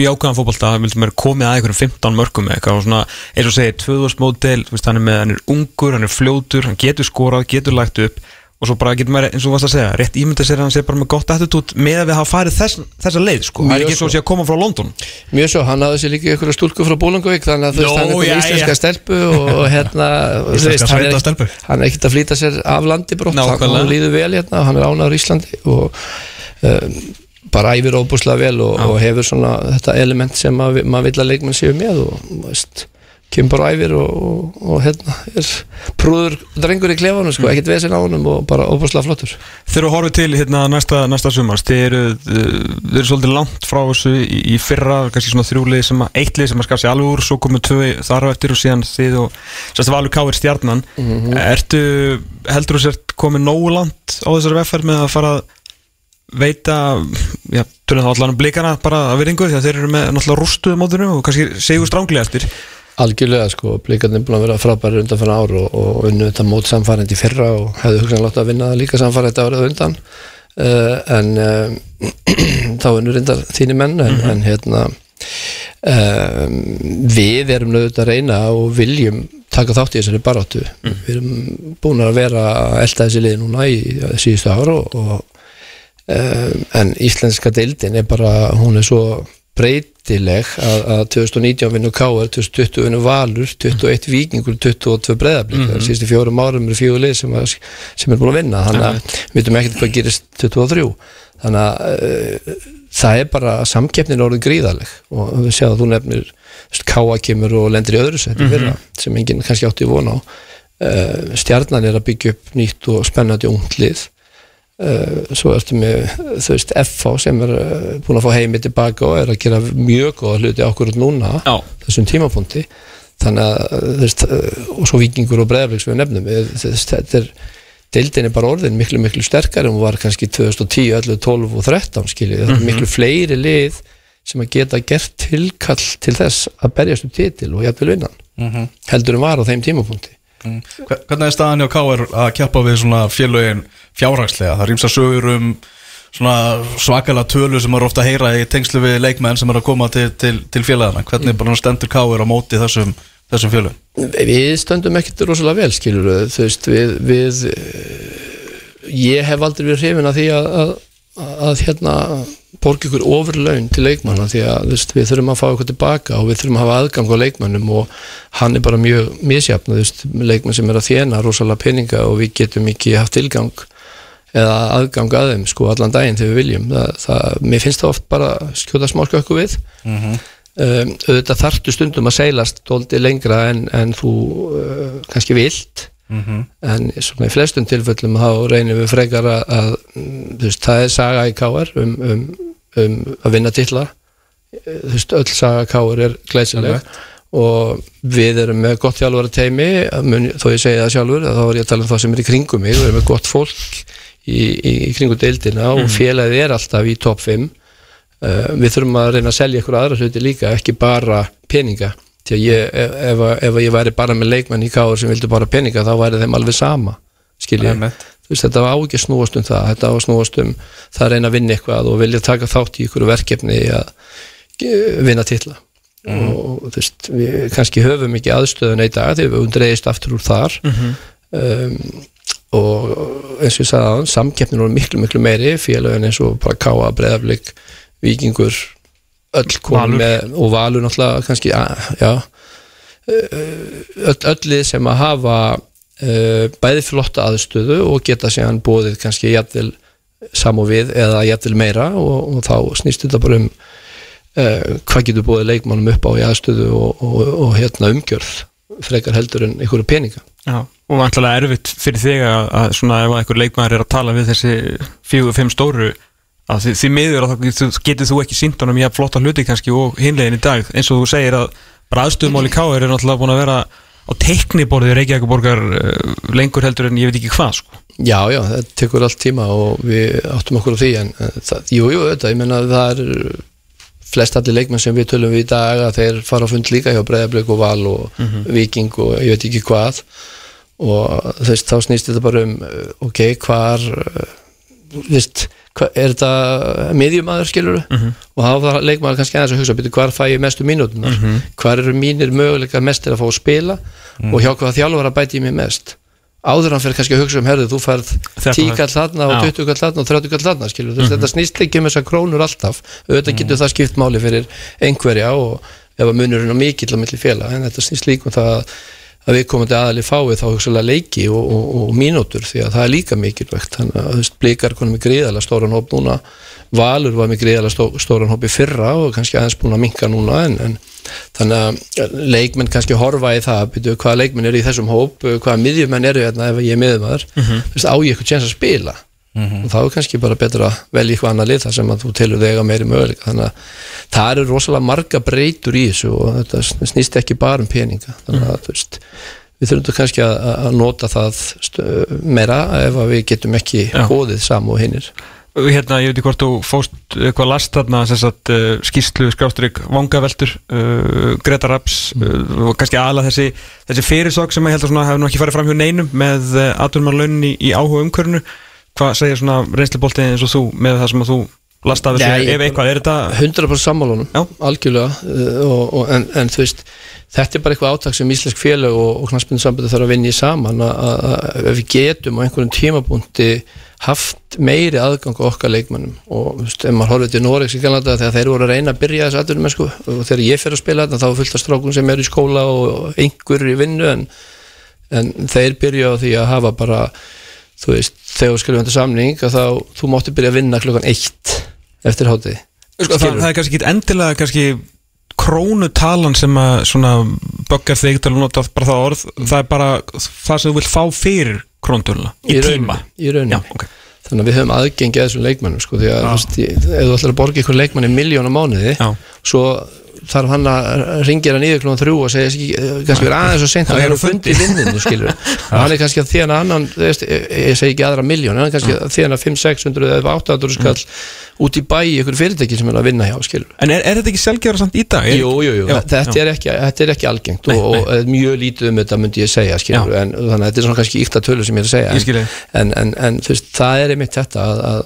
í ákvæðan fótbolta, vildum mér komið að einhverjum 15 mörgum eitthvað og svona, eins og segir, 2000 módel, þú veist, hann er með, hann er ungur, hann er fljótur, hann getur skorað, getur lagt upp og svo bara getur maður, eins og þú varst að segja, rétt ímynda sér að hann sé bara með gott attitút með að við hafa farið þess, þessa leið, sko, það er ekki svo. hann sé að koma frá London. Mjög svo, hann hafði sér líka ykkur stúlku frá Bólangavík þannig að þú veist, hann er komið íslenska stelpu og, hérna þú veist, hann er, hann er ekkert að flýta sér af landi brott, hann, líður vel hérna og hann er ánæður í Íslandi og um, bara æfir óbúslega vel og, og hefur svona þetta element sem að, maður vill að leikmenn séu með og veist, kemur bara æfir og, og, og hérna er prúður drengur í klefanum sko, ekkert vesen á honum og bara óbúslega flottur. Þegar þú horfið til hérna næsta, næsta sumars. Þið eru, uh, þið eru svolítið langt frá þessu í, í fyrra, kannski svona þrjúlið sem að, eitt lið sem að skaf sér alveg úr svo komið tvö þar á eftir og síðan þið og sérst Valur Káir stjarnan. Ertu, heldur þú sért komið nógu langt á þessari vefferð með að fara að veita já, tölum þá allan um blikana bara að virðingu því að þeir eru með náttúrulega rústuðu mótinu og kannski segjum stránglega eftir Algjörlega sko, blikarnir búin að vera frábæri undan fyrir ár og, og unnu þetta mót samfærandi fyrra og hefðu hugsanlega látt að vinna það líka samfærandi árið undan. Uh, en uh, þá unnu reyndar þínir menn en, en hérna um, við erum nöðut að reyna og viljum taka þátt í þessari baráttu. Við erum búin að vera að elda þessi lið núna í síðustu ára og, og um, en íslenska deildin er bara, hún er svo breytileg að, að 2019 vinnu Káar, 2020 vinnu Valur 21 Víkingur, 22 breyðablík mm -hmm. síðustu fjórum árum eru fjóru lið sem, sem er búin að vinna. Þannig að við veitum ekkert hvað gerist 23 þannig að uh, það er bara samkeppnin orðin gríðaleg og við séum að þú nefnir Káa kemur og lendir í öðru seti fyrra sem enginn kannski átti vona á. Uh, stjarnan er að byggja upp nýtt og spennandi ungt lið. Uh, svo ertu með þú veist FH sem er uh, búin að fá heimi tilbaka og er að gera mjög góða hluti okkur núna Já. þessum tímapunkti. Þannig að uh, þú veist, og svo vikingur og bregðarleiks við nefnum þetta er deildin er bara orðin miklu miklu sterkari en hún var kannski 2010, 11, 12 og 13 skiljið, það er miklu fleiri lið sem að geta gert tilkall til þess að berjast um titil og jafnvel vinnan heldur en var á þeim tímapunkti Hver- Hvernig er staðan hjá K.R. að keppa við svona félögin fjárhagslega? Það rýmsa sögur um svona svakalega tölu sem er ofta að heyra í tengslu við leikmenn sem er að koma til, til, til félagana. Hvernig bara stendur K.R. á móti þessum, þessum félögum? Við stöndum ekkert rosalega vel skilur veist við, við eh, ég hef aldrei verið hrifin að því að, að, að hérna borga ykkur ofurlaun til leikmanna því að veist, við þurfum að fá ykkur tilbaka og við þurfum að hafa aðgang á leikmannum og hann er bara mjög misjafn leikmann sem er að þjena rosalega peninga og við getum ekki haft tilgang eða aðgang að þeim sko allan daginn þegar við viljum. Það, það, mér finnst það oft bara skjóta smálka okkur við. Um, auðvitað þarftu stundum að seilast dóldi lengra en, en þú uh, kannski vilt en svona í flestum tilfellum þá reynum við frekar að, að mm, veist, það er saga í káar um, um, um að vinna titla. Þú veist, öll saga káar er glæsileg. Og við erum með gott þjálfara teimi mun, þó ég segi það sjálfur, þá er ég að tala um það sem er í kringum mig, við erum með gott fólk í, í, í kringum deildina og félagið er alltaf í topp 5 uh, við þurfum að reyna að selja ykkur aðra hluti líka, ekki bara peninga því að ég, ef, ef, ef ég væri bara með leikmenn í káður sem vildi bara peninga þá væri þeim alveg sama skilja, veist þetta á ekki snúast um það þetta að snúast um það að reyna að vinna eitthvað og vilja taka þátt í ykkur verkefni að vinna titla. Og þú veist, við kannski höfum ekki aðstöðun í dag þegar við undreiðist aftur úr þar. Um, og eins og ég sagði aðan samkeppnin voru miklu miklu meiri félagin eins og bara Káa, Breiðaflik Víkingur öll komið með og Valur náttúrulega kannski já. Öll, öll lið sem að hafa bæði flotta aðstöðu og geta síðan bóðið kannski jafnvel samú við eða jafnvel meira og, og þá snýst þetta bara um uh, hvað getur bóðið leikmannum upp á í aðstöðu og, og, og hérna umgjörð frekar heldur en einhverju peninga. Já, og vantilega erfitt fyrir þig að, að svona ef einhver leikmaður er að tala við þessi fjögur, fimm stóru að því, miður að þá getur, þú ekki sínt honum í að flotta hluti kannski og hinlegin í dag eins og þú segir að bara aðstöðumáli K.R. er náttúrulega búin að vera á teikniborðið Reykjavíkuborgar uh, lengur heldur en ég veit ekki hvað sko. Já, já, það tekur allt tíma og við áttum okkur á því en eh, það, jú, jú, þetta, ég menna að það er flest allir leikmenn sem við tölum við í dag að þeir fara á fund líka hjá Breiðablöku og Val og Viking og ég veit ekki hvað og veist, þá snýst þetta bara um eh, ok, hvar eh, hva, er þetta miðjumæður skilur og þá þarf leikmaður kannski aðeins að hugsa byrju, hvar fæ ég mestu mínútunar hvar eru mínir möguleikar mestir að fá að spila? Og hjá hvaða þjálfara bæti ég mig mest? Áður hann fyrir kannski að hugsa um herðu, þú færð Þetta 10 var- kall þarna og Já. 20 kall þarna og 30 kall þarna skilur, mm -hmm. þetta snýst ekki um þessar krónur alltaf. Auðvitað getur það skipt máli fyrir einhverja og ef að munurinn er mikill á milli félag, en þetta snýst líka um það að við komandi aðali fáið þá hugsalega leiki og, og, og mínútur því að það er líka mikilvægt. Þannig að veist, blikar konum með gríðalega stóran hóp núna. Valur var með gríðalega stó, stóran hóp í fyrra og kannski aðeins búin að minka núna en, en þannig að leikmenn kannski horfa í það byrju, hvaða leikmenn eru í þessum hóp hvaða miðjumenn eru hérna ef ég er miðjumæður mm -hmm. á ég eitthvað tjens að spila og þá er kannski bara betra að velja eitthvað annað lið þar sem að þú telur þig að meiri möguleika. Þannig að það eru rosalega marga breytur í þessu og þetta snýst ekki bara um peninga. Þannig að þú veist við þurfum kannski að, að nota það meira ef við getum ekki hóðið sam og hinnir hérna, ég veit ekki hvort þú fóst eitthvað last þarna sem sagt, uh, skýrslu skrástrík vangaveltur uh, Greta Raps uh, og kannski aðla þessi, þessi fyrirsök sem ég held að hefur nú ekki farið fram hjá neinum með í, í áhuga umkörnu hvað segir svona reynslubolti eins og þú með það sem að þú last af þessu? Ef eitthvað, er þetta 100% sammálunum, algjörlega uh, og, og, en, en þú veist þetta er bara eitthvað átak sem íslensk félag og, og knarspindu sambandi þarf að vinna í saman að, við getum á einhverjum tímabúndi haft meiri aðgang á okkar leikmannum og þú veist, ef maður horfið til Noregs í Kanada þegar þeir voru að reyna að byrja þessu atvinnum sko, og þegar ég fer að spila þetta þá er fullt af strákum sem eru í skóla og einhver í vinnu en, en þeir byrja á því að hafa bara þú veist, þegar við skrifum þetta samning þá, þú mátti byrja að vinna klukkan eitt eftir hátið Sko, það, það er kannski ekki endilega kannski krónutalan sem að svona böggar þig til að nota bara það orð það er bara það sem þú vilt fá fyrir króntöluna í, tíma í. Já, ok. þannig að við höfum aðgengi að þessum leikmannum sko, því að þú veist, ef þú ætlar að borga ykkur leikmanni miljón á mánuði Já. svo þarf hann að ringja hann niður klúan þrjú og segja "Ski- eh, kannski verið aðeins og seint Það að er vera á fundi." fundi. í vinninu skilur. Og hann er kannski að þjána annan veist, ég, segi ekki aðra miljón hann er kannski að þjána 500-600 eða 800 skall út í bæ í ykkur fyrirtæki sem er að vinna hjá skilur. En er, er þetta ekki sjálfgefra samt í dag? Jú, jú, jú, Já, þetta. Er ekki, þetta er ekki algengt Nei, og, nei. og eh, mjög lítið um þetta myndi ég segja skilur, en þannig að þetta er svona kannski ykta tölu sem ég er að segja en, en, en, en það er einmitt þetta að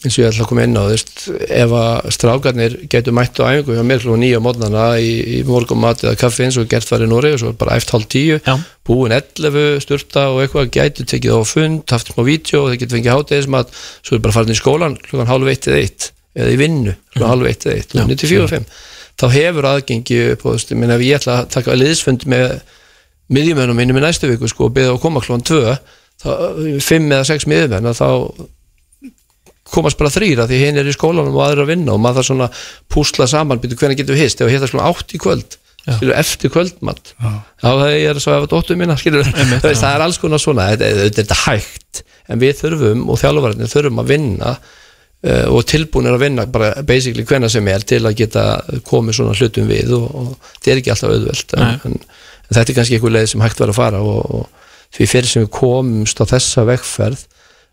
eins og ég ætla að koma inn á þú veist, ef að strákarnir getur mætt á æfingu hjá mér klúan nýja mótnana í, í morgumat eða kaffi eins og gert var í Nóri og svo bara eftir hálf tíu Já. búin 11 sturta og eitthvað gætu tekið á fund, haft smá vídeo og þeir getur fengið hátegismat, svo er bara farin í skólan klukkan hálf eitt eða eitt eða í vinnu klukkan hálf eitt eða eitt, Já. 94 og 5 þá hefur aðgengi upp og meina ef ég ætla að taka liðsfund með miðjumennum mínum í næstu viku sko og beða að koma klukkan 2 þá, fimm eða sex miðjumenn að þá komast bara þrýra því hinn er í skólanum og aðrir að vinna og maður þarf svona púsla saman býtu hvernig getum við hist, ef við hittar svona átt í kvöld skilur, eftir kvöldmatt þá það er svo ef að dóttum minna skilur, veist, það er alls konar svona þetta þetta er hægt, en við þurfum og þjálfvarnir þurfum að vinna uh, og tilbúinir að vinna bara basically hvenna sem er til að geta komið svona hlutum við og, og þetta er ekki alltaf auðvelt en, en, en þetta er kannski einhver leið sem hægt var að fara og, og því fyrir sem við komumst á þessa vegferð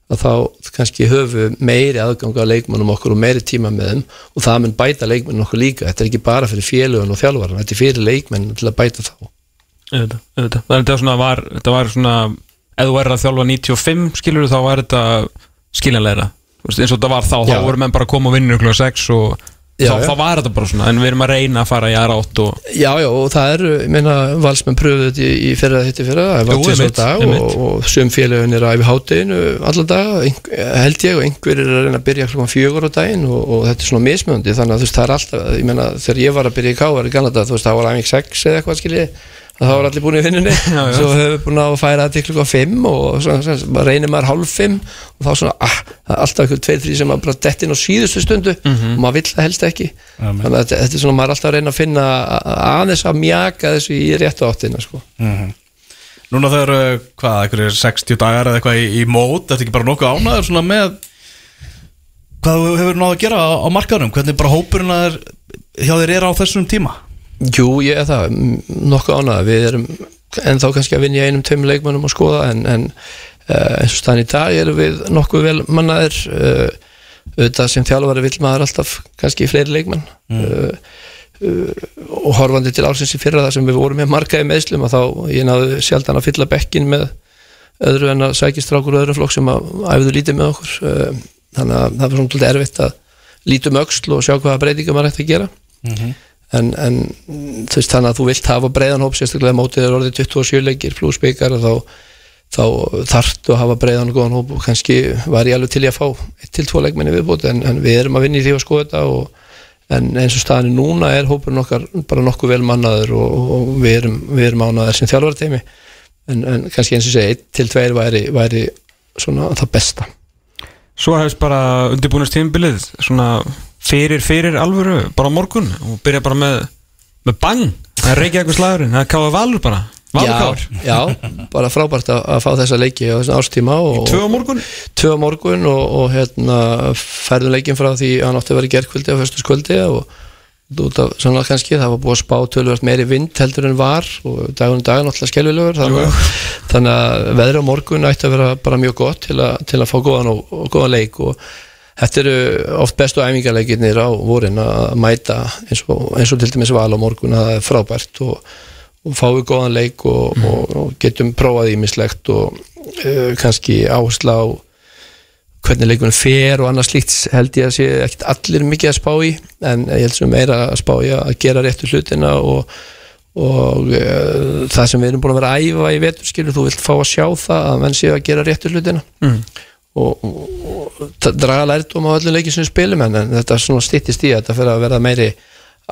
að þá kannski höfum meiri aðgang að leikmannum okkur og meiri tíma með þeim og það mun bæta leikmannum okkur líka. Þetta er ekki bara fyrir félugan og þjálfaran þetta er fyrir leikmenn til að bæta þá. Er þetta svona var, þetta var svona ef þú er að þjálfa 95 skilur þá var þetta skiljanlegra. Þú veist, eins og þetta var þá, þá Já. voru menn bara að koma og vinna klukkan 6 og Já, þá, þá var þetta bara svona en við erum að reyna að fara í aðra átt og Já, já, og það eru, ég meina, valsmenn pröfuðu þetta í, í fyrra þetta fyrra, það var til svo einmitt, dag og, og sum félögin er að æfi hátteginu alla daga, einhver, held ég, og einhver er að reyna að byrja klokkan fjögur á daginn og, og þetta er svona mismjöndi, þannig að þú veist, það er alltaf, ég meina, þegar ég var að byrja í Káar í Kanada, þú veist, það var æfing 6 eða eitthvað, skiljið, það var allir búin í vinnunni, já. svo höfum við búin að færa til klokkan 5 og svona, reynir maður hálf 5 og þá svona, ah, alltaf eitthvað 2-3 sem að bara dett inn á síðustu stundu Mhm. og maður vill það helst ekki þannig að þetta, er svona, maður er alltaf að reyna að finna aðeins að mjaka þessu í réttu áttina sko. Núna þegar, uh, hvað, einhverjir 60 dagar eða eitthvað í, í mót, þetta er ekki bara nokkuð ánæður svona með hvað hefur náðu að gera á, á markaðurum, hvernig bara hópurinn að er, hjá þér er á þessum tíma Jú, ég er það, nokkuð ánægða við erum ennþá kannski að vinja einum tveim leikmannum að skoða en, en uh, eins og staðan í dag erum við nokkuð vel mannaðir uh, auðvitað sem þjálfari vill maður alltaf kannski fleiri leikmann uh, uh, og horfandi til ársins í fyrra þar sem við vorum með markaði meðslum að þá ég náðu sjaldan að fylla bekkin með öðru en að sækistrákur og öðru flokk sem að æfðu lítið með okkur. Þannig að það var svona erfitt að lítum öxl og sjá hvaða breytingar maður ætti að gera en, en þú veist þannig að þú vilt hafa breiðan hóp sérstaklega mótið er orðið 27 leikir pluss byggar þá, þá þarftu að hafa breiðan og góðan hóp og kannski var ég alveg til í að fá 1-2 leikmenni viðbúti en, en við erum að vinna í því að skoða þetta og, en eins og staðan er núna er hópurinn okkar bara nokkuð vel mannaður og, og við erum, við erum ánaður sem þjálfarteimi en, en kannski eins og segja 1-2 væri, væri svona það besta. Svo hefst bara undirbúinast tímbilið svona fyrir fyrir alvöru bara morgun. Og byrja bara með með bang, það reykja eitthvað slagurinn. Það káða valur bara, valur já, já, bara frábært að, að fá þessa leiki á þessum ástíma og, tvö morgun? Tvö morgun og, og hérna færðum leikin frá því að hann átti að vera gerðkvöldi á föstuskvöldi og út af sannlega kannski, það var búið að spá tölvöld meiri vind heldur en var og dagun dag náttúrulega skelvilegur þannig, að- þannig að veðri á morgun ætti að vera bara mjög gott til, a, til að fá góðan og, og góðan leik og þetta eru oft bestu æfingarleikirnir á vorin að mæta eins og, eins og til dæmis val á morgun að það er frábært og, og fáum við góðan leik og, og, og getum prófað ímislegt og uh, kannski áhersla á hvernig leikunum fer og annað slíkt held ég að sé ekkert allir mikið að spá í en ég held sem meira að spá í að gera réttu hlutina og, og uh, það sem við erum búin að vera að æfa í veturskilu, þú vilt fá að sjá það að menn séu að gera réttu hlutina Mm. Og, og, og draga lærdum á öllum leikið sem við spilum en, þetta svona styttist í að þetta fyrir að vera meiri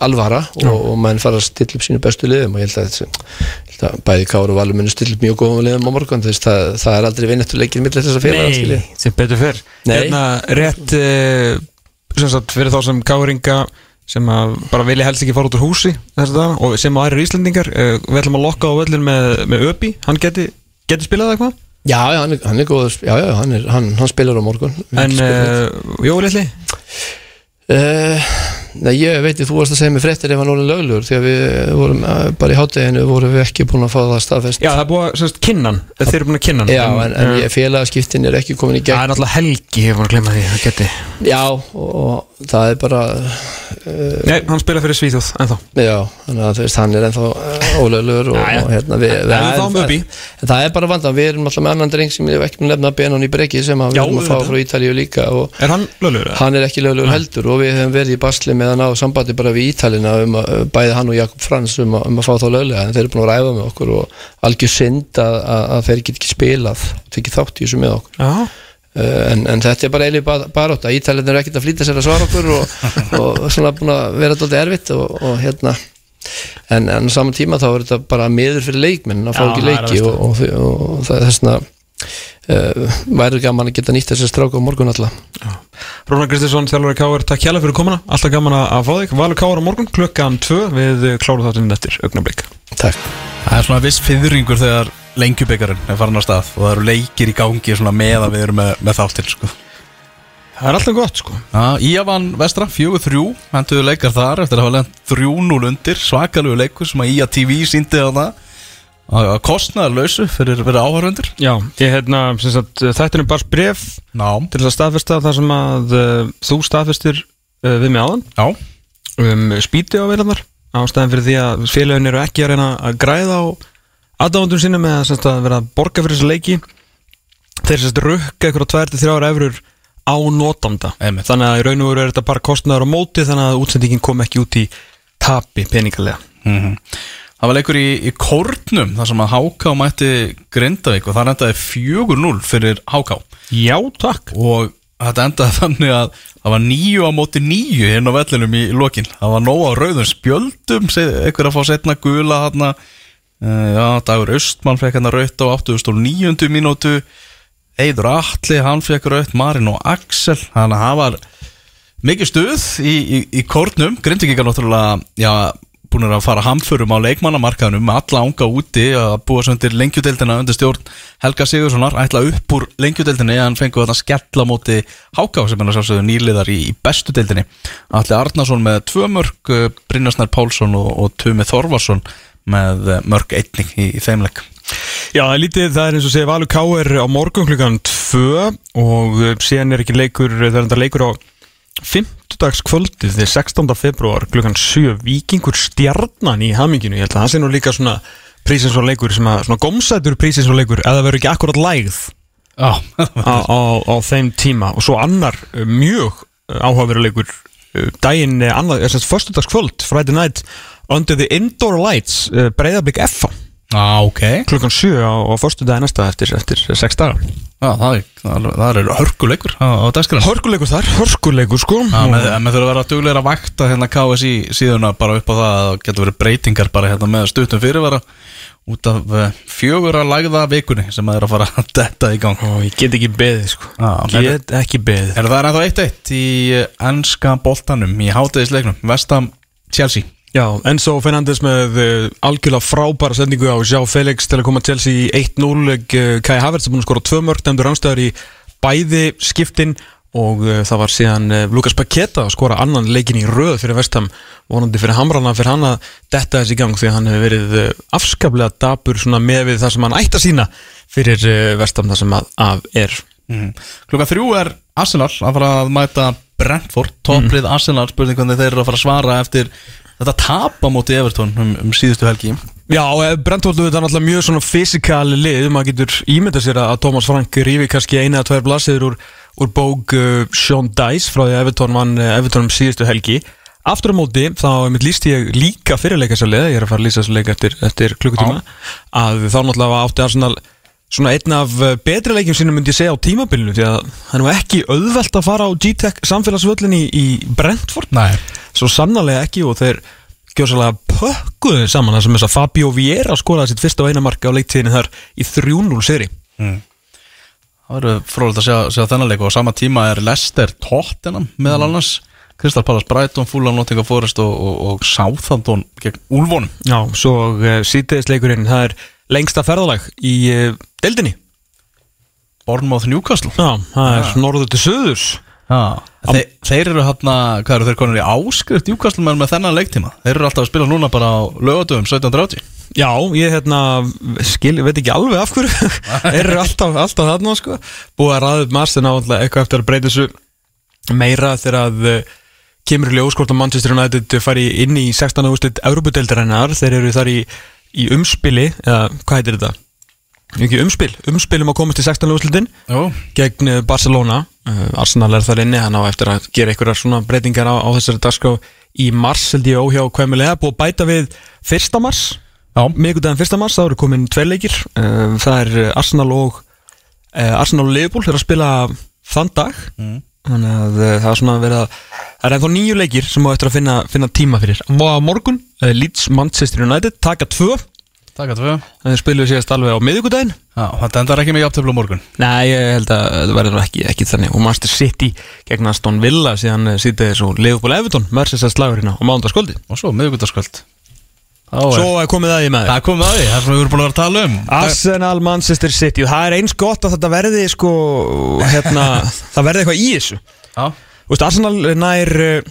alvara og, og menn fara að stilla upp sínu bestu liðum og ég held að, ég held að bæði Káru og Valur munu stilla upp mjög góðum liðum á morgun þess það, það er aldrei vinnettu leikir millir þess að félaga Nei, sem betur fyrr. Hérna rétt sem sagt, fyrir þá sem gáringa sem að bara vilja helst ekki fara út úr húsi að og sem aðrir Íslendingar uh, við ætlum að lokka á völlin með, með Öpi hann geti, geti spilað eitthvað Já, já, hann er, hann er góður, já, já, hann, er, hann, hann spilar á morgun. En uh, Jói Lilli Uh, nei, ég veit ekki, þú varst að segja mér fréttir ef hann orðin löglegur því að við vorum uh, bara í hátteginu vorum við ekki búin að fá það staðfest. Já, það er búið að sérst, kinnan, þeir eru búin að kinnan Já, en, en ég, félagaskiptin er ekki komin í Það gegn er náttúrulega helgi, ég er búin að glemma því það geti Já, og það er bara uh, Nei, hann spila fyrir Svíþjóð, ennþá. Já, þannig að veist, hann er ennþá uh, ólöglegur og, Já, já. og hérna við, En við upp í. en það er bara vandan, við erum alltaf með annan dreng sem hef ekki búin nefna Benon í breki sem við erum að fá frá Ítalíu líka og Er hann er ekki löglegur heldur og við hefum verið í basli með hann á sambandi bara við Ítalina um að bæði hann og Jakob Frans um að, um að fá þá löglega en þeir eru búin að ræða með okkur og algjör synd að, að, að þeir get ekki spilað tekið þátt í þessu með okkur. Uh, en, en þetta er bara eilíð baróta Ítalina er ekkert að flýta sér að svara okkur og, og svona búin að vera dálítið erfitt og, og hérna. En, en saman tíma þá er þetta bara miður fyrir leikmenn að fá ekki leiki og, og, þessna uh, væri gaman að geta nýtt þessi stráka á morgun alla. Rúnar Kristinsson, þjálfur Káur, takk hjá fyrir komuna. Alltaf gaman að fá þig. Valur Káur á morgun klukkan 2 Við klárum þáttinn eftir augnablik. Takk. Það er svona viss fyrringur þegar lengjubikarin er farin á stað og það eru leikir í gangi svona með að við erum með, með þáttir sko. Það er alltaf gott sko. Já, Íavan vestra, 4-3 henduðu leikar þar eftir að hafa lent 3-0 undir. Svakalegu leikur sem að Ía TV síndi á það að að kostnaðar lausu fyrir, fyrir áhörundur Já, ég hérna, þetta er bara bref Ná, til að staðfesta það sem að uh, þú staðfestir uh, við mig áðan. Já, um spýti á veilarnar ástæðan fyrir því að félagin eru ekki að reyna að græða á aðdáðundum sínum eða sem sagt að vera að borga fyrir þessa leiki. Þeir sagt rukka ykkur á 2-3 eurur á notanda. Einmitt. þannig að í raun og veru er þetta bara kostnaður á móti þannig að útsendingin kom ekki út í tapi peningalega. Mhm. Það var leikur í, í Kórnum þar sem að Háká mætti Grindavík og það endaði 4-0 fyrir Háká Já, takk. Og þetta endaði þannig að það var nýju á móti nýju hérna á vellinum í lokin. Það var nóg á rauðum spjöldum einhver að fá setna gula hérna já, Dagur Östmann fekk hérna raut á 89. mínútu. Eidur Atli, hann fekk raut Marin og Axel, þannig að það var mikið stuð í, í, í kórnum, Grindvíkika náttúrulega já, búin að fara hamförum á leikmannamarkaðunum með alla ánga úti að búa svo undir lengjudeldina undir stjórn Helga Sigurssonar ætla upp úr lengjudeldinni en fengu þetta skella móti Háká sem er sjálfsögðu nýliðar í, í bestu deldinni Alli Arnason með tvö mörg Brynjarsnær Pálsson og, og Tumi Þorvarsson með eh, mörg einning í, í þeimleik Já, það er lítið, það er eins og segja Valur K.R. á morgun klukkan 2 og uh, síðan er ekki leikur, það er enda leikur á 50 kvöldið því 16. februar klukkan 7 Víkingur stjarnan í haminginu ég held að það sé nú líka svona prísins og leikur sem að, svona gómsætur prísins og leikur eða verður ekki akkurat lægð Já, á, á, á þeim tíma. Og svo annar uh, mjög áhugaveruleikur uh, daginn annað, þess að föstudagskvöld Friday night under the indoor lights uh, Breiðablik F ah, ok. Klukkan 7 á, á förstu dagi næsta eftir, eftir 6 daga. Já, það er, það er, er hörkuleikur á, á dagskræðan Hörkuleikur þar, hörkuleikur sko. Já, með, með þurfa að vera dugleira að vakta hérna KSI síðuna bara upp á það að getur verið breytingar bara hérna með stuttum fyrirvara út af uh, fjögur að lagða vikunni sem að er að fara að detta í gang. Ó, ég get ekki beðið sko. Já, Get ekki beðið. Er það er ennþá 1-1 í ennska boltanum í hátegisleiknum Vestam Chelsea Já, Enzo Fernandes með uh, algjörlega frábæra sendingu á Sjá Felix til að koma Chelsea í 1-0 uh, Kai Havertz er búin að skora tvö mörg nefndur rannstæður í bæði skiptin og uh, það var síðan Lukas Paketa að skora annan leikin í röð fyrir Vestam vonandi fyrir Hamrana fyrir hann að detta þessi í gang því hann hefur verið afskaplega svona með við það sem hann ætti að sína fyrir Vestam það sem að, að er. Mm. Klukka þrjú er Arsenal að fara að mæta Brentford topplið Arsenal spurning hvernig þeir eru að fara að svara eftir þetta tap á móti Everton um, um síðustu helgi. Já, Brentford er náttúrulega mjög svona fysikali lið, maður getur ímyndað sér að Thomas Frank rífi kannski eina eða tvær blassiður úr, úr bók uh, Sean Dice frá því að Everton vann uh, Everton um síðustu helgi. Aftur á móti, þá líst ég líka fyrirleika sér leið, ég er að fara að lýsa sér leik eftir, eftir klukkutíma. Að þá náttúrulega átti Arsenal svona einn af eh, betri leikjum sínum myndi ég segja á tímabilinu því að það er nú ekki auðvelt að fara á G-Tech samfélagsvöllin í, í Brentford. Nei svo sannarlega ekki og þeir gjósalega pökkuðu saman þar sem þess að Fabio Vieira skoraði sitt fyrsta og eina marka á leiktíðinni þar í 3-0 seri. Það verður frólægt að sjá, sjá þennan leik og á sama tíma er Leicester Tottenham meðal annars Crystal Palace Brighton, Fulham, Nottingham Forest og, og, og Southampton gegn Úlfónum Já, svo uh, sítiðisleikurinn það er lengsta ferðalag í uh, deildinni. Bournemouth Newcastle. Já, það er norður til söðurs Já, Þe, þeir eru hérna, hvað eru þeir konur í áskrift Newcastle með þennan leiktíma Þeir eru alltaf að spila núna bara á lögatöfum 1730 Já, ég hérna skil, veit ekki alveg af hverju Þeir eru alltaf, alltaf þarna sko Búið að ræða upp marst en ávallega eitthvað eftir að breyta þessu meira þegar að uh, kemur í ljós hvort að Manchester United fari inn í 16. úrslit Európa-deildarinnar Þeir eru þar í, í umspili eða hvað heitir þetta? Ekki umspil, umspilum að komast í 16. úrslitin gegn eh, Barcelona Arsenal er þar inni, hann á eftir að gera einhverjar svona breytingar á, á þessari dagskrá í mars held ég óhjá kvæmulega búið að bæta við fyrsta mars. Miðgudaginn fyrsta mars, þá eru komin tveir leikir. Uh, það er eh, Arsenal og uh, Arsenal og Liverpool er að spila þann dag. Mm. þannig að það er svona að það er ennþá nýju leikir sem á eftir að finna, finna tíma fyrir. Á morgun, Leeds Manchester United taka tvö, takk að tvö. Þannig spilum við síðast alveg á miðgudaginn Já, þetta endar ekki með jafntöflu á morgun. Nei, ég held að það verður ekki, ekki þannig. Og Manchester City gegn Aston Villa síðan sýtið þessu Leopold Everton Merseyside slagur hérna og mándaskvöldi Og svo miðvíkudaskvöld Svo er komið að ég með Það er komið að því, það er svona við erum búin að vera að tala um. Arsenal Manchester City það er eins gott að þetta verði sko hérna, það verði eitthvað í þessu. Veist, Arsenal nær eh,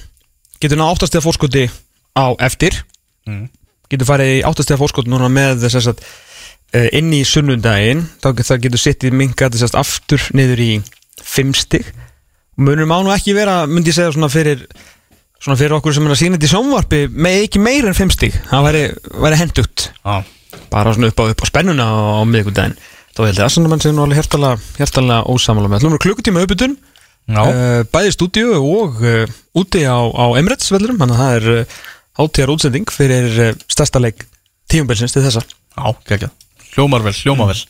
getur ná áttastega fórskoti á eftir. Mm. Getur farið í áttastega fórskoti núna með þess að uh, inn í sunnundaginn þá getur sitt í minga þess að aftur niður í fimm stig. Munur má nú ekki vera, myndi ég segja svona fyrir svona fyrir okkur sem er að sína þetta í sjónvarpi með ekki meira en fimm stig. Það væri, væri hendugt já, bara svona upp á, upp á spennuna á, á miðvikudaginn. Þá held ég að Arsenal menn sé nú alveg hjertalega, hjertalega ósamála með. Allum klukkutíma uppbytun. Já. uh, bæði í stúdíu og uh, úti á, á Emirates vellurum þannig að það er uh, hátíðar útsending fyrir uh, stærsta leik tíumbilsins til þessa. Já, geggjað. Hljómar vel, hljómar vel.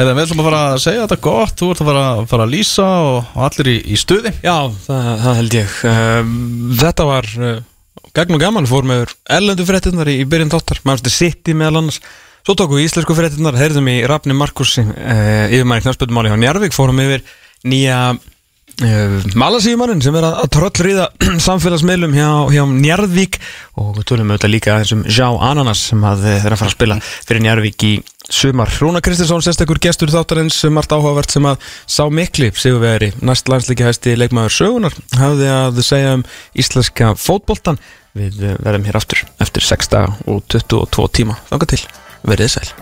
Eða við ætlum að fara að segja þetta gott. Þú ert að fara, fara að lýsa og, og allir í, í stuði. Já, það, það held ég. Um, Þetta var uh, gegn og gaman. Fór með erlendu fréttinnar í, í byrjun þáttar. Manchester City meðal annars. Svo tókum við íslensku fréttinnar, heyrðum í Rafni Markus uh, yfirmæri knarspöldmáli hjá Njarvík fórum yfir nýja malasíumannin sem er að, tröllriða samfélagsmiðlum hjá, hjá Njarðvík og við tölum auðvitað líka aðeins um Já Ananas sem að þeir að fara að spila fyrir Njarðvík í sumar. Rúna Kristinsson, sérstakur gestur þáttarins, margt áhugavert sem að sá mikli sigurveri, næst landslíki hæsti leikmaður sögunar, hafði að segja um íslenska fótboltan við eh, verðum hér aftur eftir 6 daga og 22 tíma. Þanga til, verið sæl.